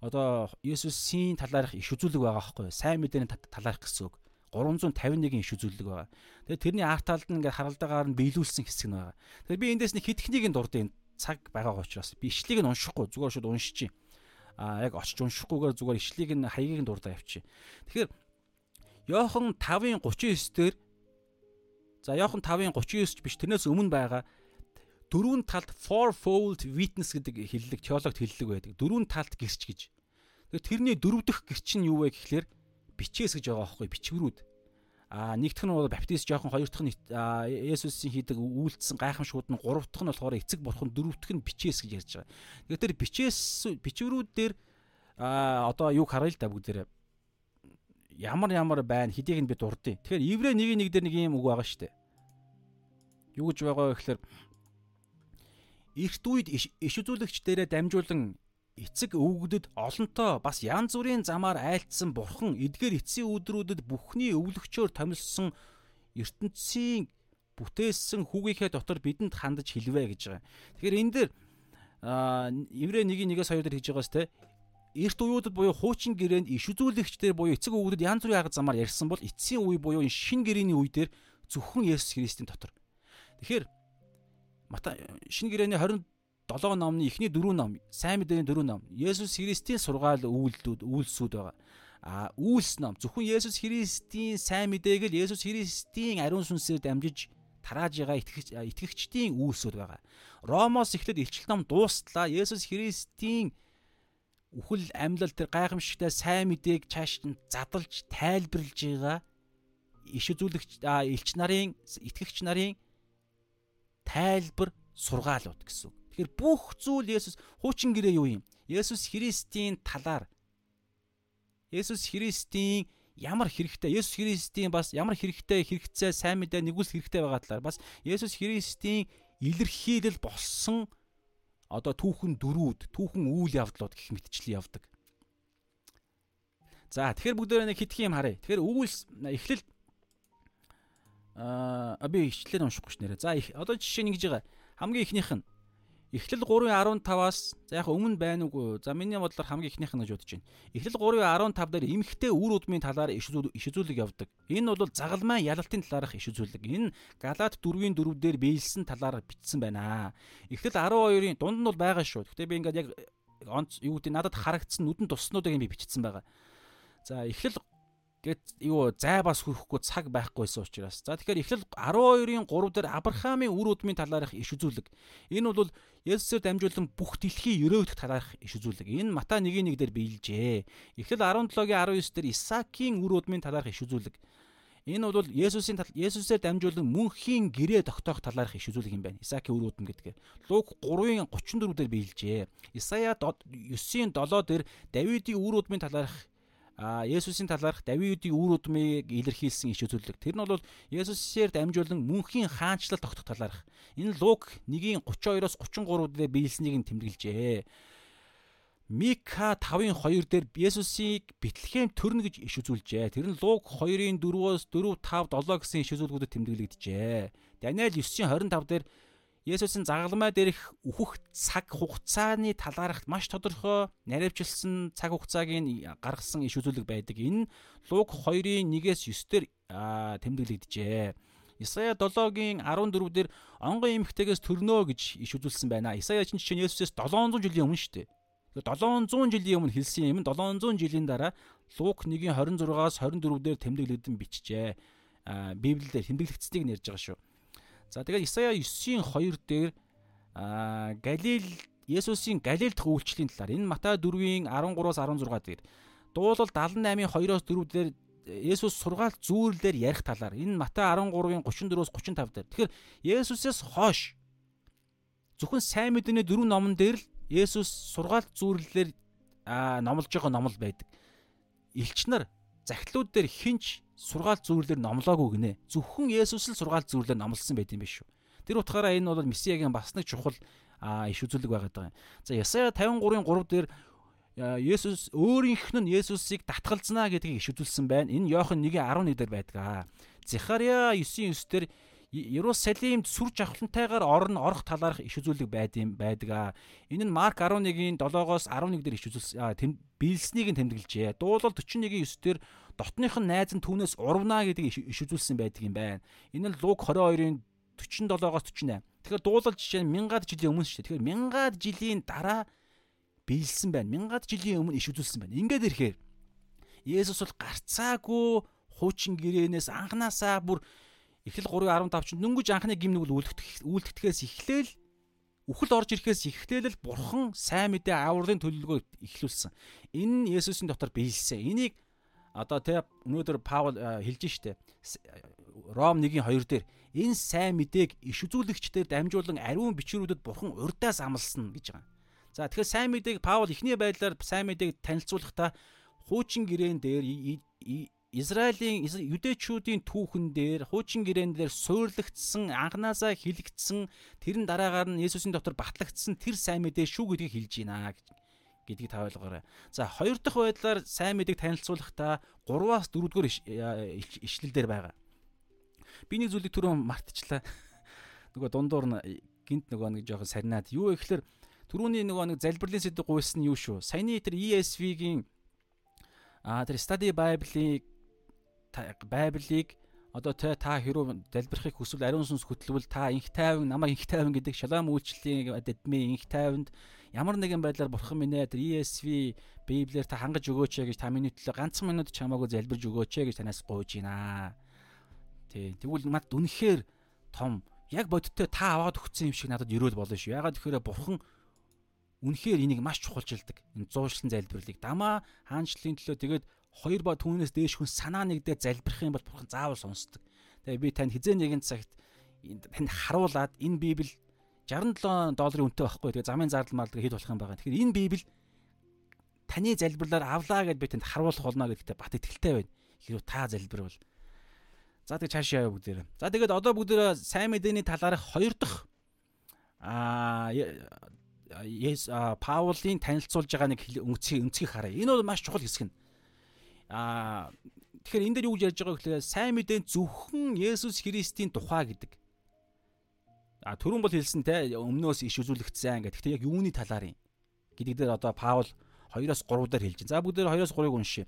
одоо Есүсийн талаарх иш үзүүлэг байгаа байхгүй юу? Сайн мэдээний талаарх гэсэн үг. 351 иш үзүүлэг байгаа. Тэгээд тэрний арт талд нь ингээд харалдаагаар нь биелүүлсэн хэсэг нь байгаа. Тэгэхээр би эндээс нэг хит ихнийг нь дурдсан цаг байгаа учраас би ишлийг нь уншихгүй зүгээр шууд уншиж а яг очиж уншихгүйгээр зүгээр ишлийг нь хаягийг нь дурдаа явчих. Тэгэхээр Йохан 5-ын 39 дээр за Йохан 5-ын 39 ч биш тэрнээс өмнө байгаа дөрвөн талд fourfold witness гэдэг хэллэг теологт хэллэг байдаг. Дөрвөн талд гэрч гэж. Тэгэхээр тэрний дөрөв дэх гэрч нь юу вэ гэхлээр бичээс гэж байгаа байхгүй бичвэрүүд. А нэгдүгээр нь бол баптист жоохон хоёр дахь нь Есүсийн хийдэг үйлдэлсэн гайхамшгууд нь гурав дахь нь болохоор эцэг бурхан дөрөв дэх нь бичээс гэж ярьж байгаа. Тэгэхээр тэр бичээс бичвэрүүд дээр а одоо юг харъя л да бүгдээрээ ямар ямар байна хэдийг нь би дурдъя. Тэгэхээр нэг нэг дээр нэг юм үг байгаа шүү дээ. Юу гэж байгаа вэ гэхээр эрт үед иш үзүүлэгчдэрээ дамжуулан эцэг өвгдөд олонтоо бас янз бүрийн замаар айлтсан бурхан эдгээр эцсийн өдрүүдэд бүхний өвлөгчөөр томилсон ертөнцийн бүтээсэн хүүгийнхээ дотор бидэнд хандаж хэлвэ гэж байгаа. Тэгэхээр энэ дээр еврей 1-1-ээс 2 дээр хийж байгаас те эрт уюудад буюу хуучин гэрээнд иш үзүүлэгчдэр буюу эцэг өвгдөд янз бүрийн арга замаар ярьсан бол эцсийн үе буюу энэ шин гэрээний үе дээр зөвхөн Есүс Христийн дотор. Тэгэхээр Мата шинэ гэрээний 27 номны эхний дөрвөн ном, сайн мэдээний дөрвөн ном, Есүс Христийн сургаал үйлдэлүүд, үйлсүүд байгаа. А үйлс ном зөвхөн Есүс Христийн сайн мэдээг л Есүс Христийн ариун сүнсээр дамжиж тарааж байгаа итгэгч итгэгчдийн үйлсүүд байгаа. Ромоос эхлээд илчил ном дуустлаа Есүс Христийн үхэл амьлал тэр гайхамшигтай сайн мэдээг чааш нь задалж тайлбарлаж байгаа иш үзүүлэгч элч нарын итгэгч нарын тайлбар сургаалууд гэсэн. Тэгэхээр бүх зүйл Есүс хуучин гэрээ юу юм? Есүс Христийн талаар Есүс Христийн ямар хэрэгтэй Есүс Христийн бас ямар хэрэгтэй хэрэгцээ сайн мэдээ нэгүүлс хэрэгтэй байгаа талаар бас Есүс Христийн илэрхийлэл болсон одоо түүхэн дөрүүд, түүхэн үйл явдлууд гэх мэтчлэн явдаг. За тэгэхээр бүгдөө нэг хитгэн юм харъя. Тэгэхээр үйлс эхлэл аа би ичлэлээр уншихгүй ш нэрэ. За одоо жишээ нь ингэж байгаа. Хамгийн ихнийх нь Эхлэл 3:15-аас за яг өмнө байна уугүй. За миний бодлоор хамгийн ихнийх нь гэж бодож байна. Эхлэл 3:15 дээр эмхтэй үр удмын талаар иш үзүүлэг явдаг. Энэ бол загалмай ялалтын талаарх иш үзүүлэг. Энэ Галаат 4-ийн 4 дээр биелсэн талаар бичсэн байна. Эхлэл 12-ын дунд нь бол байгаа шүү. Гэхдээ би ингээд яг онц юу гэдэг надад харагдсан нүдэн туснуудыг би бичсэн байгаа. За эхлэл гэт юу зай бас хүрхгүй цаг байхгүйсэн учраас. За тэгэхээр эхлэл 12-ын 3 дээр Авраамийн үр өдмийн талаарх иш үзүүлэг. Энэ бол Есүсээр дамжуулан бүх дэлхийн өрөөгдөх талаарх иш үзүүлэг. Энэ Матай 1:1 дээр биелжээ. Эхлэл 17-гийн 19 дээр Исаакийн үр өдмийн талаарх иш үзүүлэг. Энэ бол Есүсийн тал Есүсээр дамжуулан мөнхийн гэрээ тогтоох талаарх иш үзүүлэг юм байна. Исаакийн үр өдм гэдэг. Луг 3-ын 34 дээр биелжээ. Исая 9-ийн 7 дээр Давидын үр өдмийн талаарх а Есүсийн талаарх Давидын үр удмыг илэрхийлсэн иш үзүүлэг. Тэр нь бол Есүсээр дамжуулан мөнхийн хаанчлал тогтох талаарх. Энэ Лук 1-ийн 32-оос 33 дээр биелснийг нь тэмдэглэжээ. Мика 5-ын 2 дээр Есүсийг Бэтлехэм төрнө гэж иш үзүүлжээ. Тэр нь Лук 2-ын 4-оос 4, 5, 7 гэсэн иш үзүүлгүүдэд тэмдэглэгдэжээ. Даниэл 9-ийн 25 дээр Есүсийн загалмай дээрх үхэх цаг хугацааны талаарх маш тодорхой наривчилсан цаг хугацааг нь гаргасан иш үзүүлэг байдаг. Энэ Луг 2-ын 1-ээс 9 дээр тэмдэглэгдэжээ. Исая 7-гийн 14 дээр онгон эмхтэйгээс төрнөө гэж иш үзүүлсэн байна. Исая чинь чинь Есүсээс 700 жилийн өмнө шүү дээ. 700 жилийн өмнө хэлсэн юм. 700 жилийн дараа Лук 1-ийн 26-аас 24 дээр тэмдэглэгдэн бичжээ. Библиэлд тэмдэглэгдсэнийг нэрж байгаа шүү. За тэгээд Исая 9-ийн 2 дээр аа Галил Есүсийн Галил дахь үйлчлэлийн талаар энэ Матай 4-ийн 13-аас 16 дээр дуулал 78-ийн 2-оос 4 дээр Есүс сургаалт зүүрлэлээр ярих талаар энэ Матай 13-ийн 34-оос 35 дээр. Тэгэхээр Есүсээс хойш зөвхөн сайн мэдээний дөрвөн номон дээр л Есүс сургаалт зүүрлэлээр номлож байгаа номл байдаг. Илч нар захидлууд дээр хинч сургаалт зүйрлэр номлоогүй гинэ. Зөвхөн Есүс л сургаалт зүйрлэр номлосон байт юм биш үү. Тэр утгаараа энэ бол Месиягийн бас нэг чухал иш үзүүлэг байгаа юм. За Ясая 53-ын 3 дээр Есүс өөрийнх нь Есүсийг татгалзнаа гэдгийг иш үзүүлсэн байна. Энэ Иохан 1:11 дээр байдаг. Захария 9:9 дээр Иерусалимд сүр жавхлантайгаар орно орох талаарх иш үзүүлэг байд юм байдаг. Энэ нь Марк 11-ийн 7-оос 11 дээр иш үзүүлсэн биелснийг нь тэмдэглэжээ. Дуулал 41-ийн 9 дээр дотных нь найз нь түүнээс урвнаа гэдэг иш үзүүлсэн байдаг юм байна. Энэ нь Луг 22-ийн 47-оос 48. Тэгэхээр дуулал жишээ нь мянгаад жилийн өмнө шүү дээ. Тэгэхээр мянгаад жилийн дараа биелсэн байна. Мянгаад жилийн өмнө иш үзүүлсэн байна. Ингээд ирэхээр Есүс бол гарцаагүй хуучин гэрээнээс анханасаа бүр Эхлэл 3:15 чинь дөнгөж анхны гимнүг үлдэх үлдэхээс эхлээл үхэл орж ирэхээс эхлээл бурхан сайн мэдээ авралын төлөвлөгөө эхлүүлсэн. Энэ нь Есүсийн дотор биелсэн. Энийг одоо тэ өнөөдөр Паул хэлж штэ. Ром 1-ийн 2 дээр энэ сайн мэдээг иш үзүүлэгчдээр дамжуулан ариун бичвэрүүдэд бурхан урдаас амлсан гэж байгаа. За тэгэхээр сайн мэдээг Паул эхний байдлаар сайн мэдээг танилцуулахдаа хуучин гэрээн дээр Израилийн юдэчүүдийн түүхэн дээр хуучин гэрээн дээр суурлагдсан анханасаа хилэгдсэн тэрэн дараагаар нь Есүсийн дотор батлагдсан тэр сайн мэдээ шүү гэдгийг хэлж байна гэдгийг та ойлгоорой. За хоёр дахь байдлаар сайн мэдээг танилцуулахдаа 3-аас 4 дугаар ишлэл дээр байгаа. Би нэг зүйлийг түрүүн мартчихлаа. Нөгөө дундуур нь гинт нөгөө нэг жоохон сарнаад. Юу гэхээр түрүүний нөгөө нэг залбирлын сэдв гуйсан юу шүү. Саяны тэр ESV-гийн а тэр study Bible-ийг Байблыг одоо тэ та хэрүү залбирахыг хүсвэл ариун сүнс хөтлөвөл та инх тайван намайг инх тайван гэдэг шалам үйлчлэлийн эдмийн инх тайванд ямар нэгэн байдлаар бурхан минь ээ ESV Библиэр та хангаж өгөөч гэж та миний төлөө ганцхан минут чамаагүй залбирж өгөөч гэж танаас гуйж байна. Тий. Тэгвэл мад үнэхээр том яг бодиттой та аваад өгсөн юм шиг надад өрөөл болно шүү. Ягаад гэхээр бурхан үнэхээр энийг маш чухалчилдаг. Энэ зуушлан залбирлыг дамаа хаанчлалын төлөө тэгээд хоёр ба түүнээс дээш хүн санаа нэгдээ залбирх юм бол бурхан заавал сонсдог. Тэгээ би танд хизээ нэгэн цагт танд харуулад энэ библ 67 долларын үнэтэй байхгүй. Тэгээ замын зардал мардал хэд болох юм байгаа. Тэгэхээр энэ библ таны залбирлаар авлаа гэд би танд харуулах болно гэдэгтээ бат итгэлтэй байна. Хэрвээ та залбирвал. За тэгээ цаашаа яваа бүгдээрээ. За тэгээд одоо бүгдээрээ сайн мэдээний талаарх хоёр дахь аа Yes Паулын танилцуулж байгаа нэг өнцгийг өнцгийг харъя. Энэ бол маш чухал хэсэг нь. Аа тэгэхээр энэ дээр юу гэж ярьж байгаа гэхээр сайн мэдээ зөвхөн Есүс Христийн тухай гэдэг. А түрүүн бол хэлсэн те өмнөөс иш үзүүлэгдсэн гэдэг. Гэхдээ яг юуны талаар юм гэдэг дээр одоо Паул 2-оос 3 дээр хэлж байна. За бүгд 2-оос 3-ыг уншъя.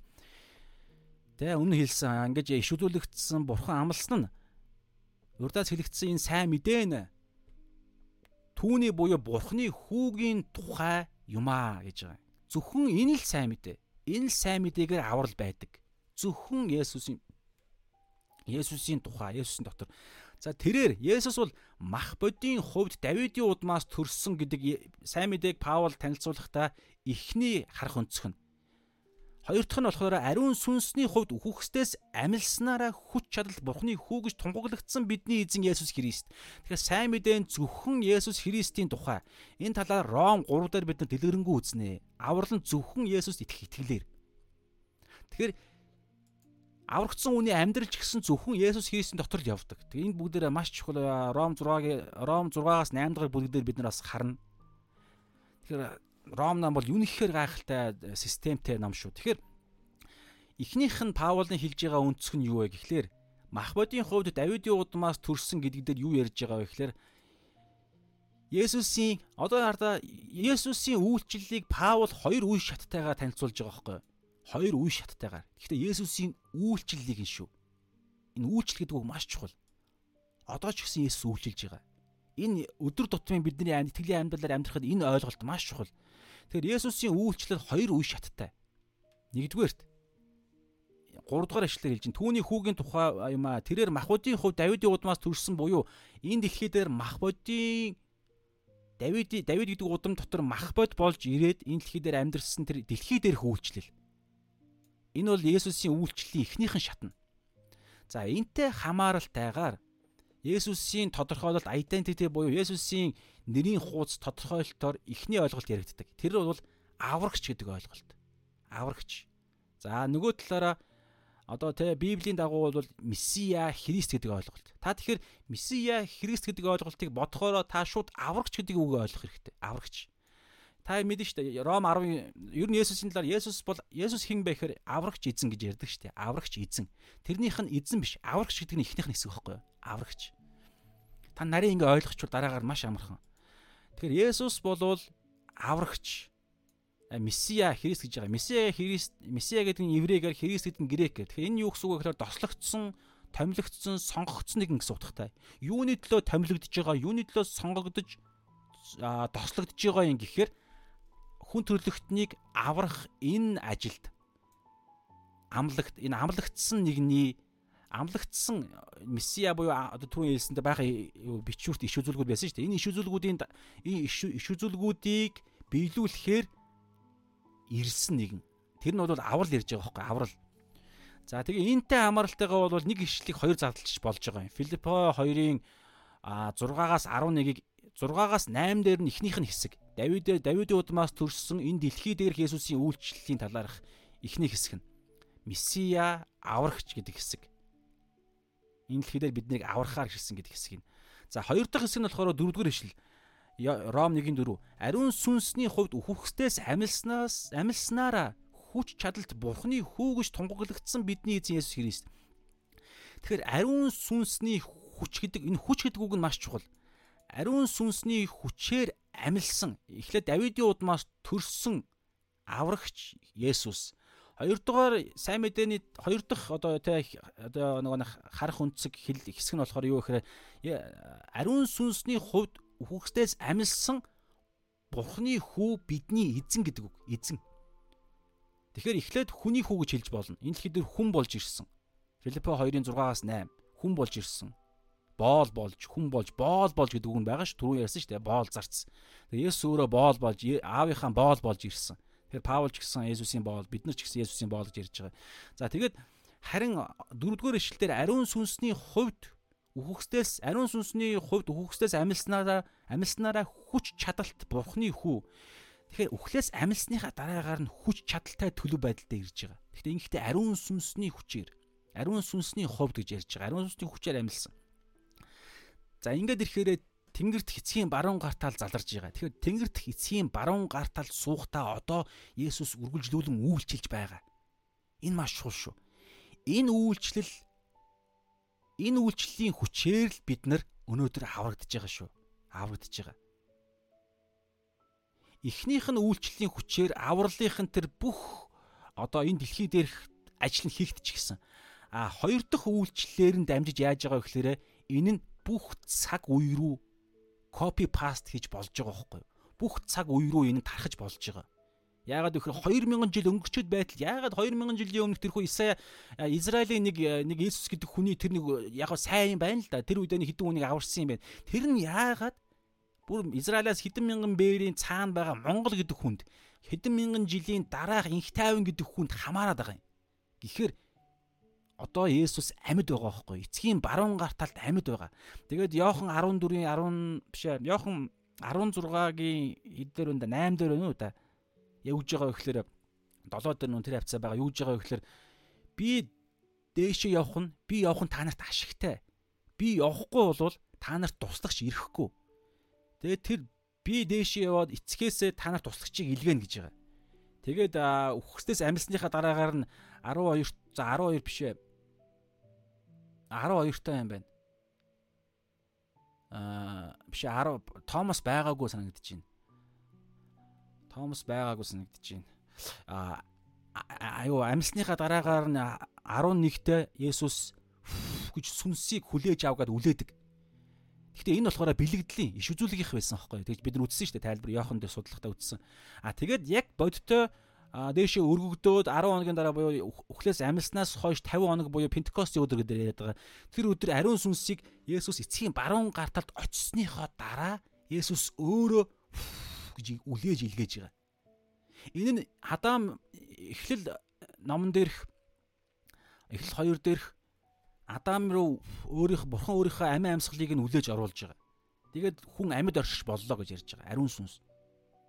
Тэ өмнө хэлсэн ингэж иш үзүүлэгдсэн бурхан амласан нь урдаас хэлэгдсэн энэ сайн мэдээ нэ түүний буюу бурхны хүүгийн тухай юмаа гэж байгаа. Зөвхөн энэ л сайн мэдээ энэ сайн мэдээгээр аврал байдаг. Зөвхөн Есүсийн Есүсийн тухай, Есүсийн дотор. За тэрээр Есүс бол мах бодийн хувьд Давидын удмаас төрсөн гэдэг сайн мэдээг Паул танилцуулахдаа эхний харах өнцг нь Хоёр дахь нь болохоор ариун сүнсний хувьд үхөхстээс амилснараа хүч чадал Бурхны хүү гэж тунгаглагдсан бидний эзэн Есүс Христ. Тэгэхээр сайн мэдэн зөвхөн Есүс Христийн тухай энэ талаар Ром 3 дээр бид нар дэлгэрэнгүй үзнэ. Аврал нь зөвхөн Есүст итгэх итгэлээр. Тэгэхээр аврагдсан хүний амьдрал ч гэсэн зөвхөн Есүс Христийн дотор л явдаг. Тэгээ энэ бүгдээрээ маш чухал Ром 6-гийн Ром 6-аас 8 дахь бүлгээр бид нар бас харна. Тэгэхээр Ром нам бол юунэхээр гайхалтай э, системтэй нам шүү. Тэгэхээр эхнийх нь Паулын хэлж байгаа өнцг нь юу вэ гэхлээр Махбодийн хувьд Давидын удмаас төрсөн гэдэг дээр юу ярьж байгаа вэ гэхлээр Есүсийн одоо хардаа Есүсийн үйлчлэлийг Паул хоёр үе шаттайгаар танилцуулж байгаа байхгүй хоёр үе шаттайгаар. Гэхдээ Есүсийн үйлчлэлийг нь шүү. Энэ үйлчлэл гэдэг үг маш чухал. Одоо ч гэсэн Есүс үйлчилж байгаа. Энэ өдөр тутмын бидний итгэлийн амьдралаар амьдрахад энэ ойлголт маш чухал. Тэгэхээр Есүсийн үйлчлэл хоёр үе шаттай. Нэгдүгээрт 3 дугаар ишлэлээр хэлж байна. Түүний хүүгийн тухай юм а тэрээр махбодийн хувь Давидын удмаас төрсэн буюу энэ дэлхий дээр махбодийн Давид Давид гэдэг удам дотор махбод болж ирээд энэ дэлхий дээр амьдэрсэн тэр дэлхий дээрх үйлчлэл. Энэ бол Есүсийн үйлчлэлийн эхнийхэн шатна. За энтэй хамааралтайгаар Есүсийн тодорхойлолт identity буюу Есүсийн нэрийн хуудас тодорхойлолтоор эхний ойлголт яригддаг. Тэр бол аврагч гэдэг ойлголт. Аврагч. За нөгөө талаараа одоо тэ Библийн дагуу бол Месиа Христ гэдэг ойлголт. Та тэгэхээр Месиа Христ гэдэг ойлголтыг бодохороо та шууд аврагч гэдэг үгийг ойлгох хэрэгтэй. Аврагч. Та мэдэн дээ. Ром 10 ер нь Есүсийн талаар Есүс бол Есүс хэн бэ гэхээр аврагч эзэн гэж ярьдаг дээ. Аврагч эзэн. Тэрнийх нь эзэн биш. Аврагч гэдэг нь эхнийх нь хэсэг байхгүй юу? Аврагч. Та нарийн ингээ ойлгочвол дараагаар маш амархан. Тэгэхээр Есүс болвол аврагч. Месиа Христ гэж байгаа. Месиа Христ Месиа гэдэг нь еврейгээр Христ гэдэг нь грекээр. Тэгэхээр энэ юу гэсэн үг вэ гэхээр дослогдсон томилогдсон, сонгогдсон нэг гэсэн утгатай. Юуны төлөө томилогдож байгаа, юуны төлөө сонгогдож дослогдож байгаа юм гэхээр хүн төрлөختнийг аврах энэ ажилд амлагт энэ амлагдсан нэгний амлагдсан месиа буюу түрүүн хэлсэндээ байгаа бичвэрт иш үзүүлгүүд байсан шүү дээ. Энэ иш үзүүлгүүдийн иш үзүүлгүүдийг биелүүлэхээр ирсэн нэгэн. Тэр нь бол аврал ярьж байгаа хөөхгүй аврал. За тэгээ энтэй хамааралтайгаа бол нэг ишлийг хоёр зардалч болж байгаа юм. Филиппо 2-ын 6-аас 11-ийг 6-аас 8 дээр нь эхнийх нь хэсэг. Давид Давидын удмаас төрсөн энэ дэлхий дээрх Есүсийн үйлчлэлийн талаарх эхний хэсэг нь Месиа аврагч гэдэг хэсэг. Энэ дэлхий дээр биднийг аврахаар ирсэн гэдэг хэсэг нь. За хоёр дахь хэсэг нь болохоор дөрөвдүгээр ишлэл. Ром 1:4 ариун сүнсний хувьд үхвхстээс амилснаас амилснараа хүч чадалт бурхны хүү гэж тунгаглагдсан бидний эзэн Есүс Христ. Тэгэхээр ариун сүнсний хүч гэдэг энэ хүч гэдэг үг нь маш чухал ариун сүнсний хүчээр амилсан эхлээд Давидын удмаас төрсөн аврагч Есүс. Хоёрдугаар сайн мэдээний хоёр дахь одоо тэ одоо нөгөө харах үнцэг хэл хэсэг нь болохоор юу гэхээр ариун сүнсний хувьд үхэгчдээс амилсан Бурхны хүү бидний эзэн гэдэг үг. Эзэн. Тэгэхээр эхлээд хүний хүү гэж хэлж болно. Энэ дэлхийд хүн болж ирсэн. Филиппо 2-ын 6-аас 8 хүн болж ирсэн боол болж хүн болж боол болж гэдэг үг нь байгаа ш түрүү ярьсан ш тэ боол зарц. Тэгээ Есүс өөрөө боол болж аавынхаа боол болж ирсэн. Тэгэхээр Паул ч гэсэн Есүсийн боол бид нар ч гэсэн Есүсийн боол гэж ярьж байгаа. За тэгээд харин дөрөвдүгээр ишлэлээр ариун сүнсний хувьд үхэгсдээс ариун сүнсний хувьд үхэгсдээс амилснараа амилснараа хүч чадалт бурхны хүү. Тэгэхээр үхлээс амилсныхаа дараагаар нь хүч чадалтай төлөв байдалтай ирж байгаа. Гэхдээ ингэхдээ ариун сүнсний хүчээр ариун сүнсний хувьд гэж ярьж байгаа. Ариун сүнсний хүчээр амилсан. За ингээд ирэхээр Тэнгэрт эцгийн баруун гартаал заларж байгаа. Тэгэхээр Тэнгэрт эцгийн баруун гартаал суухдаа одоо Есүс үргэлжлүүлэн үйлчилж байгаа. Энэ маш чухал шүү. Энэ үйлчлэл энэ үйлчлэлийн хүчээр л бид нар өнөөдөр аврагдж байгаа шүү. Аврагдж байгаа. Эхнийх нь үйлчлэлийн хүчээр авралынх нь тэр бүх одоо энэ дэлхий дээрх ажил нь хийгдчихсэн. А хоёр дахь үйлчлэлээр нь дамжиж яаж байгаа вэ гэхээр энэ нь бүх цаг үе рүү копи паст хийж болж байгаа байхгүй юу? Бүх цаг үе рүү энэ тархаж болж байгаа. Яагаад гэхээр 2000 жил өнгөрчөөд байтал яагаад 2000 жилийн өмнөх тэрхүү Исая Израилийн нэг нэг Иесус гэдэг хүний тэр нэг яг сайн байна л да. Тэр үед нэг хэдэн хүнийг аварсан юм байна. Тэр нь яагаад бүр Израилаас хэдэн мянган бээрийн цаана байгаа Монгол гэдэг хүнд хэдэн мянган жилийн дараах инх тайван гэдэг хүнд хамаарад байгаа юм. Гэхдээ одоо Есүс амьд байгаа байхгүй эцгийн баруун гар талд амьд байгаа. Тэгээд Иохан 14-ийн 10 биш ээ. Иохан 16-гийн эдгээр өнда 8 дээр өнөө да. Явж байгаа гэхэлэр 7 дээр нүн тэр хавцаа байгаа. Юуж байгаа гэхэлэр би дээшээ явах нь би явах нь та нарт ашигтай. Би явахгүй бол та нарт туслагч ирэхгүй. Тэгээд тэр би дээшээ яваад эцгээсээ та нарт туслагчийг илгээнэ гэж байгаа. Тэгээд үхсдээс амьсныхаа дараагаар нь 12 за 12 биш ээ 12 таа юм байна. Аа биш 10 Томас байгаагүй санагдаж байна. Томас байгаагүй санагдаж байна. Аа аюу амьсныхаа дараагаар нь 11-т Есүс гэж сүнсийг хүлээж авгаад үлээдэг. Гэхдээ энэ болохоор бэлэгдлийн иш үзүүлгийнх байсан аахгүй. Тэгж бид нар үтсэн шүү дээ тайлбар Иохан дээр судлахтаа үтсэн. А тэгээд яг бодиттой а дээшээ өргөгдөөд 10 хоногийн дараа буюу өхлөөс амьснаас хойш 50 хоног буюу Пентекостийн өдөр гэдэг яриад байгаа. Тэр өдөр ариун сүнсийг Есүс эцгийн баруун гарталд очисныхоо дараа Есүс өөрөө гэж үлээж илгээж байгаа. Энэ нь Адам эхлэл номон дээрх эхлэл 2 дээрх Адам руу өөрийнх бурхан өөрийнхөө амин амьсгалыг нь үлээж оруулж байгаа. Тэгээд хүн амьд оршиж боллоо гэж ярьж байгаа. Ариун сүнс.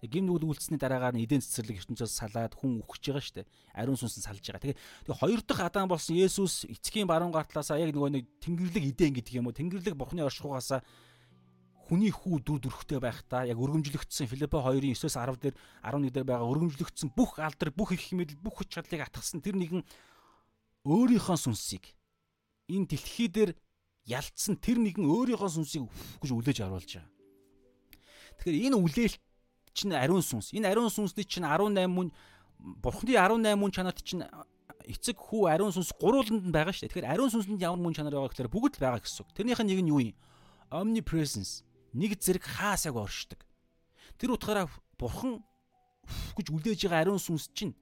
Гим нүгэл үйлцсэний дараагаар нь эдийн цэцэрлэг ертөнцөөс салаад хүн үхэж байгаа шүү дээ. Ариун сүнс нь салж байгаа. Тэгээ тэгээ хоёр дахь Адам болсон Есүс эцгийн баруун гартлаасаа яг нөгөө нэг Тэнгэрлэг эдэн гэдэг юм уу? Тэнгэрлэг Бурхны оршихугаасаа хүний хүү дүр төрхтэй байхдаа яг өргөмжлөгдсөн Филиппо 2-ын 9-оос 10 дээр 11 дээр байгаа өргөмжлөгдсөн бүх алдар, бүх их хэмээл, бүх хүч чадлыг атгсан тэр нэгэн өөрийнхөө сүнсийг энэ дэлхий дээр ялцсан тэр нэгэн өөрийнхөө сүнсийг гэж үлээж оруулж байгаа. Тэгэхээр энэ үлээлт чинь ариун сүнс. Энэ ариун сүнсний чинь 18 мөн Бурхны 18 мөн чанарт чинь эцэг хүү ариун сүнс гурвууланд нь байгаа шүү дээ. Тэгэхээр ариун сүнсэнд ямар мөн чанар байгаа гэхээр бүгд л байгаа гэсэн үг. Тэрнийх нь нэг нь юу юм? Omnipresence. Нэг зэрэг хаасаг оршдог. Тэр утгаараа Бурхан гэж үлдээж байгаа ариун сүнс чинь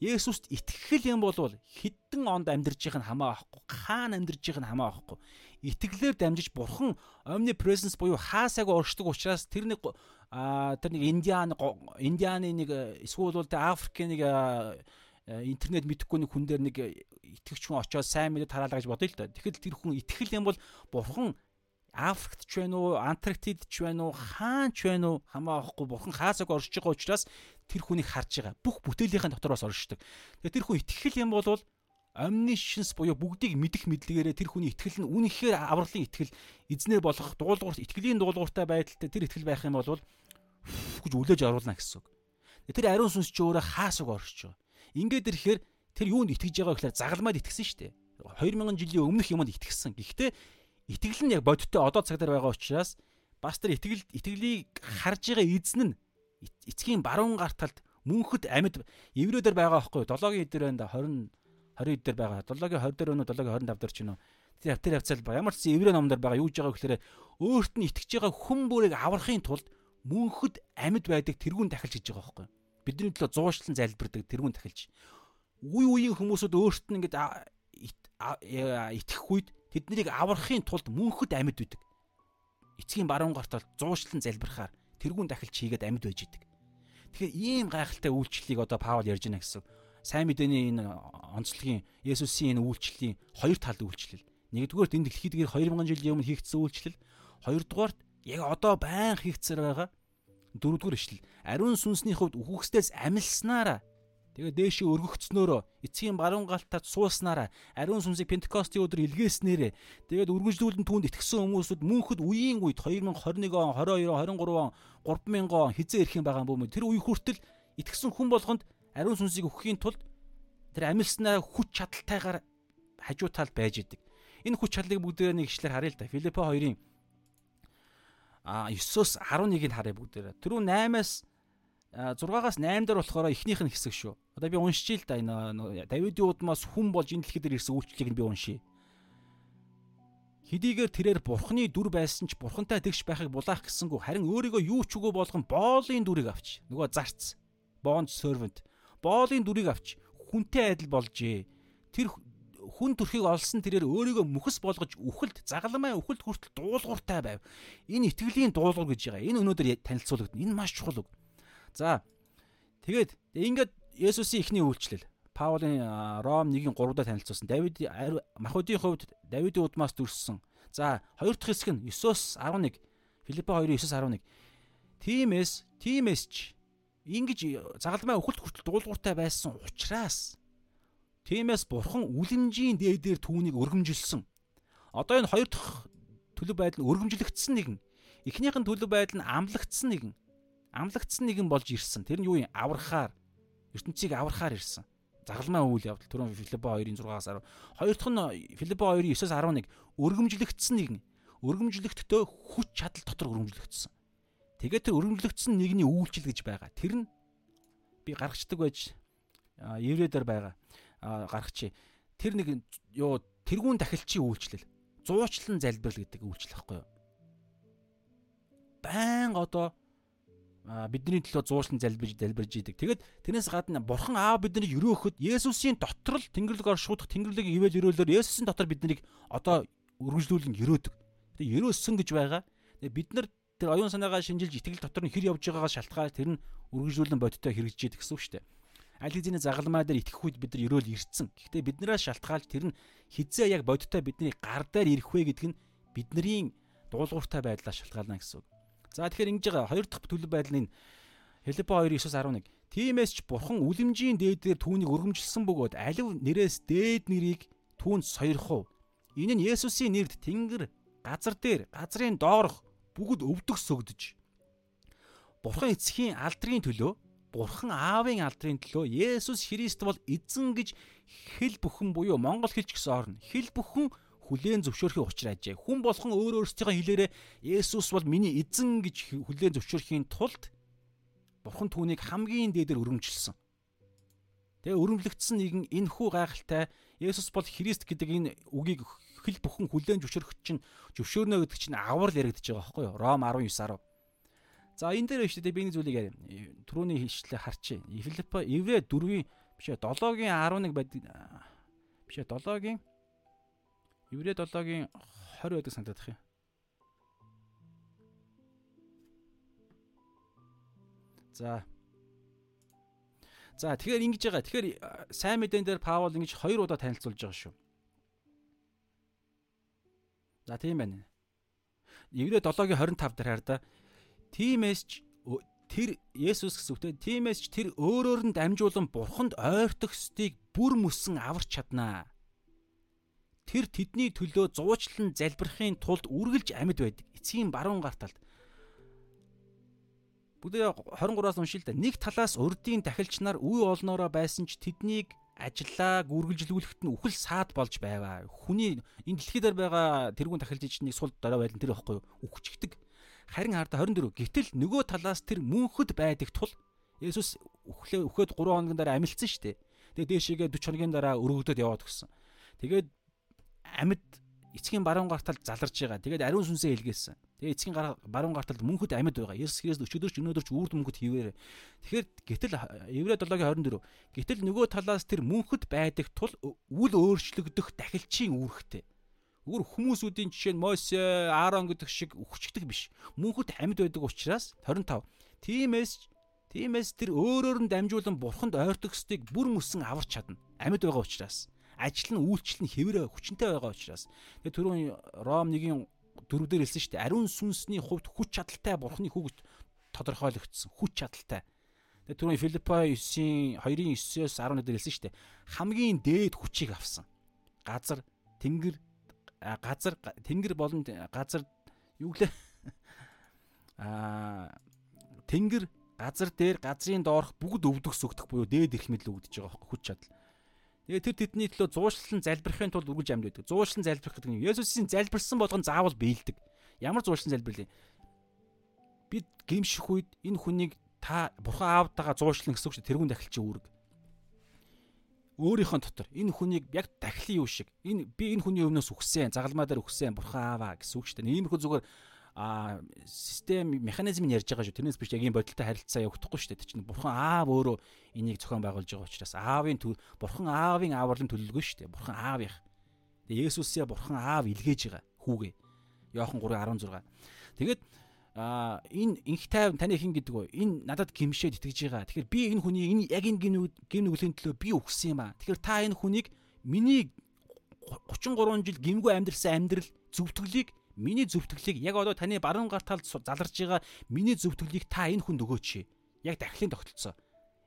Есүст итгэх юм бол хэдэн онд амьдарч байгаа нь хамаа авахгүй, хаана амьдарч байгаа нь хамаа авахгүй. Итгэлээр дамжиж бурхан omni presence буюу хаасайг оршдог учраас тэр нэг а тэр нэг индиан индианы нэг эсвэл бол тэ Африкийн нэг интернет мэдхгүй нэг хүн дээр нэг итгэвч хүн очоод сайн мэдээ тараалаа гэж бодъё л да. Тэгэхэд тэр хүн итгэл юм бол бурхан Африкт ч байна уу, Антарктид ч байна уу, хаан ч байна уу хамаа авахгүй бурхан хаасаг оршиж байгаа учраас тэр хүнийг харж байгаа. Бүх бүтээлийнхэн дотор бас оршдог. Тэгээ тэр хүн итгэл юм бол omniscience буюу бүгдийг мэдэх мэдлэгээрээ тэр хүний итгэл нь үнэхээр авралын итгэл эзнээ болох дуулуурт итгэлийн дуулууртай байдалтай тэр итгэл байх юм бол гэж үлээж оруулна гэсэн үг. Тэр ариун сүнс чи өөрөө хаасаг оршиж байгаа. Ингээд ирэхээр тэр юунд итгэж байгаа гэхээр загалмаад итгэсэн шүү дээ. 2000 жилийн өмнөх юмд итгэсэн. Гэхдээ итгэл нь яг бодиттой одоо цаг дээр байгаа учраас бас тэр итгэл итгэлийг харж байгаа эзэн нь эцгийн баруун гар талд мөнхөд амьд еврейдэр байгаа байхгүй 7-гийн эдэр байна да 20 20 дээр байгаа 7-гийн 20 дээр өнөө 7-гийн 25 дээр ч нөө тэр тэр хавцал ба ямар ч еврей номдор байгаа юу гэж байгаа гэхээр өөрт нь итгэж байгаа хүн бүрийг аврахын тулд мөнхөд амьд байдаг тэрүүн тахилж гэж байгаа байхгүй бидний төлөө зуушлан залбирдаг тэрүүн тахилж үе үеийн хүмүүсүүд өөрт нь ингээд итгэх үед тэднийг аврахын тулд мөнхөд амьд байдаг. Эцгийн баруун гартал зуушлан залбирахаар тэрүүн дахилч хийгээд амьд байж идэг. Тэгэхээр ийм гайхалтай үйлчлэлийг одоо Паул ярьж байна гэсэн. Сайн мэдээний энэ онцлогийн Есүсийн энэ үйлчлэлийн хоёр талд үйлчлэл. Нэгдүгээр энэ дэлхийд гэр 2000 жилийн өмнө хийгдсэн үйлчлэл. Хоёрдугаарт яг одоо байн хийгдсээр байгаа. Дөрөвдүгээр ишлэл. Ариун сүнсний хувьд үхгсдээс амилснараа Тэгээ дээшээ өргөгцснөөрөө эцгийн баруун галтад сууснараа ариун сүнсийг Пентекостийн өдөр илгээснээрээ тэгээд үргэлжлүүлэн түүнд итгэсэн хүмүүсүүд мөнхөд үеийн үед 2021 он 22 23 он 3000 он хизээ ирэх юм байгаа юм бөөмө тэр үе хүртэл итгэсэн хүн болгонд ариун сүнсийг өгөхийн тулд тэр амилснаа хүч чадалтайгаар хажуу талд байж идэг. Энэ хүч чадлыг бүгдээрээ нэг ишлэр харъя л да. Филиппо 2-ын а 9-оос 11-ийг харъя бүгдээрээ. Тэрүү 8-аас 6-аас 8 дээр болохоор эхнийх нь хэсэг шүү. Одоо би уншиж л да энэ Давидын удмаас хүн болж энэ дэлхий дээр ирсэн үйлчлэгийг би уншия. Хэдийгээр тэрээр бурхны дүр байсан ч бурхантай тэгш байхыг булаах гэсэнгүү харин өөрийгөө юу ч үгүй болгон боолын дүрийг авч нөгөө зарц bond servant боолын дүрийг авч хүнтэй адил болжээ. Тэр хүн төрхийг олсон тэрээр өөрийгөө мөхс болгож үхэлд загалмай үхэлд хүртэл дуулууртай байв. Энэ итгэлийн дуулуур гэж байгаа. Энэ өнөөдөр танилцуулагдана. Энэ маш чухал үг. За тэгээд ингээд Есүсийн эхний үйлчлэл Паулийн Ром 1-ийн 3-даа танилцуулсан. Давид Махуудын хувьд Давидын удмаас дүрссэн. За хоёр дахь хэсэг нь 9-оос 11. Филиппо 2-9-оос 11. Тимээс тимээс ч ингэж загалмай өхөлт хүртэл дуулууртай байсан учраас Тимээс бурхан үлэмжийн дээдээр түүнийг өргөмжилсөн. Одоо энэ хоёр дахь төлөв байдал нь өргөмжлөгдсөн нэгэн. Эхнийх нь төлөв байдал нь амлагдсан нэгэн амлагдсан нэгэн болж ирсэн. Тэр нь юу юм? Аврахаар ертөнцийг аврахаар ирсэн. Загалмай үйл явдал түрүүн Филиппо 2-ын 6-аас 10. Хоёр дахь нь Филиппо 2-ын 9-аас 11 өргөмжлөгдсөн нэгэн. Өргөмжлөгдтөө хүч чадал дотор өргөмжлөгдсөн. Тэгээд тэр өргөмжлөгдсөн нэгний үйлчлэл гэж байгаа. Тэр нь би гаргацдаг байж еврейдэр байгаа. Гаргачих. Тэр нэг юу тэрүүн дахилчийн үйлчлэл. Зуучлан залбирал гэдэг үйлчлэл байхгүй юу? Баян одоо бидний төлөө зуушлан залбирж залбирж идэг. Тэгээд тэрнээс гадна Бурхан Аав биднийг өрөөхөд Есүсийн дотор л Тэнгэрлэг оршуудах Тэнгэрлэг ивэл өрөөлөөр Есүсийн дотор биднийг одоо үргэлжлүүлэн өрөөдөг. Тэгээд өрөөсөн гэж байгаа. Тэгээд бид нар тэр оюун санаагаа шинжилж итгэл дотор нь хэр явж байгаагаас шалтгаалж тэр нь үргэлжлүүлэн бодиттой хэрэгжиж идэг гэсэн үг шүү дээ. Аль хэзээний загалмай дээр итгэх үед бид нар өрөөл ирсэн. Гэхдээ биднээс шалтгаалж тэр нь хизээ яг бодиттой бидний гар дээр ирэх вэ гэдг нь бидний дуулууртай байдлаас шалтгаална гэсэн үг. За тэгэхээр ингэж байгаа хоёр дахь төлөв байдал нь Филиппо 2:9-11. Тимээс ч бурхан үлэмжийн дээдээр түүнийг өргөмжилсөн бөгөөд алив нэрээс дээд нэрийг түүнд сойрхов. Энэ нь Есүсийн нэрд Тэнгэр газар дээр, газрын доорх бүгд өвдөх сөгдөж. Бурхан эцгийн алдрын төлөө, Бурхан аавын алдрын төлөө Есүс Христ бол эзэн гэж хэл бүхэн буюу монгол хэлч гэсэн орно. Хэл бүхэн хүлээн зөвшөөрөхийг учраажээ. Хүн болгон өөр өөрсдийнхөө хэлээрээ Есүс бол миний эзэн гэж хүлээн зөвшөөрөхийн тулд Бурхан түүнийг хамгийн дээдээр өрөмжилсөн. Тэгээ өрөмжлөгдсөн нэгэн энэ хүү гайхалтай Есүс бол Христ гэдэг энэ үгийг хэл бүхэн хүлээн зөвшөөрөх чинь зөвшөөрнө гэдэг чинь аврал яригдчихэж байгаа байхгүй юу? Ром 19:10. За энэ дээр шүү дээ би нэг зүйлийг яриа. Түрүүний хэлшлээ харчээ. Филиппо Еврэ 4-ийн Биш ээ 7-гийн 11 байдаг. Биш ээ 7-гийн Еврей 7-гийн 20 байдаг санагдах юм. За. За тэгэхээр ингэж байгаа. Тэгэхээр сайн мэдэн дээр Паул ингэж хоёр удаа танилцуулж байгаа шүү. За тийм байна. Еврей 7-гийн 25 дээр хараа да. Тимээс ч тэр Есүс гэсэн үгтэй тимээс ч тэр өөрөөр нь дамжуулан бурханд ойртох стыг бүр мөсөн аварч чаднаа. Тэр тэдний төлөө зуучлан залбирахын тулд үргэлж амьд байдаг. Эцгийн баруун гарталд Бүгдээ 23-аас уншил та. Нэг талаас урдийн дахилч нар үе олноороо байсан ч тэднийг ажиллаа гүргэлжлүүлэхэд нь үхэл саад болж байгаа. Хүний энэ дэлхий дээр байгаа тэрүүн тахилжичнийг сул дараа байлан тэр ихгүй үхчихдэг. Харин хард 24 гэтэл нөгөө талаас тэр мөнхөд байдаг тул Есүс үхлээ үхээд 3 хоногийн дараа амилцсан шүү дээ. Тэгээ дээшээгээ 40 хоногийн дараа өргөгдөд яваад гисэн. Тэгээд амьд эцгийн баруун гартал заларж байгаа. Тэгээд ариун сүнсээ илгээсэн. Тэгээ эцгийн баруун гарталд мөнхөд амьд байгаа. Есүс Христ өчигдөр ч өнөөдөр ч үрд мөнхөд хിവэр. Тэгэхээр гэтэл Еврей 7-гийн 24. Гэтэл нөгөө талаас тэр мөнхөд байдаг тул үл өөрчлөгдөх дахилчийн үүрэгтэй. Өөр хүмүүсүүдийн жишээ нь Мосе, Аарон гэдэг шиг үхчихдэг биш. Мөнхөд амьд байдаг учраас 25. Тимээс Тимээс тэр өөрөөр нь дамжуулан бурханд ойртох стыг бүр мөсөн аварч чадна. Амьд байгаа учраас ажил нь үйлчлэл нь хэвээр хүчнтэй байгаа учраас тэгээ түрүүн Ром 1-ийн дөрөвдөр хэлсэн шүү дээ. Ариун сүнсний хувьд хүч чадалтай бурхны хүүгт тодорхойлогдсон. Хүч чадалтай. Тэгээ түрүүн Филиппо 9-ийн 2-ын 9-оос 11 дээр хэлсэн шүү дээ. Хамгийн дээд хүчийг авсан. Газар, тэнгэр, газар, тэнгэр болон газар юу гэлээ? Аа тэнгэр, газар дээр, газрын доорх бүгд өвдөгс өгдөх буюу дээд эрх мэдэл өгдөж байгаа хөөхгүй хүч чадал. Тэгээ тэр тэдний төлөө зуушлан залбирахын тулд үргэлж амьд байдаг. Зуушлан залбирах гэдэг нь Есүсийн залбирсан болгон заавал биелдэг. Ямар зуушлан залбирлээ? Бид гимших үед энэ хүнийг та бурхан аавтайгаа зуушлан гэсэн үг шүү. Тэрүүн дахилчийн үүрэг. Өөрийнхөө дотор энэ хүнийг яг дахилын юу шиг. Энэ би энэ хүний өмнөөс үхсэн, загалмаа дээр үхсэн бурхан ааваа гэсэн үг шүү. Иймэрхүү зүгээр а систем механизмыг ярьж байгаа шүү. Тэрнээс биш яг ийм бодолтой харилцаа явагдахгүй шүү дээ. Тэр чинь бурхан аав өөрөө энийг зохион байгуулж байгаа учраас аавын бурхан аавын ааварлын төлөвлөгөө шүү дээ. Бурхан аавынх. Тэгээ Есүсээ бурхан аав илгээж байгаа хүүгээ. Иохан 3:16. Тэгээд а энэ инх тайван таны хэн гэдэг вэ? Энэ надад гимшээд итгэж байгаа. Тэгэхээр би энэ хүний энэ яг энэ гин нүглийн төлөө би өгсөн юм аа. Тэгэхээр та энэ хүнийг миний 33 жил гимгүй амьдрсан амьдрал зөвтгөлийг Миний зөвтгөлийг яг одоо таны баруун гар талд заларж байгаа миний зөвтгөлийг та энэ хүнд өгөөч. Яг дахлын тогтолцоо.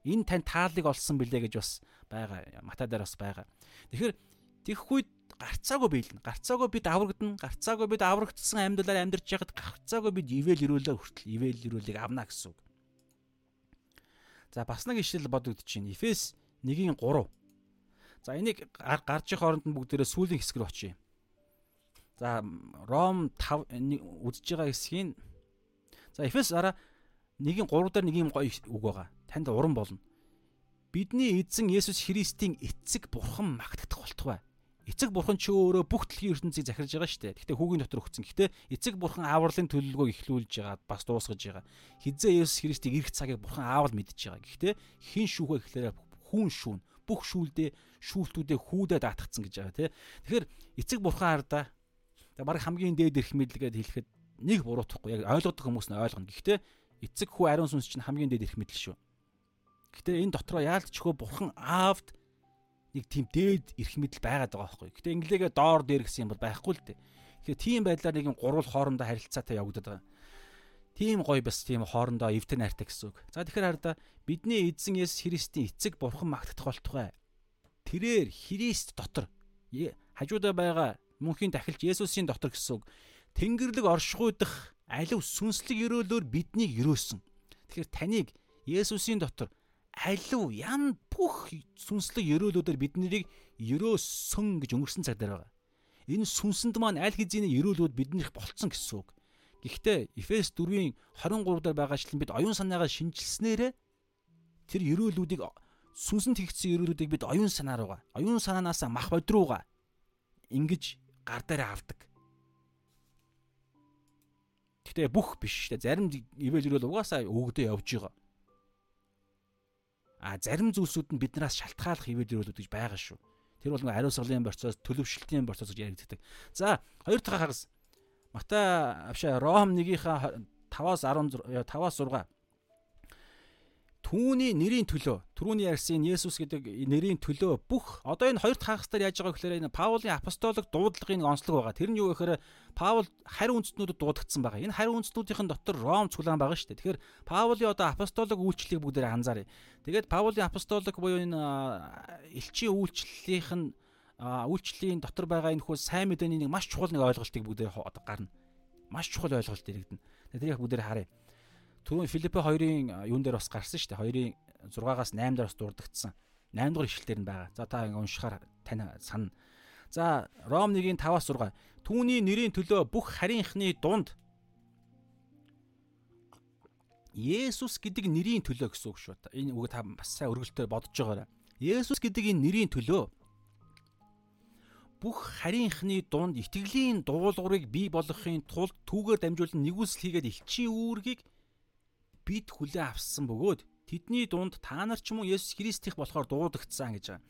Энэ тань тааллыг олсон билээ гэж бас байгаа. Мата дээр бас байгаа. Тэгэхээр тэгэх үед гарцаагүй биелнэ. Гарцаагүй бид аврагдана. Гарцаагүй бид аврагдсан амьдралаар амьдарч яхад гарцаагүй бид ивэл ирүүлээ хүртэл ивэл ирүүлийг авна гэсэн үг. За бас нэг ишлэл бодогдож байна. Эфес 1-ийн 3. За энийг гарч их хооронд нь бүгдээрээ сүүлийн хэсэг рүү очие. За Ром 5 үзэж байгаа хэсгийн за Эфес араа 1-ийн 3 дээр нэг юм гоё үг байгаа. Танд уран болно. Бидний эзэн Есүс Христийн эцэг бурхан магтагдах болтугай. Эцэг бурхан ч өөрөө бүх дэлхийн ертөнцийг захирж байгаа шүү дээ. Гэхдээ хүүгийн дотор өгсөн. Гэхдээ эцэг бурхан ааварлын төлөвлөгөөг эхлүүлж байгаа, бас дуусгаж байгаа. Хизээ Есүс Христийг ирэх цагийг бурхан аавал мэдж байгаа. Гэхдээ хин шүүхэ гэхлээр хүн шүүн. Бүх шүүлдээ шүүлтүүдээ хүүдээ даатгцсан гэж байгаа тий. Тэгэхээр эцэг бурхан ардаа Тэгээ баг хамгийн дээд эрх мэдлгээд хэлэхэд нэг буруутахгүй яг ойлгодог хүмүүс нь ойлгоно. Гэхдээ эцэг хүү ариун сүнс чинь хамгийн дээд эрх мэдэл шүү. Гэхдээ энэ дотроо яалтчгүй бурхан аавд нэг тийм дээд эрх мэдэл байгаад байгаа байхгүй. Гэхдээ инглигээ доор дээр гэсэн юм бол байхгүй л дээ. Тэгэхээр тийм байдлаар нэг юм гурвал хоорондоо харилцаатай явагдаад байгаа. Тийм гоё бас тийм хоорондоо эвтэн найртай гэсэн үг. За тэгэхээр хараа бидний эзэн Есүс Христийн эцэг бурхан магтах болтугай. Тэрээр Христ дотор хажуудаа байгаа мөнхийн дахилч Есүсийн дотор гэсэн үг. Тэнгэрлэг оршихуйдах алив сүнслэг өрөөлөөр биднийг өрөөсөн. Тэгэхээр таныг Есүсийн дотор алив ян бүх сүнслэг өрөөлөдөр биднийг өрөөсөн гэж өнгөрсөн цаг дээр байгаа. Энэ сүнсэнд маань аль хэзээний өрөөлөд биднийх болцсон гэсэн үг. Гэхдээ Эфес 4-ийн 23 дээр байгаачлан бид оюун санаагаа шинжилснээрээ тэр өрөөлүүдийг сүнсэнд хийгдсэн өрөөлүүдийг бид оюун санаа руугаа, оюун санаанаас мах бодруугаа ингэж гар дээр авдаг. Гэхдээ бүх биш шүү дээ. Зарим ивэл ирэл угаасаа өгдөө явж байгаа. А зарим зүйлсүүд нь биднээс шалтгааллах хിവэр дөрөлүүд гэж байгаа шүү. Тэр бол ариусгалын процесс, төлөвшөлтийн процесс гэж яригддаг. За, хоёр дахь хагас. Матай авшаа Ром 1-ийнхаа 5-аас 16 5-аас 6 түүний нэрийн төлөө түрүүний ярьсан Есүс гэдэг нэрийн төлөө бүх одоо энэ хоёр дахь хагас дээр яаж байгаа гэхээр энэ Паулийн апостолог дуудлагын онцлог байгаа. Тэр нь юу гэхээр Паул харь үндэстнүүдэд дуудагдсан байгаа. Энэ харь үндэстнүүдийн дотор Ром цуглаан байгаа шүү дээ. Тэгэхээр Паулийн одоо апостолог үйлчлэлийг бүгдээр анзааръя. Тэгээд Паулийн апостолог буюу энэ элчийн үйлчлэлийнх нь үйлчлэлийн дотор байгаа энэ хүү сайн мэдээний нэг маш чухал нэг ойлголтыг бүгдээр гарна. Маш чухал ойлголт иргэдэнэ. Тэгээд тэрийг бүгдээр харъя. Түрүүн Филиппе 2-ын юун дээр бас гарсан шүү дээ. 2-ын 6-аас 8 дээр бас дурддагдсан. 8 дугаар ишлэлээр нь байгаа. За та уншихаар тань санана. За Ром 1-ийн 5-аас 6. Түүний нэрийн төлөө бүх харийнхны дунд Есүс гэдэг нэрийн төлөө гэсэн үг шүү. Энэ үг та бас сайн өргөлтөөр бодож байгаарай. Есүс гэдэг энэ нэрийн төлөө бүх харийнхны дунд итгэлийн дуулуурыг бий болгохын тулд түүгээр дамжуулан нэгүсэл хийгээд элчийн үүргийг бид хүлээн авсан бөгөөд тэдний дунд та нар ч мөн Есүс Христийнх болохоор дуудагдсан гэж байгаа.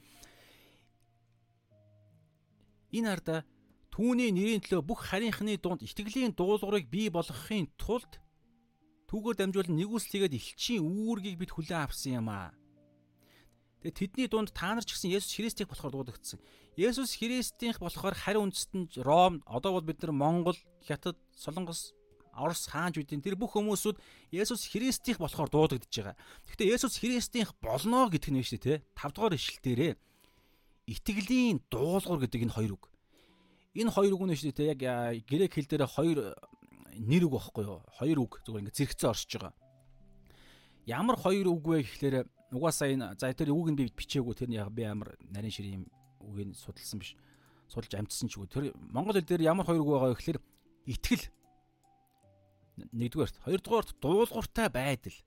Энэ арда түүний нэрийн төлөө бүх харийнхны дунд итгэлийн дуулуурыг бий болгохын тулд түүгээр дамжуулан нэгүслэгээд элчийн үүргийг бид хүлээн авсан юм аа. Тэгээ тэдний дунд та нар ч гэсэн Есүс Христийнх болохоор дуудагдсан. Есүс Христийнх болохоор харин үндэстэн Ром одоо бол бид нар Монгол, Хятад, Солонгос Орос хаанч үдийн тэр бүх хүмүүсүүд Есүс Христийнх болохоор дуудагдж байгаа. Гэхдээ Есүс Христийнх болно гэдэг нь дээ, тэ. 5 дугаар ишлэл дээрээ итгэлийн дуулуур гэдэг энэ хоёр үг. Энэ хоёр үг нь шүү дээ, яг грек хэл дээр хоёр нэр үг багхгүй юу? Хоёр үг зүгээр ингээ зэрэгцээ оршиж байгаа. Ямар хоёр үг вэ гэхлээр угаасаа энэ за тэр үг нь би бичээгүй тэр яг би амар нарийн ширийн үгийг судалсан биш. Судалж амжсан ч үгүй. Тэр Монгол хэл дээр ямар хоёр үг байгаа вэ гэхлээр итгэл нэгдүгээрт хоёрдугаарт дуулууртай байдал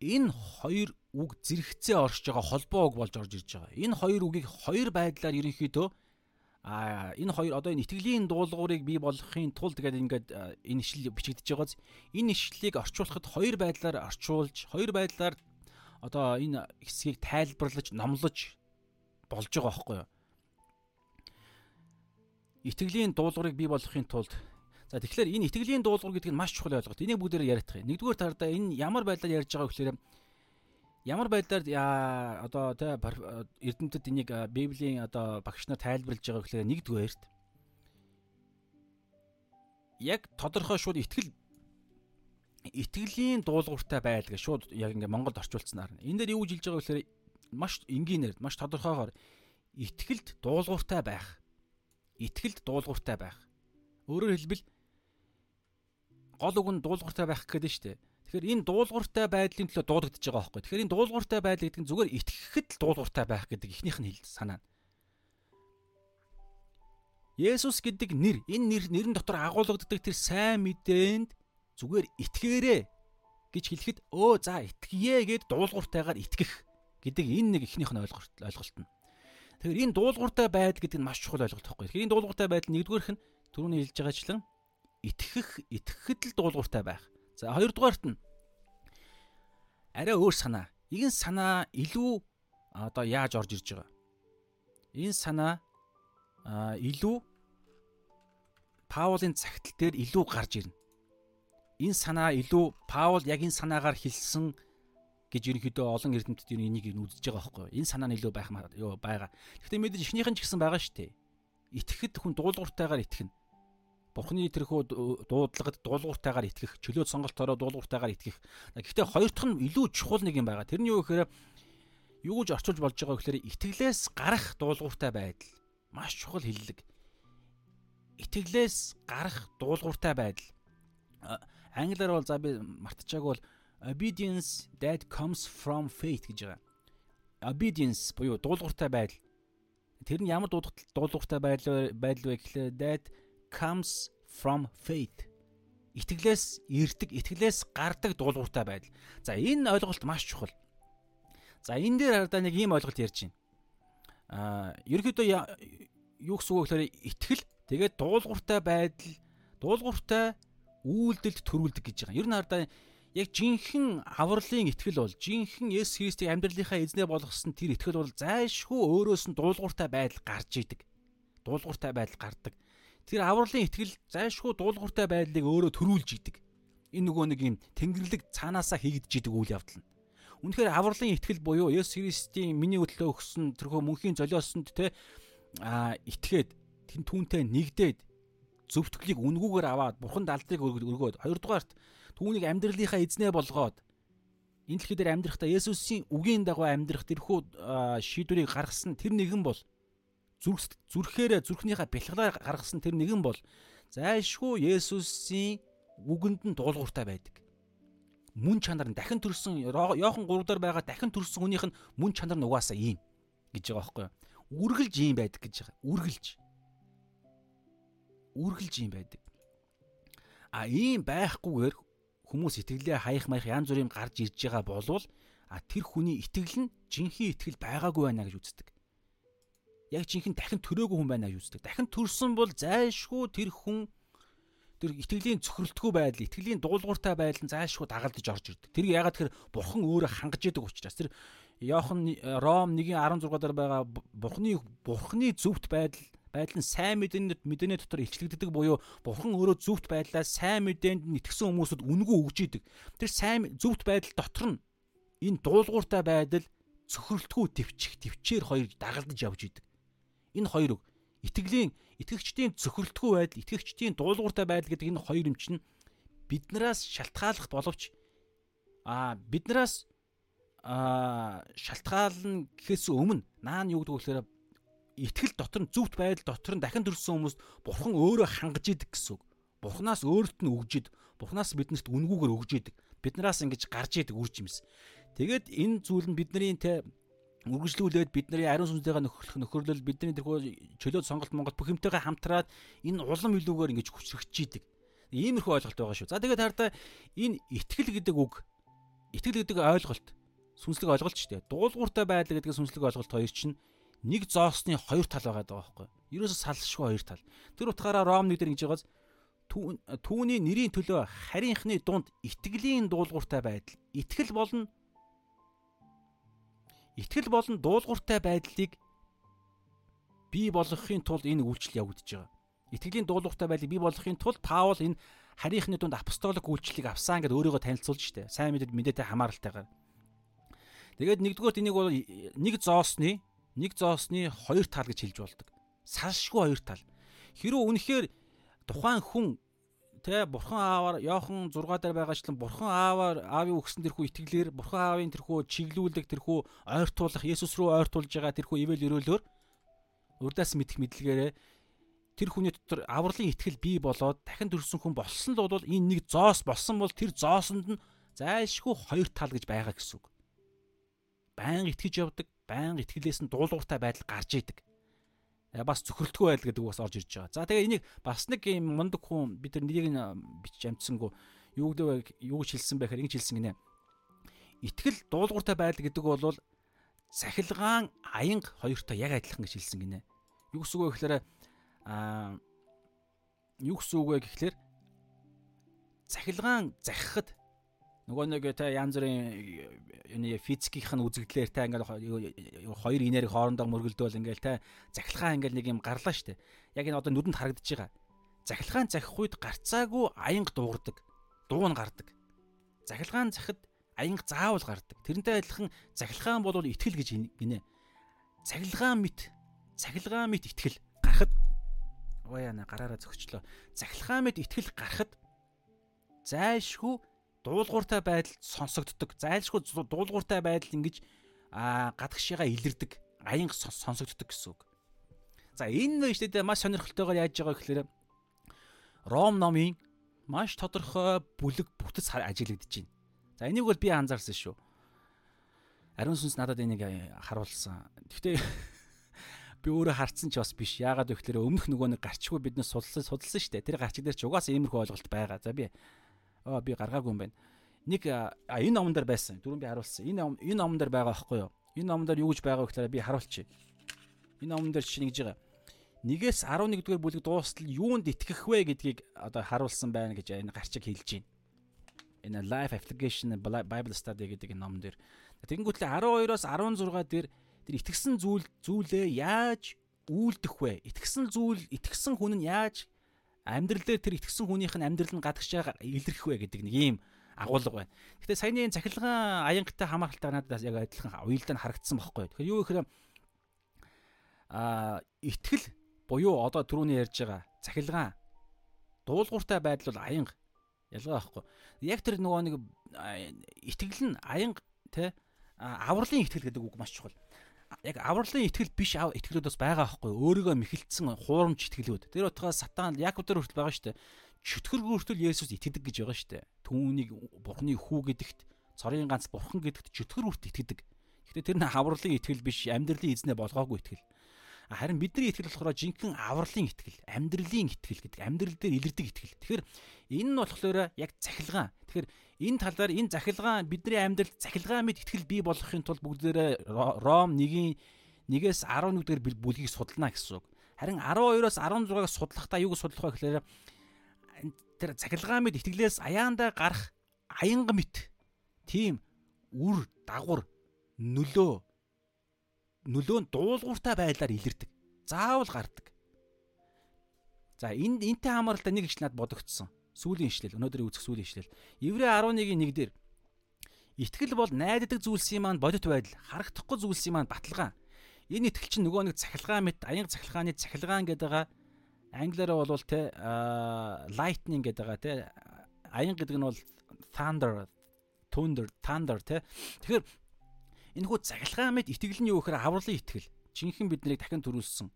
энэ хоёр үг зэрэгцээ оршиж байгаа холбоо үг болж орж ирж байгаа. Энэ хоёр үгийг хоёр байдлаар ерөнхийдөө а энэ хоёр одоо энэ итгэлийн дуулуурыг бий болгохын тулд гэдэг ингээд энэ ишлэл бичигдэж байгааз энэ ишлэлийг орчуулахад хоёр байдлаар орчуулж хоёр байдлаар одоо энэ хэсгийг тайлбарлаж номлож болж байгаа байхгүй юу. Итгэлийн дуулуурыг бий болгохын тулд За тэгэхээр энэ итгэлийн дуулуур гэдэг нь маш чухал ойлголт. Энийг бүгдээр яриадах юм. Нэгдүгээр талдаа энэ ямар байдлаар ярьж байгаа гэхээр ямар байдлаар одоо тэ эрдэмтэд энийг Библийн одоо багш нар тайлбарлаж байгаа гэхээр нэгдүгээрт яг тодорхой шууд итгэл итгэлийн дуулууртай байл гэж шууд яг ингээ Монголд орчуулснаар. Энэ дээр юу жилж байгаа гэхээр маш энгийнээр маш тодорхойгоор итгэлд дуулууртай байх. Итгэлд дуулууртай байх. Өөрөөр хэлбэл гол үг нь дуулууртай байх гэдэг нь шүү дээ. Тэгэхээр энэ дуулууртай байдлын төлөө дуудагдж байгаа байхгүй. Тэгэхээр энэ дуулууртай байдал гэдэг нь зүгээр итгэхэд л дуулууртай байх гэдэг ихнийх нь хэл санаа. Есүс гэдэг нэр, энэ нэр нэрэн дотор агуулгаддаг тэр сайн мэдээнд зүгээр итгээрэй гэж хэлэхэд өө за итгэе гэд дуулууртайгаар итгэх гэдэг энэ нэг ихнийх нь ойлголт ойлголт нь. Тэгэхээр энэ дуулууртай байдал гэдэг нь маш чухал ойлголт байхгүй. Тэгэхээр энэ дуулууртай байдал нэгдүгээрх нь түрүүний хэлж байгаачлан итгэх итгэхэд л дуулууртай байх. За хоёрдугаарт нь арай өөр санаа. Энэ санаа илүү одоо яаж орж ирж байгаа. Энэ санаа илүү Паулын цагтл дээр илүү гарч ирнэ. Энэ санаа илүү Паул яг энэ санаагаар хэлсэн гэж ерөнхийдөө олон эрдэмтэд энийг үзэж байгаа байхгүй юу? Энэ санаа нь илүү байх юу байгаа. Гэхдээ мэдээж ихнийх нь ч гэсэн байгаа шүү дээ. Итгэхэд хүн дуулууртайгаар итгэнэ. Бурхны тэрхүү дуудлагад дуулууртайгаар итгэх, чөлөөт сонголтоороо дуулууртайгаар итгэх. Гэхдээ хоёр дахь нь илүү чухал нэг юм байгаа. Тэр нь юу гэхээр юу гэж орчуулж болж байгаа гэхээр итгэлээс гарах дуулууртай байдал. Маш чухал хиллэг. Итгэлээс гарах дуулууртай байдал. Англиар бол за би мартчихааг бол obedience that comes from faith гэж байгаа. Obedience буюу дуулууртай байдал. Тэр нь ямар дуулууртай байдал байдал вэ гэхлээр that comes from faith. Итгэлээс ирдэг, итгэлээс гардаг дуулууртай байдал. За энэ ойлголт маш чухал. За энэ дээр хараа нэг ийм ойлголт ярьж байна. Аа, ерөөхдөө юу гэсэн үг гэхээр итгэл тэгээд дуулууртай байдал, дуулууртай үйлдэлд төрүүлдэг гэж байгаа. Ер нь хараа яг жинхэнэ авралын итгэл бол жинхэнэ Есүс Христийг амьдралынхаа эзнээ болгосон тэр итгэл бол зайлшгүй өөрөөс нь дуулууртай байдал гарч идэг. Дуулууртай байдал гардаг. Тэр авралын итгэл зайлшгүй дуулууртай байдлыг өөрөө төрүүлж идэг. Энэ нөгөө нэг юм тэнгэрлэг цаанаасаа хийгдэж идэг үйл явдал нь. Үнэхээр авралын итгэл буюу Есүс Христийн миний өдлөө өгсөн тэрхүү мөнхийн золиосонд те а итгээд тэн түүнтэй нэгдээд зөвтгөлийг үнгүүгээр аваад бурханд алдрыг өргөөд хоёрдугаарт түүнийг амьдралынхаа эзнээ болгоод энэ дэлхий дээр амьдрахдаа Есүсийн үгийн дагуу амьдрах тэрхүү шийдвэрийг гаргасан тэр нэгэн бол зүрх зүрхээрээ зүрхнийхээ бэлхлаар гаргасан тэр нэгэн бол зайлшгүй Есүсийн үгэнд нь дуулууртай байдаг. Мөн чанар нь дахин төрсөн Йохан 3 дээр байгаа дахин төрсөн хүнийх нь мөн чанар нь угаасаа ийм гэж байгаа байхгүй юу? Үргэлж ийм байдаг гэж байгаа. Үргэлж. Үргэлж ийм байдаг. А ийм байхгүйгээр хүмүүс итгэлээ хаях маях янз бүрийн гарч ирж байгаа болвол а тэр хүний итгэл нь жинхэнэ итгэл байгаагүй байна гэж үздэг. Яг жинхэнэ дахин төрөөгүй хүн байна гэж үздэг. Дахин төрсөн бол зайлшгүй тэр хүн тэр итгэлийн цөхрөлтгүй байдал, итгэлийн дуулууртай байдал нь зайлшгүй дагалдаж орж ирдэг. Тэр ягаад тэгэхээр бурхан өөрөө хангаж идэг учраас тэр Иохан Ром 1:16 дээр байгаа бурхны бурхны зөвхт байдал байдал нь сайн мэдээний мэдээний дотор илчлэгддэг буюу бурхан өөрөө зөвхт байдлаа сайн мэдээнд нэтгэсэн хүмүүсд үнгүү өгж идэг. Тэр сайн зөвхт байдал дотор нь энэ дуулууртай байдал цөхрөлтгүй төвчих төвчээр хоёр дагалдаж явж идэг. Энэ хоёр үг итгэлийн итгэгчдийн цөхрөлтгүй байдал, итгэгчдийн дуулууртай байдал гэдэг энэ хоёр юм чинь биднээс шалтгааллах боловч а биднээс а шалтгаална гэхээс өмнө наа нь юу гэдэг вэ гэхээр итгэл дотор нь зөвхт байдал дотор нь дахин төрсэн хүмүүст бурхан өөрөө хангаж идэг гэсэн үг. Бурханаас өөрт нь өгж ид. Бурханаас биднэрт үнгүүгээр өгж идэг. Биднээс ингэж гарч идэг үр жимс. Тэгээд энэ зүйл нь бидний те үргэлжлүүлээд бидний ариун сүнстэйгээ нөхөрлөх нөхөрлөл бидний тэрхүү чөлөөт сонголт Монгол бүх юмтэйгээ хамтраад энэ улам илүүгээр ингэж хүчрэгч идэг. Иймэрхүү ойлголт байгаа шүү. За тэгээд хараа энэ итгэл гэдэг үг итгэл гэдэг ойлголт сүнслэг ойлголт шүү дээ. Дуулууртай байдал гэдэг сүнслэг ойлголт хоёр чинь нэг зоосны хоёр тал байгаа даа байхгүй. Ерөөсө салшгүй хоёр тал. Тэр утгаараа Ром 1 дээр ингэж байгааз түүний нэрийн төлөө харийнхны дунд итгэлийн дуулууртай байдал. Итгэл болно Итгэл болон дуулууртай байдлыг бий болгохын тулд энэ үйлчлэл явагдаж байгаа. Итгэлийн дуулууртай байдлыг бий болгохын тулд Паул энэ харийнхны дунд апостолик үйлчлэлийг авсан гэдээ өөрийгөө танилцуулж штэ. Сайн мэдээд мэдээтэй хамааралтайгаар. Тэгээд нэгдүгээр энийг бол нэг зоосны нэг зоосны хоёр тал гэж хэлж болдог. Салшгүй хоёр тал. Хэрвээ үнэхээр тухайн хүн тэ бурхан ааваар Йохан 6 дээр байгаачлан бурхан ааваар аавын өгсөн тэрхүү итгэлээр бурхан аавын тэрхүү чиглүүлэг тэрхүү ойртуулах Есүс рүү ойртуулж байгаа тэрхүү ивэл өрөөлөөр урдаас мэдэх мэдлэгээрээ тэр хүний дотор авралын итгэл бий болоод дахин төрсөн хүн болсон л бол энэ нэг зоос болсон бол тэр зоосонд нь зайлшгүй хоёр тал гэж байгаа гэсэн үг. Баян итгэж явдаг байнга итгэлээс нь дуулууртай байдал гарч идэг. Э, бас зөвхөрлөлтгүй байдал гэдэг бас орж ирж байгаа. За тэгээ энийг бас нэг юм мундаг хүн бид нар нэрийг бичиж амжсангүй юу гэдэг юу гэж хэлсэн байхаар ингэж хэлсэн гинэ. Итгэл дуулууртай байдал гэдэг бол сахилгаан аянга хоёртой яг адилхан гэж хэлсэн гинэ. Юу гэсэн үг вэ гэхээр аа юу гэсэн үг вэ гэхээр цахилгаан захихад нөгөө нэг та янз бүрийн юуны физикийнх нь үзэгдлээр та ингээл хоёр инээрийг хоорондоо мөргөлдөөл ингээл та захилгаан ингээл нэг юм гарлаа штэ. Яг энэ одоо нүдэнд харагдаж байгаа. Захилгаан захих үед гарцаагүй аянга дуугардаг. Дуу нь гардаг. Захилгаан захид аянга заавал гардаг. Тэрнтэй адилхан захилгаан бол итгэл гэж гинэ. Цахилгаан мэт цахилгаан мэт итгэл гарахад оо яна гараараа зөгчлөө. Захилгаан мэт итгэл гарахад зайлшгүй дуулууртай байдал сонсогддог. Зайлшгүй дуулууртай байдал ингэж аа гадагшигаа илэрдэг. Аянга сонсогддог гэсэн үг. За энэ дээ маш сонирхолтойгоор яаж байгаа гэхээр Ром номын маш тодорхой бүлэг бүтэц ажиглагдаж байна. За энийг бол би анзаарсан шүү. Ариун сүнс надад энийг харуулсан. Гэхдээ би өөрөө харцсан ч бас биш. Яагаад вэ гэхээр өмнөх нөгөө нэг гарчгүй биднес судалсан судалсан шүү дээ. Тэр гарчиг дээр ч угаасаа иймэрхүү ойлголт байгаа. За би би гаргаагүй юм байна. Нэг энэ номон дээр байсан. Дөрөв би харуулсан. Энэ энэ номон дээр байгаа байхгүй юу? Энэ номон дээр юу гэж байгаа вэ гэхээр би харуулчих. Энэ номон дээр чинь гэж байгаа. Нэгээс 11 дугаар бүлэг дуустал юунд итгэх вэ гэдгийг одоо харуулсан байна гэж энэ гарчиг хэлж байна. Энэ Life Application Bible Study гэдэг энэ ном дээр. Тэгэнгүүтлээ 12-оос 16 дээр тэр итгэсэн зүйл зүйлээ яаж үйлдэх вэ? Итгэсэн зүйл, итгэсэн хүн нь яаж амьдрал дээр тэр итгэсэн хүнийх нь амьдрал нь гадагш илэрхэх вэ гэдэг нэг ийм агуулга байна. Гэхдээ саяны цахилгаан аянгатай хамааралтай надад яг адилхан уялдаа нь харагдсан байхгүй. Тэгэхээр юу гэхээр а итгэл буюу одоо түрүүний ярьж байгаа цахилгаан дуулууртай байдал бол аянга ялгаа байхгүй. Яг тэр нөгөө нэг итгэл нь аянга те авралын итгэл гэдэг үг маш чухал. Яг авралын итгэл биш итгэлүүд бас байгаа байхгүй. Өөрийгөө мэхэлдсэн хуурамч итгэлүүд. Тэр утгаас сатан Яков дээр хүртэл байгаа дээ. Чөтгөр хүртэл Есүс итгэдэг гэж байгаа дээ. Түүнийг Бурхны хүү гэдэгт цорын ганц Бурхан гэдэгт чөтгөр хүртэл итгэдэг. Гэхдээ тэр нь авралын итгэл биш, амьдралын эзнээ болгоогүй итгэл. Харин бидний итгэл болохоор жинхэнэ авралын итгэл, амьдралын итгэл гэдэг амьдрал дээр илэрдэг итгэл. Тэгэхээр энэ нь болохоор яг цахилгаан. Тэгэхээр энэ талаар энэ захилгаан бидний амьдралд захилгаан мэд итгэл бий болгохын тулд бүгдээрээ Ром 1-ийн 1-ээс 11 дэх бүлгийг судална гэсэн үг. Харин 12-оос 16-ыг судлахдаа юуг судлах вэ гэхээр тэр захилгаан мэд итгэлээс аяандаа гарах аянга мэт тийм үр дагавар нөлөө нөлөө нь дуулууртай байдлаар илэрдэг. Заавал гардаг. За энд энтэй хамааралтай нэг их над бодогдсон сүүлийн ишлэл өнөөдрийн үзэх сүүлийн ишлэл. Еврей 11-ийн 1 дээр итгэл бол найддаг зүйлсийн маань бодит байдал, харагдахгүй зүйлсийн маань баталгаа. Энэ итгэл чинь нөгөө нэг цахилгаан мэт аян цахилгааны цахилгаан гэдэг байгаа. Англиараа бол те lightning гэдэг байгаа те аян гэдэг нь бол thunder thunder thunder те. Тэгэхээр энэ хүү цахилгаан мэт итгэл нь юу гэхээр авралын итгэл. Жинхэнэ биднийг дахин төрүүлсэн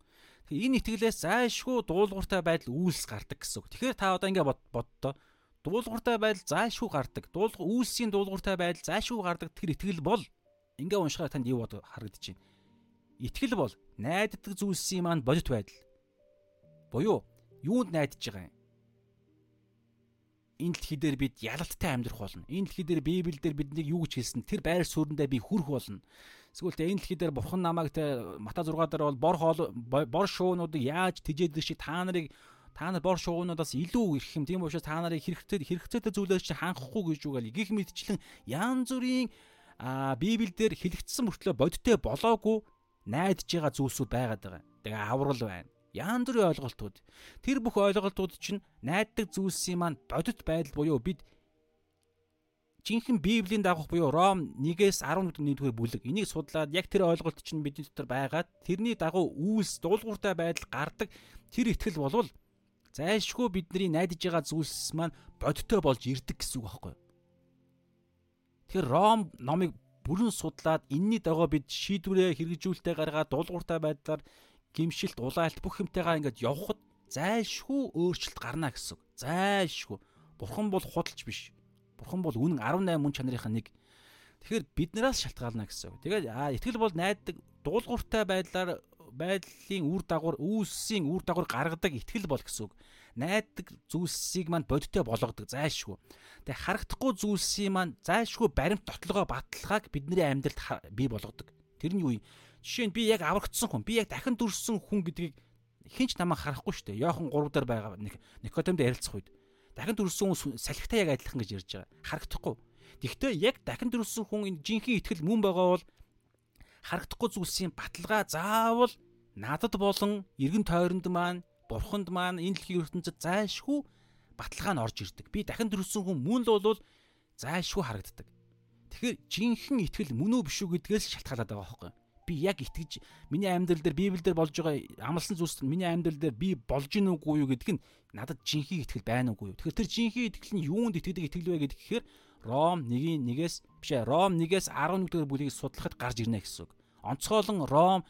Энэ итгэлээс зайлшгүй дуулууртай байдал үйлс гардаг гэсэн үг. Тэгэхээр та одоо ингэ боддоо дуулууртай байдал зайлшгүй гардаг. Дуулур үйлсийн дуулууртай байдал зайлшгүй гардаг тэр итгэл бол ингээ уншихаар танд юу бод харагдаж байна. Итгэл бол найддаг зүйлсийн маань бодит байдал. Буюу юунд найдаж байгаа юм? Энэ дэлхий дээр бид ялалттай амьдрах болно. Энэ дэлхий дээр Библиэлд биднийг юу гэж хэлсэн? Тэр байр сууриндаа би хүрх болно. Эсвэл тэ энэ дэлхий дээр бурхан намайг тэ Мата 6 дээр бол бор хоол бор шуунуудыг яаж тижээдэг шиг та нарыг та нар бор шуугнуудаас илүү ирэх юм. Тийм учраас та нарыг хэрэгтэй хэрэгцээтэй зүйлээс чинь ханхахгүй гэж үгээл гих мэдчлэн янз бүрийн а Библиэлд хэлэгдсэн мөртлөө бодиттой болоогүй найдаж байгаа зүйлсүүд байгаад байгаа. Тэгээ аврал байна. Янз бүрийн ойлголтууд. Тэр бүх ойлголтууд чинь найддаг зүйлсийн маань бодит байдал буюу бид жинхэнэ Библийн дагах буюу Ром 1-ээс 11-р бүлэг. Энийг судлаад яг тэр ойлголт чинь бидний дотор байгаад тэрний дагуу үйлс дуулууртай байдал гардаг тэр итгэл болвол зайлшгүй бидний найдаж байгаа зүйлс маань бодиттой болж ирдэг гэсэн үг байхгүй юу? Тэгэхээр Ром номыг бүрэн судлаад энэний дагуу бид шийдвэрээ хэрэгжүүлэлтээ гаргаад дуулууртай байдлаар гимшилт, улаалт бүх юмтайгаа ингээд явхад зайлшгүй өөрчлөлт гарна гэсэн. Зайлшгүй. Бурхан бол худалч биш. Бурхан бол үнэн 18 мөн чанарын нэг. Тэгэхээр биднээс шалтгаална гэсэн. Тэгээд итгэл бол найддаг дуулууртай байдлаар байдлын үр дагавар үүсийн үр дагавар гаргадаг итгэл бол гэсэн үг. Найддаг зүйлсийг манд бодиттой болгодог зайлшгүй. Тэгээ харагдахгүй зүйлсийн манд зайлшгүй баримт дотлогоо баталгааг бидний амьдралд бий болгодог. Тэр нь юу юм? Жишээ нь би яг аврагдсан хүн, би яг дахин дүрсэн хүн гэдгийг хинч намайг харахгүй шүү дээ. Йохан 3 дээр байгаа Никодемд ярилцах үед дахин төрүүлсэн хүн салхитай яг адилхан гэж ярьж байгаа. Харагдахгүй. Гэхдээ яг дахин төрүүлсэн хүн энэ жинхэнэ ихтгэл мөн байгаа бол харагдахгүй зүйлсийн баталгаа заавал надад болон эргэн тойронд маань бурханд маань энэ дэлхийн ертөнцид зайлшгүй баталгаа нь орж ирдэг. Би дахин төрүүлсэн хүн мөн л бол зайлшгүй харагддаг. Тэгэхээр жинхэнэ ихтгэл мөн үү биш үү гэдгээс шалтгаалаад байгаа байхгүй юу? Би яг итгэж миний амьдрал дээр Библиэлд болж байгаа амлсан зүйлс миний амьдрал дээр би болж гин үгүй юу гэдг нь надад жинхэнэ итгэл байна уугүй юу. Тэгэхээр тэр жинхэнэ итгэл нь юунд итгэдэг итгэл вэ гэдэг гэхээр Ром 1-ийн 1-ээс биш ээ Ром 1-ээс 11 дугаар бүлгийг судлахад гарч ирнэ гэсэн үг. Онцгойлон Ром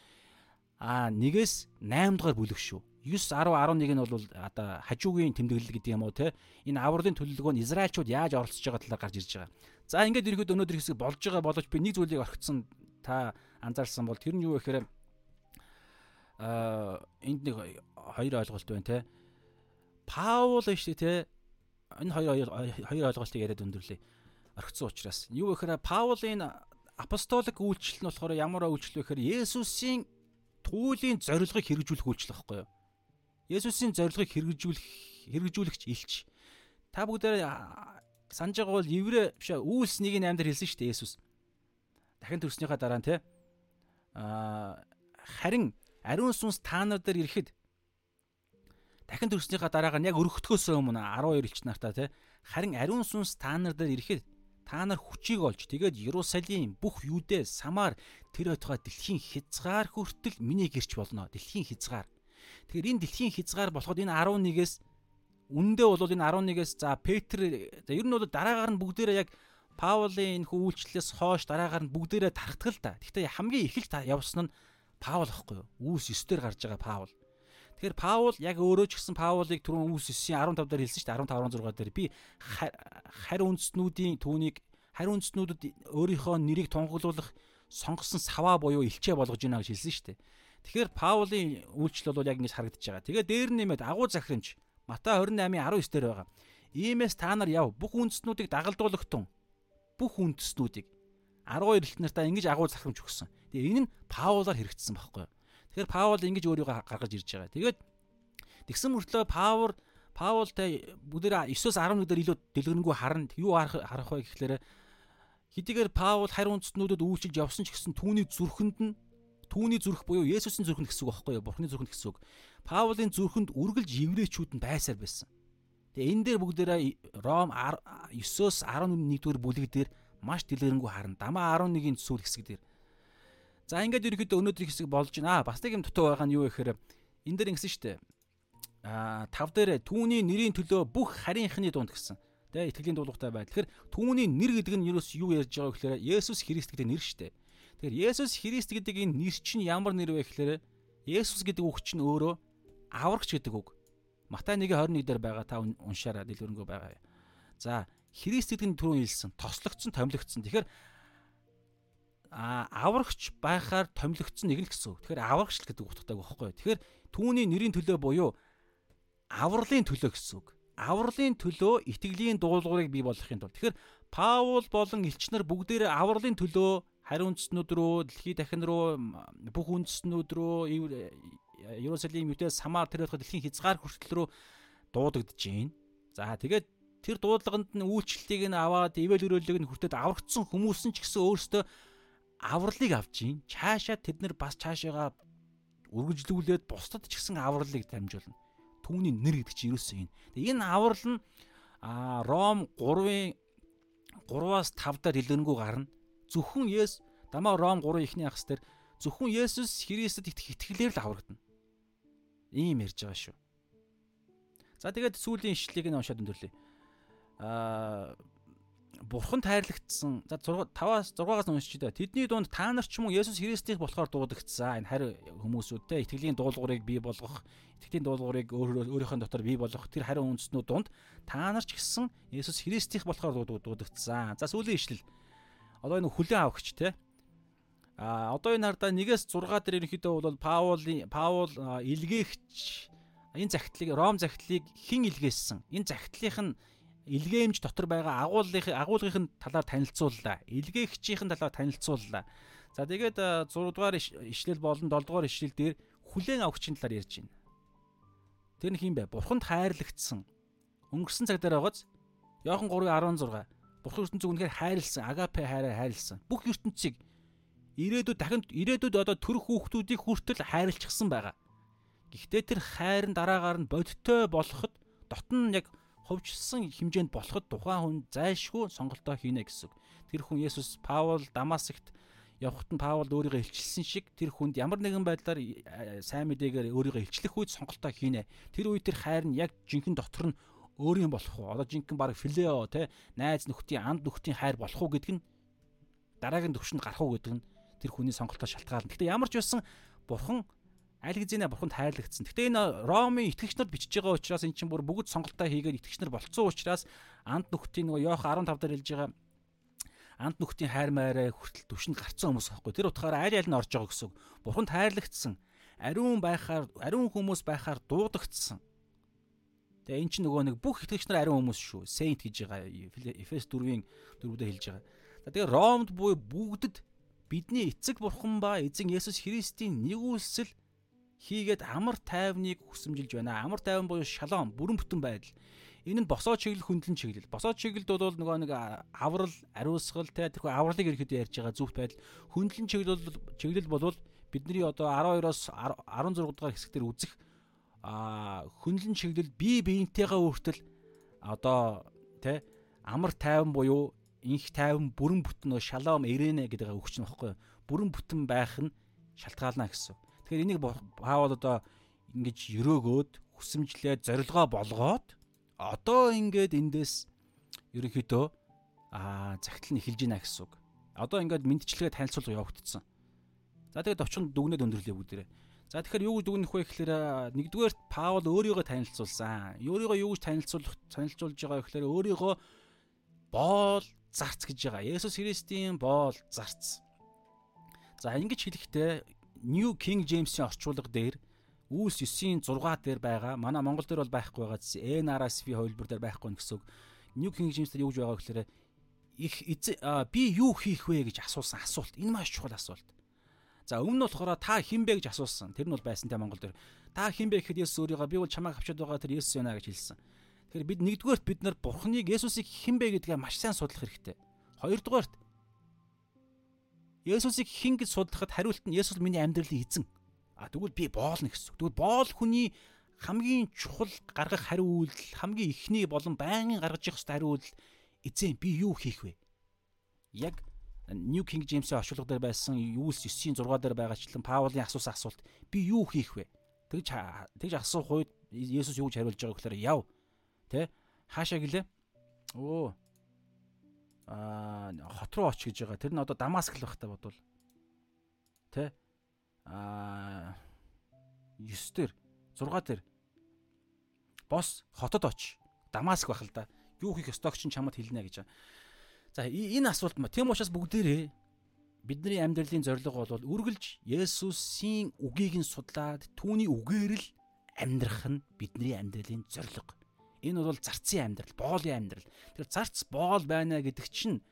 а 1-ээс 8 дугаар бүлэг шүү. 9 10 11 нь бол одоо хажуугийн тэмдэглэл гэдэг юм уу те энэ авралын төлөвлөгөө нь Израильчууд яаж оролцож байгаа талаар гарч ирж байгаа. За ингээд ерөөд өнөөдөр хэсэг болж байгаа боловч би нэг зүйлийг орхицсан та анзаарсан бол тэр нь юу гэхээр аа энд нэг хоёр ойлголт байна те. Паул шүү дээ те. Энэ хоёр хоёр ойлголтыг яриад өндөрлөө. Орхицсон учраас. Юу гэхээр Паулийн апостолик үйлчлэл нь болохоор ямар үйлчлэл вэ гэхээр Есүсийн түүлийн зорилгыг хэрэгжүүлэх үйлчлэл байхгүй юу? Есүсийн зорилгыг хэрэгжүүлэх хэрэгжүүлэгч илч. Та бүгдээ санаж байгаа бол еврей биш үүс 1-8 дээр хэлсэн шүү дээ Есүс. Дахин төрснийхаа дараа нь те харин ариун сүнс та нар дээр ирэхэд дахин төрснийхаа дараагаар нь яг өргөхтгөөс өмнө 12 элч нартаа те. Харин ариун сүнс та нар дээр ирэхэд та нар хүчийг олж тэгээд Ерусалим бүх Юудэ Самар тэр хотгоо дэлхийн хязгаар хүртэл миний гэрч болно дэлхийн хязгаар. Тэгэхээр энэ дэлхийн хязгаар болоход энэ 11-ээс үндэ бол энэ 11-ээс за Петр за ер нь бол дараагаар нь бүгдээрээ яг Паулийн энэ хүүлчлээс хойш дараагаар нь бүгдээрээ тархдаг л да. Гэхдээ хамгийн л явсан нь Паул ахгүй юу? Үүс 9 дээр гарч байгаа Паул. Тэгэхээр Паул яг өөрөө ч гэсэн Паулыг түрүүн Үүс 9-ийн 15 дээр хэлсэн шүү дээ 15 16 дээр би харь үндэстнүүдийн түүнийг харь үндэстнүүдэд өөрийнхөө нэрийг тунхаглуулах сонгосон саваа буюу илчээ болгож байна гэж хэлсэн шүү дээ. Тэгэхээр Паулийн үйлчлэл бол яг ингэж харагдаж байгаа. Тэгээ дээр нэмээд агуу захирамж Матай 28-ын 19 дээр байгаа. Иймээс та нар яв бүх үндэстнүүдийг дагалдуулахтун бүх үндэстнүүдийг 12 элт нартаа ингэж агуу захирамж өгсөн. Тэгээ энэ нь Паулаар хэрэгжсэн байхгүй юу? Тэгэхээр Паул ингэж өөрийгөө гаргаж ирж байгаа. Тэгээд тэгсэн мөртлөө Паул Паултай бүгдээ 9-оос 11 дээр илүү дэлгэрэнгүй харна. Юу харах вэ гэхлээр хэдийгээр Паул хариу үндэстнүүдэд үйлчилж явсан ч гэсэн түүний зүрхэнд нь түүний зүрх буюу Есүсийн зүрхэнд гэсэн үг байхгүй юу? Бурхны зүрхэнд гэсэн үг. Паулын зүрхэнд үргэлж еврейчүүд нь байсаар байсан. Тэгээ энэ дээр бүгдээрээ Ром 9-оос 11 дугаар бүлэг дээр маш дэлгэрэнгүй харна. Дамаа 11-ийн сүүл хэсэг дээр За ингээд ерөөхдөө өнөөдрийн хэсэг болж байна. Бас нэг юм дутуу байгаа нь юу гэхээр энэ дээр ингэсэн шүү дээ. Аа тав дээр түүний нэрийн төлөө бүх харийнхны дунд гэсэн. Тэ итгэлийн дуулууртай байл. Тэгэхээр түүний нэр гэдэг нь юу ярьж байгаа гэхээр Есүс Христ гэдэг нэр шүү дээ. Тэгэхээр Есүс Христ гэдэг энэ нэр чинь ямар нэр вэ гэхээр Есүс гэдэг үг чинь өөрөө аврагч гэдэг үг. Матай 1:21 дээр байгаа та уншаараа дэлгэрэнгүй байгаа. За Христ гэдэг нь түрүү хэлсэн, тослогдсон, томилогдсон. Тэгэхээр а аврагч байхаар томилогдсон нэг л гэсэн үг. Тэгэхээр аврагч л гэдэг утгатай байхгүй. Тэгэхээр түүний нэрийн төлөө буюу авралын төлөө гэсэн үг. Авралын төлөө итгэлийн дуулуурыг бий болгохын тулд. Тэгэхээр Паул болон элчнэр бүгдээрээ авралын төлөө хариу үндэстнүүд рүү, дэлхий дахин руу, бүх үндэстнүүд рүү, Иерусалим, Юдэ, Самар тэр их дэлхийн хязгаар хүртэл рүү дуудагдж байна. За тэгээд тэр дуудлаганд нь үйлчлэлийг нь аваад ивэл өрөөлөг нь хүртээд аврагдсан хүмүүс нь ч гэсэн өөрсдөө авралыг авж гин. Чаашаа тэд нар бас цаашаага үргэлжлүүлээд бусдад ч гэсэн авралыг дамжуулна. Түүний нэр гэдэг чинь юм. Тэгээ энэ аврал нь а Ром 3-ын 3-аас 5 даар дэлгэрэнгүй гарна. Зөвхөн Есүс дамаа Ром 3 ихний ахс дээр зөвхөн Есүс Христэд итгэх итгэлээр л аврагдана. Ийм ярьж байгаа шүү. За тэгээд сүүлийн ишлэлийг нь уншаад өндөрлөе. Аа бурхан тайрлагдсан. За 6 5-аас 6-аас уншиж дээ. Тэдний дунд та нар ч уу Есүс Христийг болохоор дуудагдсан. Энэ хари хүмүүсүүдтэй итгэлийн дуулуурыг бий болгох, итгэлийн дуулуурыг өөрийнхөө дотор бий болгох тэр хари үндэстнүүд дунд та нар ч гэсэн Есүс Христийг болохоор дуудагдсан. За сүүлийн ишлэл. Одоо энэ хүлэн авахч те. А одоо энэ хардаа 1-ээс 6 дээр ерөнхийдөө бол Паулийн Паул илгээгч энэ загтлыг Ром загтлыг хэн илгээсэн? Энэ загтлынх нь илгээмж дотор байгаа агуулгын агуулгын талаар танилцууллаа. Илгээгчийн талаар танилцууллаа. За тэгээд 6 дугаар ишлэл болон 7 дугаар ишлэл дээр хүлээн авахчийн талаар ярьж байна. Тэр нь хин бэ? Бурханд хайрлагдсан. Өнгөрсөн цаг дээр байгааз Иохан 3:16 Бурхан ертөнцийг үнэхээр хайрлсан, агапе хайраар хайрлсан. Бүх ертөнцийг ирээдүйд дахин ирээдүйд одоо төрөх хүүхдүүдийг хүртэл хайрлчихсан байгаа. Гэхдээ тэр хайр нь дараагаар нь бодиттой болоход дотн яг ховжсон хэмжээнд болоход тухайн хүн зайлшгүй сонголтоо хийнэ гэсэн. Тэр хүн Есүс Паул Дамасагт явхад нь Паул өөрийгөө илчилсэн шиг тэр хүнд ямар нэгэн байдлаар э, сайн мэдээгээр өөрийгөө илчлэх үед сонголтоо хийнэ. Тэр үед тэр хайр нь яг жинхэнэ дотор нь өөр юм болох уу? Одоо жинхэнэ баг филео те найз нөхдийн анд нөхдийн хайр болох уу гэдэг нь дараагийн төвшөнд гарах уу гэдэг нь тэр хүний сонголтоо шалтгаална. Гэхдээ ямар ч байсан бурхан аль хэзээ бурханд хайрлагдсан. Гэтэ энэ Ромын итгэгч нарт бичиж байгаа учраас эн чинь бүр бүгд сонголтоо хийгээд итгэгч нар болцсон учраас анд нүхтийн нөгөө Йох 15 дээр хэлж байгаа анд нүхтийн хайр маяараа хүртэл төвшөнд гарцсан хүмүүс байхгүй. Тэр утгаараа аль аль нь орж байгаа гэсэн. Бурханд хайрлагдсан. Ариун байхаар ариун хүмүүс байхаар дуудагдсан. Тэгээ эн чинь нөгөө нэг бүх итгэгч нар ариун хүмүүс шүү. Saint гэж байгаа Эфес 4-ийн 4-д хэлж байгаа. Тэгээ Ромд буй бүгдэд бидний эцэг бурхан ба эзэн Есүс Христийн нэгүүлсэл хийгээд амар тайвныг хүсэмжилж байна. Амар тайван буюу шалом, бүрэн бүтэн байдал. Энэ нь босоо чиглэл хөндлөн чиглэл. Босоо чиглэлд бол нөгөө нэг аврал, ариусгал те тэрхүү авралыг ерөөд ярьж байгаа зүгт байдал. Хөндлөн чиглэл чиглэл бол бидний одоо 12-оос 16 дугаар хэсгээр үзэх хөндлөн чиглэл бие биентэйгээ өөртөл одоо те амар тайван буюу инх тайван бүрэн бүтэн шалом ирэнэ гэдэг өгч нь баггүй. Бүрэн бүтэн байх нь шалтгаална гэсэн. Тэгэхээр энийг Паул одоо ингэж өрөөгөөд хүсэмжлээд зорилгоо болгоод одоо ингээд эндээс ерөнхийдөө аа загтал нь эхэлж байна гэсэн үг. Одоо ингээд мэдчилгээ танилцуулга явагдсан. За тэгээд очин дүгнээд өндөрлөө бүгдээрээ. За тэгэхээр юу гэж дүгнэх вэ гэхээр нэгдүгээр Паул өөрийгөө танилцуулсан. Өөрийгөө юу гэж танилцуулах танилцуулж байгаа гэхээр өөрийгөө боол зарц гэж байгаа. Есүс Христийн боол зарц. За ингэж хэлэхдээ New King James-ийн орчуулга дээр Үүс 9-ийн 6 дээр байгаа. Манай Монгол дээр бол байхгүй байгаа гэсэн. NRSV хувилбар дээр байхгүй гэсэн үг. New King James дээр юу гэж байгаа гэхээр их би юу хийх вэ гэж асуусан асуулт. Энэ маш чухал асуулт. За өмнө нь болохоор та хин бэ гэж асуусан. Тэр нь бол байсан те Монгол дээр. Та хин бэ гэхэд Есүс өөрийгөө би бол чамайг авчиад байгаа тэр Есүс байна гэж хэлсэн. Тэгэхээр бид нэгдүгээрт бид нар Бурхныг Есүсийг хин бэ гэдгээ маш сайн судлах хэрэгтэй. Хоёрдугаарт Есүсийг хин гэж судлахад хариулт нь Есүс миний амьдралын эзэн. А тэгвэл би боолно гэсэн. Тэгвэл боол хүний хамгийн чухал гаргах хариу үйлдэл хамгийн ихний болон байнгын гаргаж явах ёстой хариу үйлдэл эзэн би юу хийх вэ? Яг New King James-ийн орчуулга дээр байсан Юулс 9-ийн 6 дээр байгаачлан Паулын асуусан асуулт би юу хийх вэ? Тэгж тэгж асуух үед Есүс юу гэж хариулж байгааг гэхээр яв. Тэ? Хаашаа гэлээ? Оо. Аа хот руу оч гэж байгаа. Тэр нь одоо Дамаск л байх та бодвол. Тэ? аа 9 дээр 6 дээр бос хотод оч Дамаск байх л да. Юу хийх ёстойг чинь чамд хэлнэ гэж. За энэ асуулт ма. Тийм учраас бүгдээрээ бидний амьдралын зорилго бол үргэлж Есүсийн үгийг нь судлаад түүний үгээр л амьдрах нь бидний амьдралын зорилго. Энэ бол зарцын амьдрал, боолын амьдрал. Тэр зарц боол байна гэдэг чинь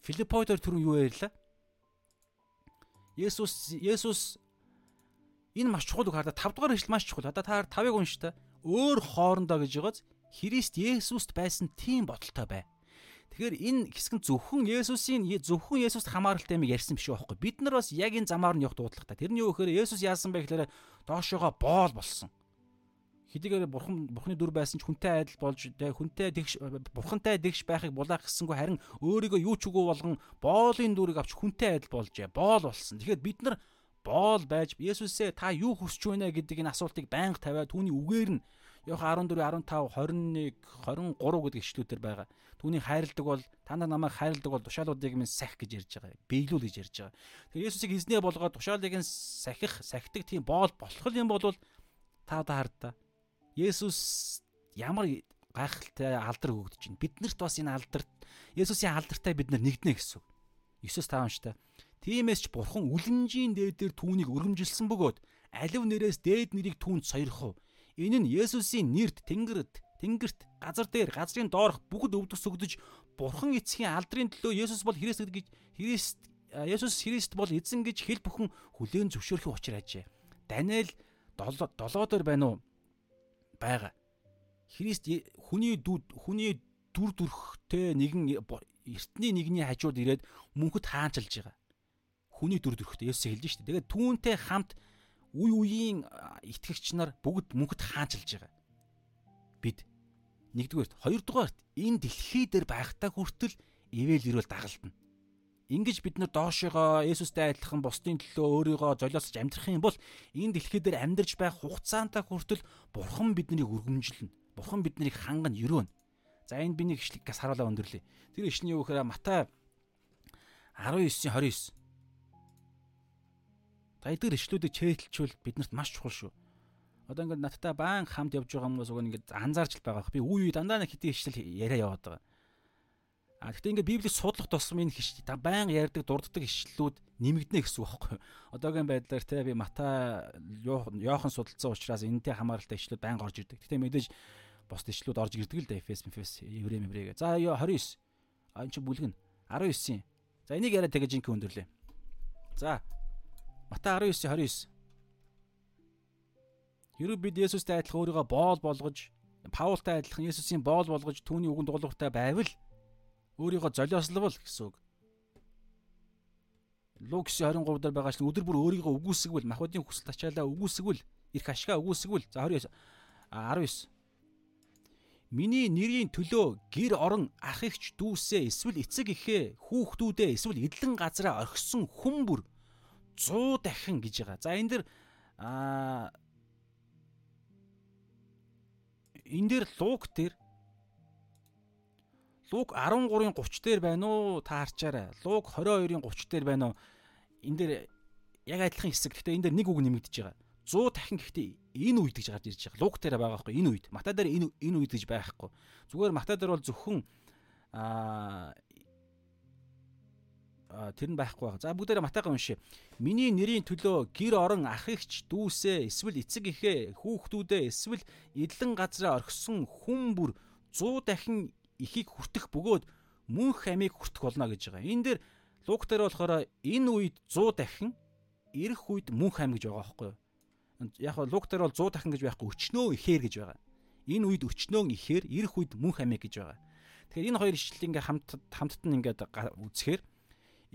Филиппойдор түрүү юу ярьлаа? Есүс Есүс Энэ маш чухал үг хараа 5 дугаар ишлэл маш чухал. Одоо та 5-ыг унш та. Өөр хоорондоо гэж байгааз Христ Есүст байсан тийм бодолтой бай. Тэгэхээр энэ хэсэг нь зөвхөн Есүсийн зөвхөн Есүст хамааралтай юм ярьсан биш байхгүй. Бид нар бас яг энэ замаар нь явах дуудлагатай. Тэрний юу гэхээр Есүс яасан бэ гэхээр доошоогоо боол болсон. Хэдийгээр бурхан бурхны дүр байсан ч хүнтэй адил болж хүнтэй тэгш бурхантай тэгш байхыг булаах гэсэнгүй харин өөрийгөө юу ч үгүй болгон боолын дүрийг авч хүнтэй адил болжээ. Боол болсон. Тэгэхээр бид нар боол байж Есүсээ та юу хүсэж байна гэдэг энэ асуултыг байнга тавиад түүний үгээр нь Йохан 14 15 21 23 гэдэг ишлүүдээр байгаа. Түүний хайрладаг бол та нар намайг хайрладаг бол тушаалуудыг минь сахих гэж ярьж байгаа. Биелүүл гэж ярьж байгаа. Тэгэхээр Есүсийг эзнээ болгоод тушаалыг нь сахих, сахидаг тийм боол болох юм бол та одоо хардаа. Есүс ямар гайхалтай алдар өгдөж байна. Биднэрт бас энэ алдарт Есүсийн алдартай бид нар нэгднэ гэсэн. 9-5 штай. Тиймээс ч бурхан үлэмжийн дээдээр түүнийг өргөмжилсэн бөгөөд алив нэрээс дээд нэрийг түүнд сойрхов. Энэ нь Есүсийн нэрд тэнгэрт, тэнгэрт, газар дээр, газрын доорх бүгд өвдөс өгдөж бурхан эцгийн алдрын төлөө Есүс бол Христ гэж Христ Есүс Христ бол эзэн гэж хэл бүхэн хүлээн зөвшөөрөх учраа ажээ. Даниэл 7 дээр байна уу? Бага. Христ хүний дүд хүний дүр төрхтэй нэгэн эртний нэгний хажууд ирээд мөнхөд хаанчилж байгаа хүний дүр төрхтэй Есүс хэлж штэ. Тэгээд түүнтэй хамт үе үеийн итгэгч нар бүгд мөнхөд хаанчилж байгаа. Бид нэгдүгээрт, хоёрдугаарт энэ дэлхий дээр байхдаа хүртэл ивэл ирүүл дагалдана. Ингиж бид нар доошогоо Есүстэй адилхан бусдын төлөө өөрийгөө золиосож амьдрах юм бол энэ дэлхий дээр амьдарч байх хугацаантаа хүртэл Бурхан биднийг өргөмжилнө. Бурхан биднийг хангана өрөөнө. За энэ би нэг ишлэгээс харуулаа өндөрлөе. Тэр ишлэн юу гэхээр Матай 19-ийн 29 За эдгээр ишлүүдийг чэйтэлчүүл биднэрт маш чухал шүү. Одоо ингээд надтай баан хамт явж байгаа хүмүүс уг ингээд анзаарч байгаа. Би үе үе дандаа нэг хэдийн ишлэл яриа яваад байгаа. А гэхдээ ингээд Библийг судлах тусам энэ хиш та баан ярьдаг дурддаг ишлэлүүд нэмэгдэнэ гэсэн үг байхгүй. Одоогийн байдлаар те би Матай Йохан судалсан учраас энэтэй хамааралтай ишлүүд баан орж ирдэг. Гэхдээ мэдээж бос ишлүүд орж ирдэг л да Эфес, Эфес, Еврей, Меврэгээ. За 29. А энэ чи бүлгэн 19. За энийг яриа тэгэж инкэ өндөрлөө. За Матай 19:29. Хэрвээ бид Есүстэй адилхан өөрийгөө боол болгож Паултай адилхан Есүсийн боол болгож түүний үгэнд дуулууртай байвал өөрийгөө золиословол гэсэн үг. Лукс 23 дээр байгаа чинь өдөр бүр өөрийгөө үгүйсгвэл махбодын хүсэлт ачаалаа үгүйсгвэл их ашгаа үгүйсгвэл за 29 19 Миний нэрийн төлөө гэр орон ах эгч дүүсээ эсвэл эцэг эхээ хүүхдүүдээ эсвэл эдлэн газраа орхисон хүн бүр 100 дахин гэж байгаа. За энэ дэр аа энэ дэр Лук дээр Лук 13-ын 30 дээр байна уу? Та харчаарай. Лук 22-ын 30 дээр байна уу? Энэ дээр яг адилхан хэсэг. Гэхдээ энэ дээр нэг үг нэмэгдэж байгаа. 100 дахин гэхдээ энэ үед гэж гарч ирж байгаа. Лук дээр байгаа байхгүй энэ үед. Матай дээр энэ энэ үед гэж байхгүй. Зүгээр Матай дээр бол зөвхөн аа тэр нь байхгүй байгаа. За бүгдээрээ Матайгаа уншия. Миний нэрийн төлөө гэр орон ах эгч дүүсээ эсвэл эцэг эхээ хүүхдүүдээ эсвэл эдлэн газраа орхисон хүн бүр 100 дахин ихийг хүртэх бөгөөд мөнх амийг хүртэх болно гэж байгаа. Энэ дээр Лук дээр болохоор энэ үед 100 дахин ирэх үед мөнх ам гэж байгаа байхгүй юу? Яг нь Лук дээр бол 100 дахин гэж байхгүй өчнөө ихээр гэж байгаа. Энэ үед өчнөө ихээр ирэх үед мөнх амийг гэж байгаа. Тэгэхээр энэ хоёр ишлэл ингээ хамт хамтд нь ингээд үзэхээр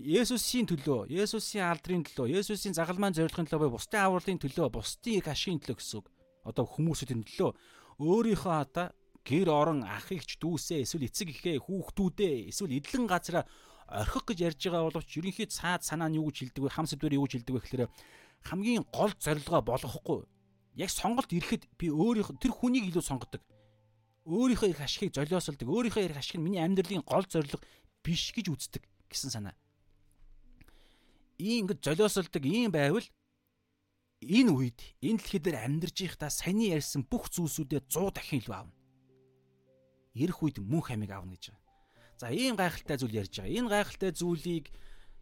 Есүсийн төлөө, Есүсийн алдрын төлөө, Есүсийн загалмайн зорилгын төлөө бусдын авралын төлөө, бусдын их ашигын төлөө гэсэн үг. Одоо хүмүүсийн төлөө өөрийнхөө одоо гэр орон ах эгч дүүсээ эсвэл эцэг эхээ хүүхдүүдээ эсвэл эдлэн газараа орхих гэж ярьж байгаа боловч ерөнхий цаад санаа нь юу гэж хэлдэг вэ? Хам сэдвэр юу гэж хэлдэг вэ гэхээр хамгийн гол зорилгоо болгохгүй. Яг сонголт ирэхэд би өөрийнх тэр хүнийг илүү сонгодог. Өөрийнхөө их ашигыг золиосолдог. Өөрийнхөө их ашиг нь миний амьдралын гол зорилго биш гэж үздэг гэсэн санаа ийм ингэж золиосолдог ийм байвал энэ үед энэ дэлхий дээр амьдарч байхдаа саяны ярьсан бүх зүйлсүүдээ 100 дахин илүү аавна. Ирэх үед мөнх амиг аавна гэж байгаа. За ийм гайхалтай зүйл ярьж байгаа. Энэ гайхалтай зүйлийг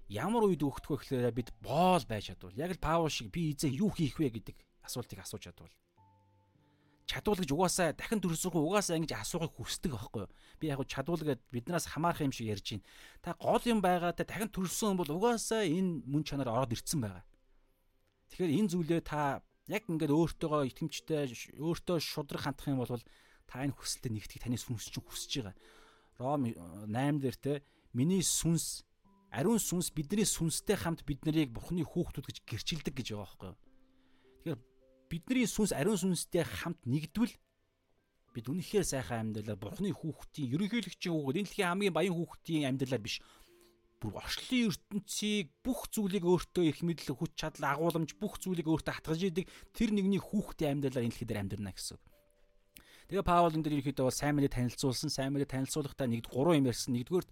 ямар үед өгөх вэ гэхээр бид боол байж чадвал яг л Паул шиг би эзэн юу хийх вэ гэдэг асуултыг асууж чадвал чадвал гэж угаасаа дахин төрсөхгүй угаасаа ингэж асуухыг хүсдэг байхгүй юу. Би яг чадвал гэд биднээс хамаарах юм шиг ярьж байна. Та гол юм байгаа та дахин төрсөн бол угаасаа энэ мөн чанар ороод ирцэн байгаа. Тэгэхээр энэ зүйлээ та яг ингээд өөртөөгөө итгэмжтэй өөртөө шудраг хандах юм бол та энэ хүсэлтэд нэгтгэх таны сүнс чинь хүсэж байгаа. Ром 8 дээр те миний сүнс ариун сүнс бидний сүнстэй хамт бид нарыг бурхны хүүхдүүд гэж гэрчилдэг гэж байгаа байхгүй юу. Тэгэхээр бидний сүнс ариун сүнстэй хамт нэгдвэл бид үнэхээр сайхан амьдралаар бурхны хүүхдийн ерөнхийлөгчийн хүүхэд энэ дэлхийн хамгийн баян хүүхдийн амьдралаар биш бүр орчлын ертөнцийг бүх зүйлийг өөртөө их мэдл хүч чадал агууламж бүх зүйлийг өөртөө хатгаж идэг тэр нэгний хүүхдийн амьдралаар энэ дэлхий дээр амьдрна гэсэн. Тэгээ Паул энэ дээр ерөөхдөө бол сайн мэрийг танилцуулсан, сайн мэрийг танилцуулахдаа нэгд гурван юм ярьсан. Нэгдүгээр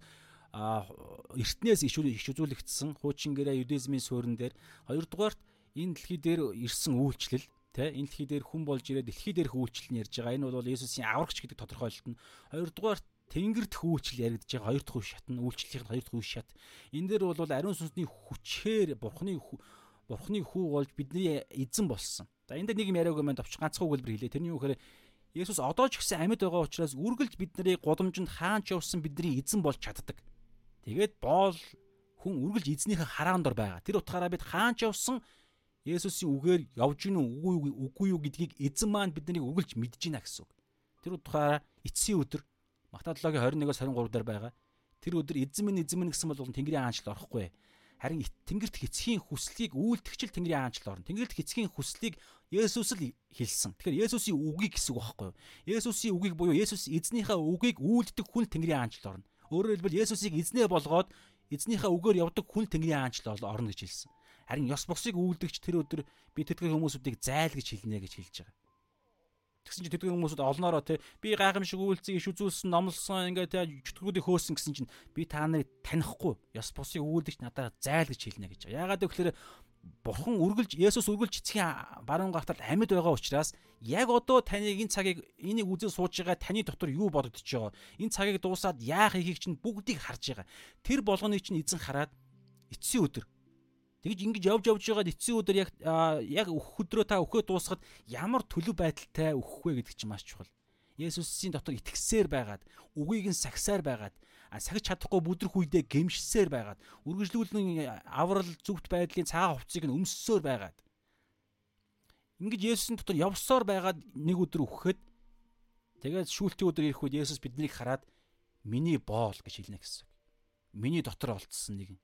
а эртнээс иш үзүүлэгдсэн хуучин гэрээ юдизмын суурин дээр хоёрдугаарт энэ дэлхий дээр ирсэн үйлчлэл Тэ энэ дэлхий дээр хүн болж ирээд дэлхий дээрх үйлчлэл нь ярьж байгаа. Энэ бол Есүсийн аврагч гэдэг тодорхойлолт нь. Хоёрдугаар тэнгэр дэх үйлчлэл яригдж байгаа. Хоёр дахь үе шат нь үйлчлэлийн хоёр дахь үе шат. Энэ дээр бол ариун сүнсний хүчээр бурхны бурхны хүү болж бидний эзэн болсон. За энэ дээр нэг юм яриаг юм товч ганцхан үгэлбэр хэлээ. Тэрний юу гэхээр Есүс одоо ч гэсэн амьд байгаа учраас үргэлж бид нарыг годомжинд хаан ч явсан бидний эзэн болж чаддаг. Тэгээд боол хүн үргэлж эзнийхээ хараан дор байгаа. Тэр утгаараа бид хаан ч явсан Есүсийн үгээр явж гин үгүй үгүй юу гэдгийг эзэн маань биднийг өгүүлж мэдж гинэ гэсэн үг. Тэр утгаараа эцсийн өдөр Матадлогийн 21-оос 23 дээр байгаа. Тэр өдөр эзэн минь эзэн минь гэсэн бол Тэнгэрийн хаанчлал орохгүй. Харин Тэнгэрт хэцхийн хүслийг үйлдэгчл Тэнгэрийн хаанчлал орно. Тэнгэрт хэцхийн хүслийг Есүс л хэлсэн. Тэгэхээр Есүсийн үгийг гэсэн үг байхгүй юу? Есүсийн үгийг буюу Есүс эзнийхээ үгийг үйлддэг хүн Тэнгэрийн хаанчлал орно. Өөрөөр хэлбэл Есүсийг эзнээ болгоод эзнийхээ үгээр явдаг хүн Тэнгэрийн хаанчлал орно гэж хэлсэн. Харин ёс бусыг үйлдэгч тэр өдөр би тэтгэх хүмүүсүүдийг зайл гэж хэлнэ гэж хэлж байгаа. Тэгсэн чинь тэтгэх хүмүүсүүд олноороо те би гайхамшиг үйлцгийг иш үзүүлсэн номлосон ингээ те чөтгөрүүдийг хөөсөн гэсэн чинь би та нарыг танихгүй ёс бусыг үйлдэгч надад зайл гэж хэлнэ гэж. Яагаад гэвэл Бурхан үргэлж Есүс үргэлж эцгийн баруун гарталд амьд байгаа учраас яг одоо таныг энэ цагийг энийг үзэл сууж байгаа таны дотор юу бодогдож байгаа. Энэ цагийг дуусаад яах ихийг чинь бүгдийг харж байгаа. Тэр болгоныг чинь эзэн хараад эцсийн өдөр Тэгж ингэж явж явж байгаад эцсийн өдөр яг яг өөх өдрөө та өөхөө дуусахад ямар төлөв байдалтай өөх вэ гэдэг чинь маш чухал. Есүсийн дотор итгэсээр байгаад, үгийг нь сахисаар байгаад, сахиж чадахгүй бүдрэх үедээ гэмшсээр байгаад, үргэлжлүүлэн аврал зүвт байдлын цагаан хувцсыг нь өмссөөр байгаад. Ингэж Есүсийн дотор явсаар байгаад нэг өдөр өөхөд Тэгээд шүүлтийн өдөр ирэх үед Есүс биднийг хараад миний боол гэж хэлнэ гэсэн. Миний дотор олдсон нэг.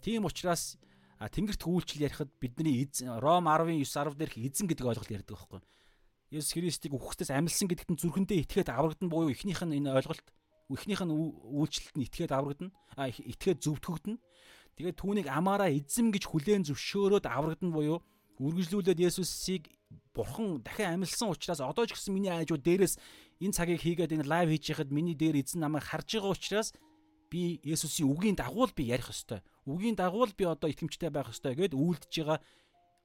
Тийм учраас Тэнгэрт үйлчлэл ярихад бидний Ром 10-ын 9 10 дээрх эзэн гэдэг ойлголт ярьдаг байхгүй. Есүс Христийг үхсдээс амилсан гэдэгт нь зүрхэндээ итгээд аврагдан буюу эхнийх нь энэ ойлголт эхнийх нь үйлчлэлт нь итгээд аврагдана. А итгээд зөвтгөгдөн. Тэгээд түүнийг амаараа эзэм гэж хүлээн зөвшөөрөөд аврагдана буюу үргэлжлүүлээд Есүсийг бурхан дахин амилсан учраас одоо ч гэсэн миний айжууд дээрээс энэ цагийг хийгээд энэ лайв хийж яхад миний дээр эзэн намайг харж байгаа учраас би Есүсийн үгийн дагуу л би ярих ёстой. Үгийн дагуу л би одоо итгэмжтэй байх ёстой гэд үйлдэж байгаа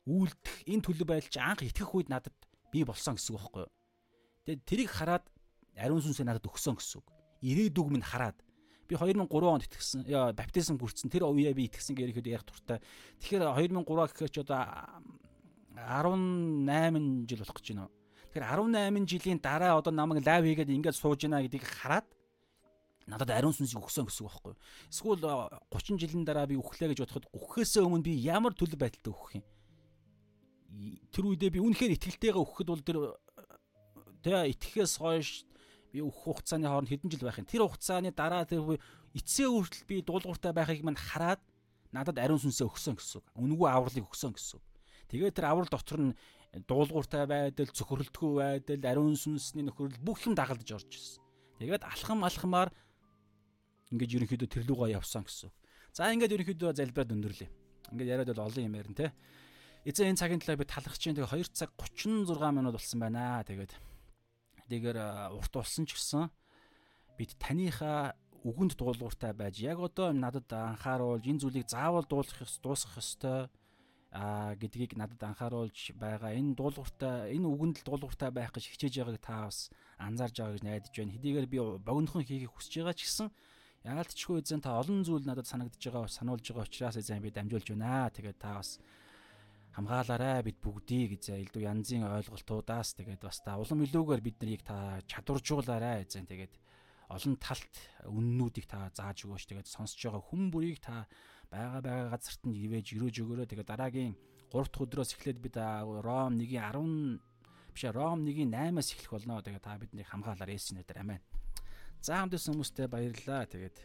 үйлдэх энэ төлөв байдал чи анх итгэх үед надад би болсон гэсэн үг байхгүй юу. Тэгээд тэрийг хараад ариун сүнсээ надад өгсөн гэсэн үг. Ирээдүг минь хараад би 2003 онд итгэсэн. Баптизм хүрсэн. Тэр үеэ би итгэсэн гэрэхэд яг туртай. Тэгэхээр 2003 гэхээр ч одоо 18 жил болох гэж байна. Тэгэхээр 18 жилийн дараа одоо намайг лайв хийгээд ингээд сууж байна гэдгийг хараад надад ариун сүнсийг өгсөн гэсэн үг байхгүй? Эсвэл 30 жилийн дараа би өглөө гэж бодоход өгөхөөсөө өмнө би ямар төлөв байдалтай өгөх юм? Тэр үедээ би үнэхээр итгэлтэйгээ өгөхөд бол тэр тэ итгэхээс хойш би өгөх хугацааны хооронд хэдэн жил байх юм. Тэр хугацааны дараа тэр эцсээ хүртэл би дуулууртай байхыг мань хараад надад ариун сүнсээ өгсөн гэсэн үг. Үнэгүй авралыг өгсөн гэсэн үг. Тэгээд тэр аврал дотор нь дуулууртай байдал, цөхрөлтгүй байдал, ариун сүнсний нөхөрлөл бүх юм дагалдаж орж ирсэн. Тэгээд алхам алхмаар ингээд ерөнхийдөө тэр лугаа явсан гэсэн. За ингээд ерөнхийдөө залбираад өндөрлөө. Ингээд яриад бол олон юм ярина те. Эзэн энэ цагийн төлөө би талархаж чинь тэгээ 2 цаг 36 минут болсон байна. Тэгээд Тэгээр урт болсон ч гэсэн бид таныхаа үгэнд дуулууртай байж яг одоо надад анхааруулж энэ зүйлийг заавал дуулах дуусгах ёстой а гэдгийг надад анхааруулж байгаа энэ дуулууртай энэ үгэнд л дуулууртай байх гэж хичээж байгааг та бас анзаарж байгаа гэж найдаж байна. Хэдийгээр би богинохон хийхийг хүсэж байгаа ч гэсэн яалтчгүй эзэн та олон зүйл надад санагдж байгаа сануулж байгаа учраас эзэн би дамжуулж байна. Тэгээд та бас хамгаалаарай бид бүгдийг гэж элдв янзын ойлголтуудаас тэгээд бас та улам илүүгээр бид нарыг та чадваржуулаарай эзэн. Тэгээд олон талт үннүүдийг та зааж өгөөч. Тэгээд сонсож байгаа хүн бүрийг та байгаа байгаа газарт нь ивэж өрөөж өгөөрэй. Тэгээд дараагийн 3 дахь өдрөөс эхлээд бид Ром 1-ийн 10 биш Ром 1-ийн 8-аас эхлэх болно. Тэгээд та биднийг хамгаалаар Есүс нэрээр амен. За хамт ирсэн хүмүүстээ баярлалаа тэгээд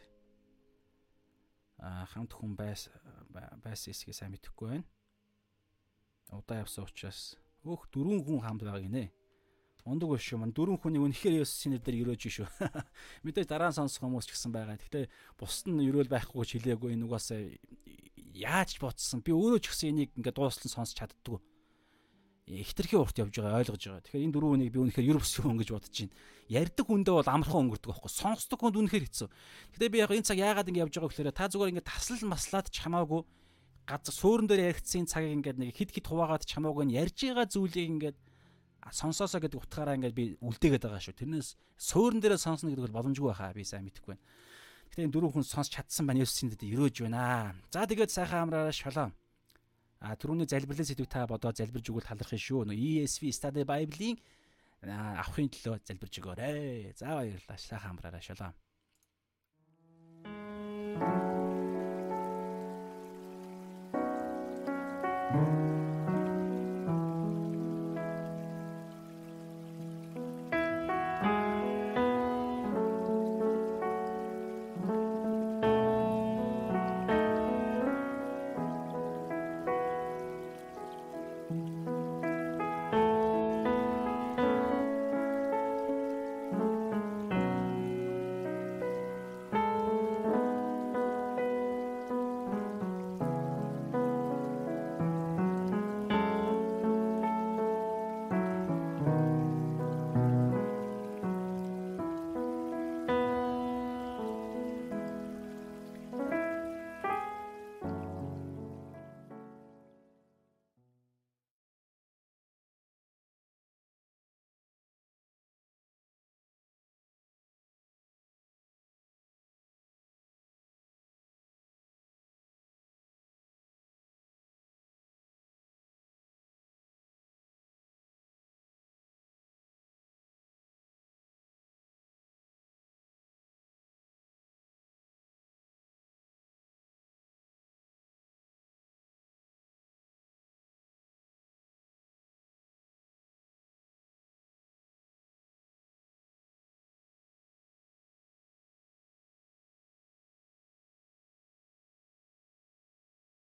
хамт хүн байс байс эсгээ сайн мэдэхгүй байна удаа явсан учраас өөх дөрвөн хүн хамт байгаа гинэ. Ундаг биш. Ман дөрвөн хүний үнэхээр Есүсийн нэрээр өрөөж шүү. Мэдээж дараа нь сонсох хүмүүс ч гэсэн байгаа. Гэхдээ бусд нь өрөөл байхгүй гэж хэлээгүй энэ угаасаа яаж бодсон. Би өөрөө ч гэсэн энийг ингээд дуустал сонсч чаддгүй. Ихтэрхий урт явж байгаа ойлгож байгаа. Тэгэхээр энэ дөрвөн хүнийг би үнэхээр ер бүсгүй хүн гэж бодож байна. Ярддаг хүндээ бол амархан өнгөрдөг байхгүй. Сонсдог хүнд үнэхээр хэцүү. Гэхдээ би яг энэ цаг яагаад ингэ явж байгаа гэхээр та зүгээр ингээд таслал маслаад ч хамаагүй газар суурин дээр яригдсан цагийг ингээд нэг хид хид хуваагаад ч хамаагүй нь ярьж байгаа зүйлийг ингээд сонсоосоо гэдэг утгаараа ингээд би үлдээгээд байгаа шүү. Тэрнээс суурин дээрээ сонсно гэдэг бол боломжгүй байхаа би сайн мэдэхгүй байна. Гэтэ энэ дөрөв хүн сонсч чадсан байна Есүсийн дэд өрөөж байна. За тэгээд сайхан амраараа шалаа. А түрүүний залбирлын сэдвийг та бодоод залбирж өгвөл талархах шүү. Нөө ESV Study Bible-ийн авахын төлөө залбирж өгөөрэй. За баярлалаа. Сайхан амраараа шалаа.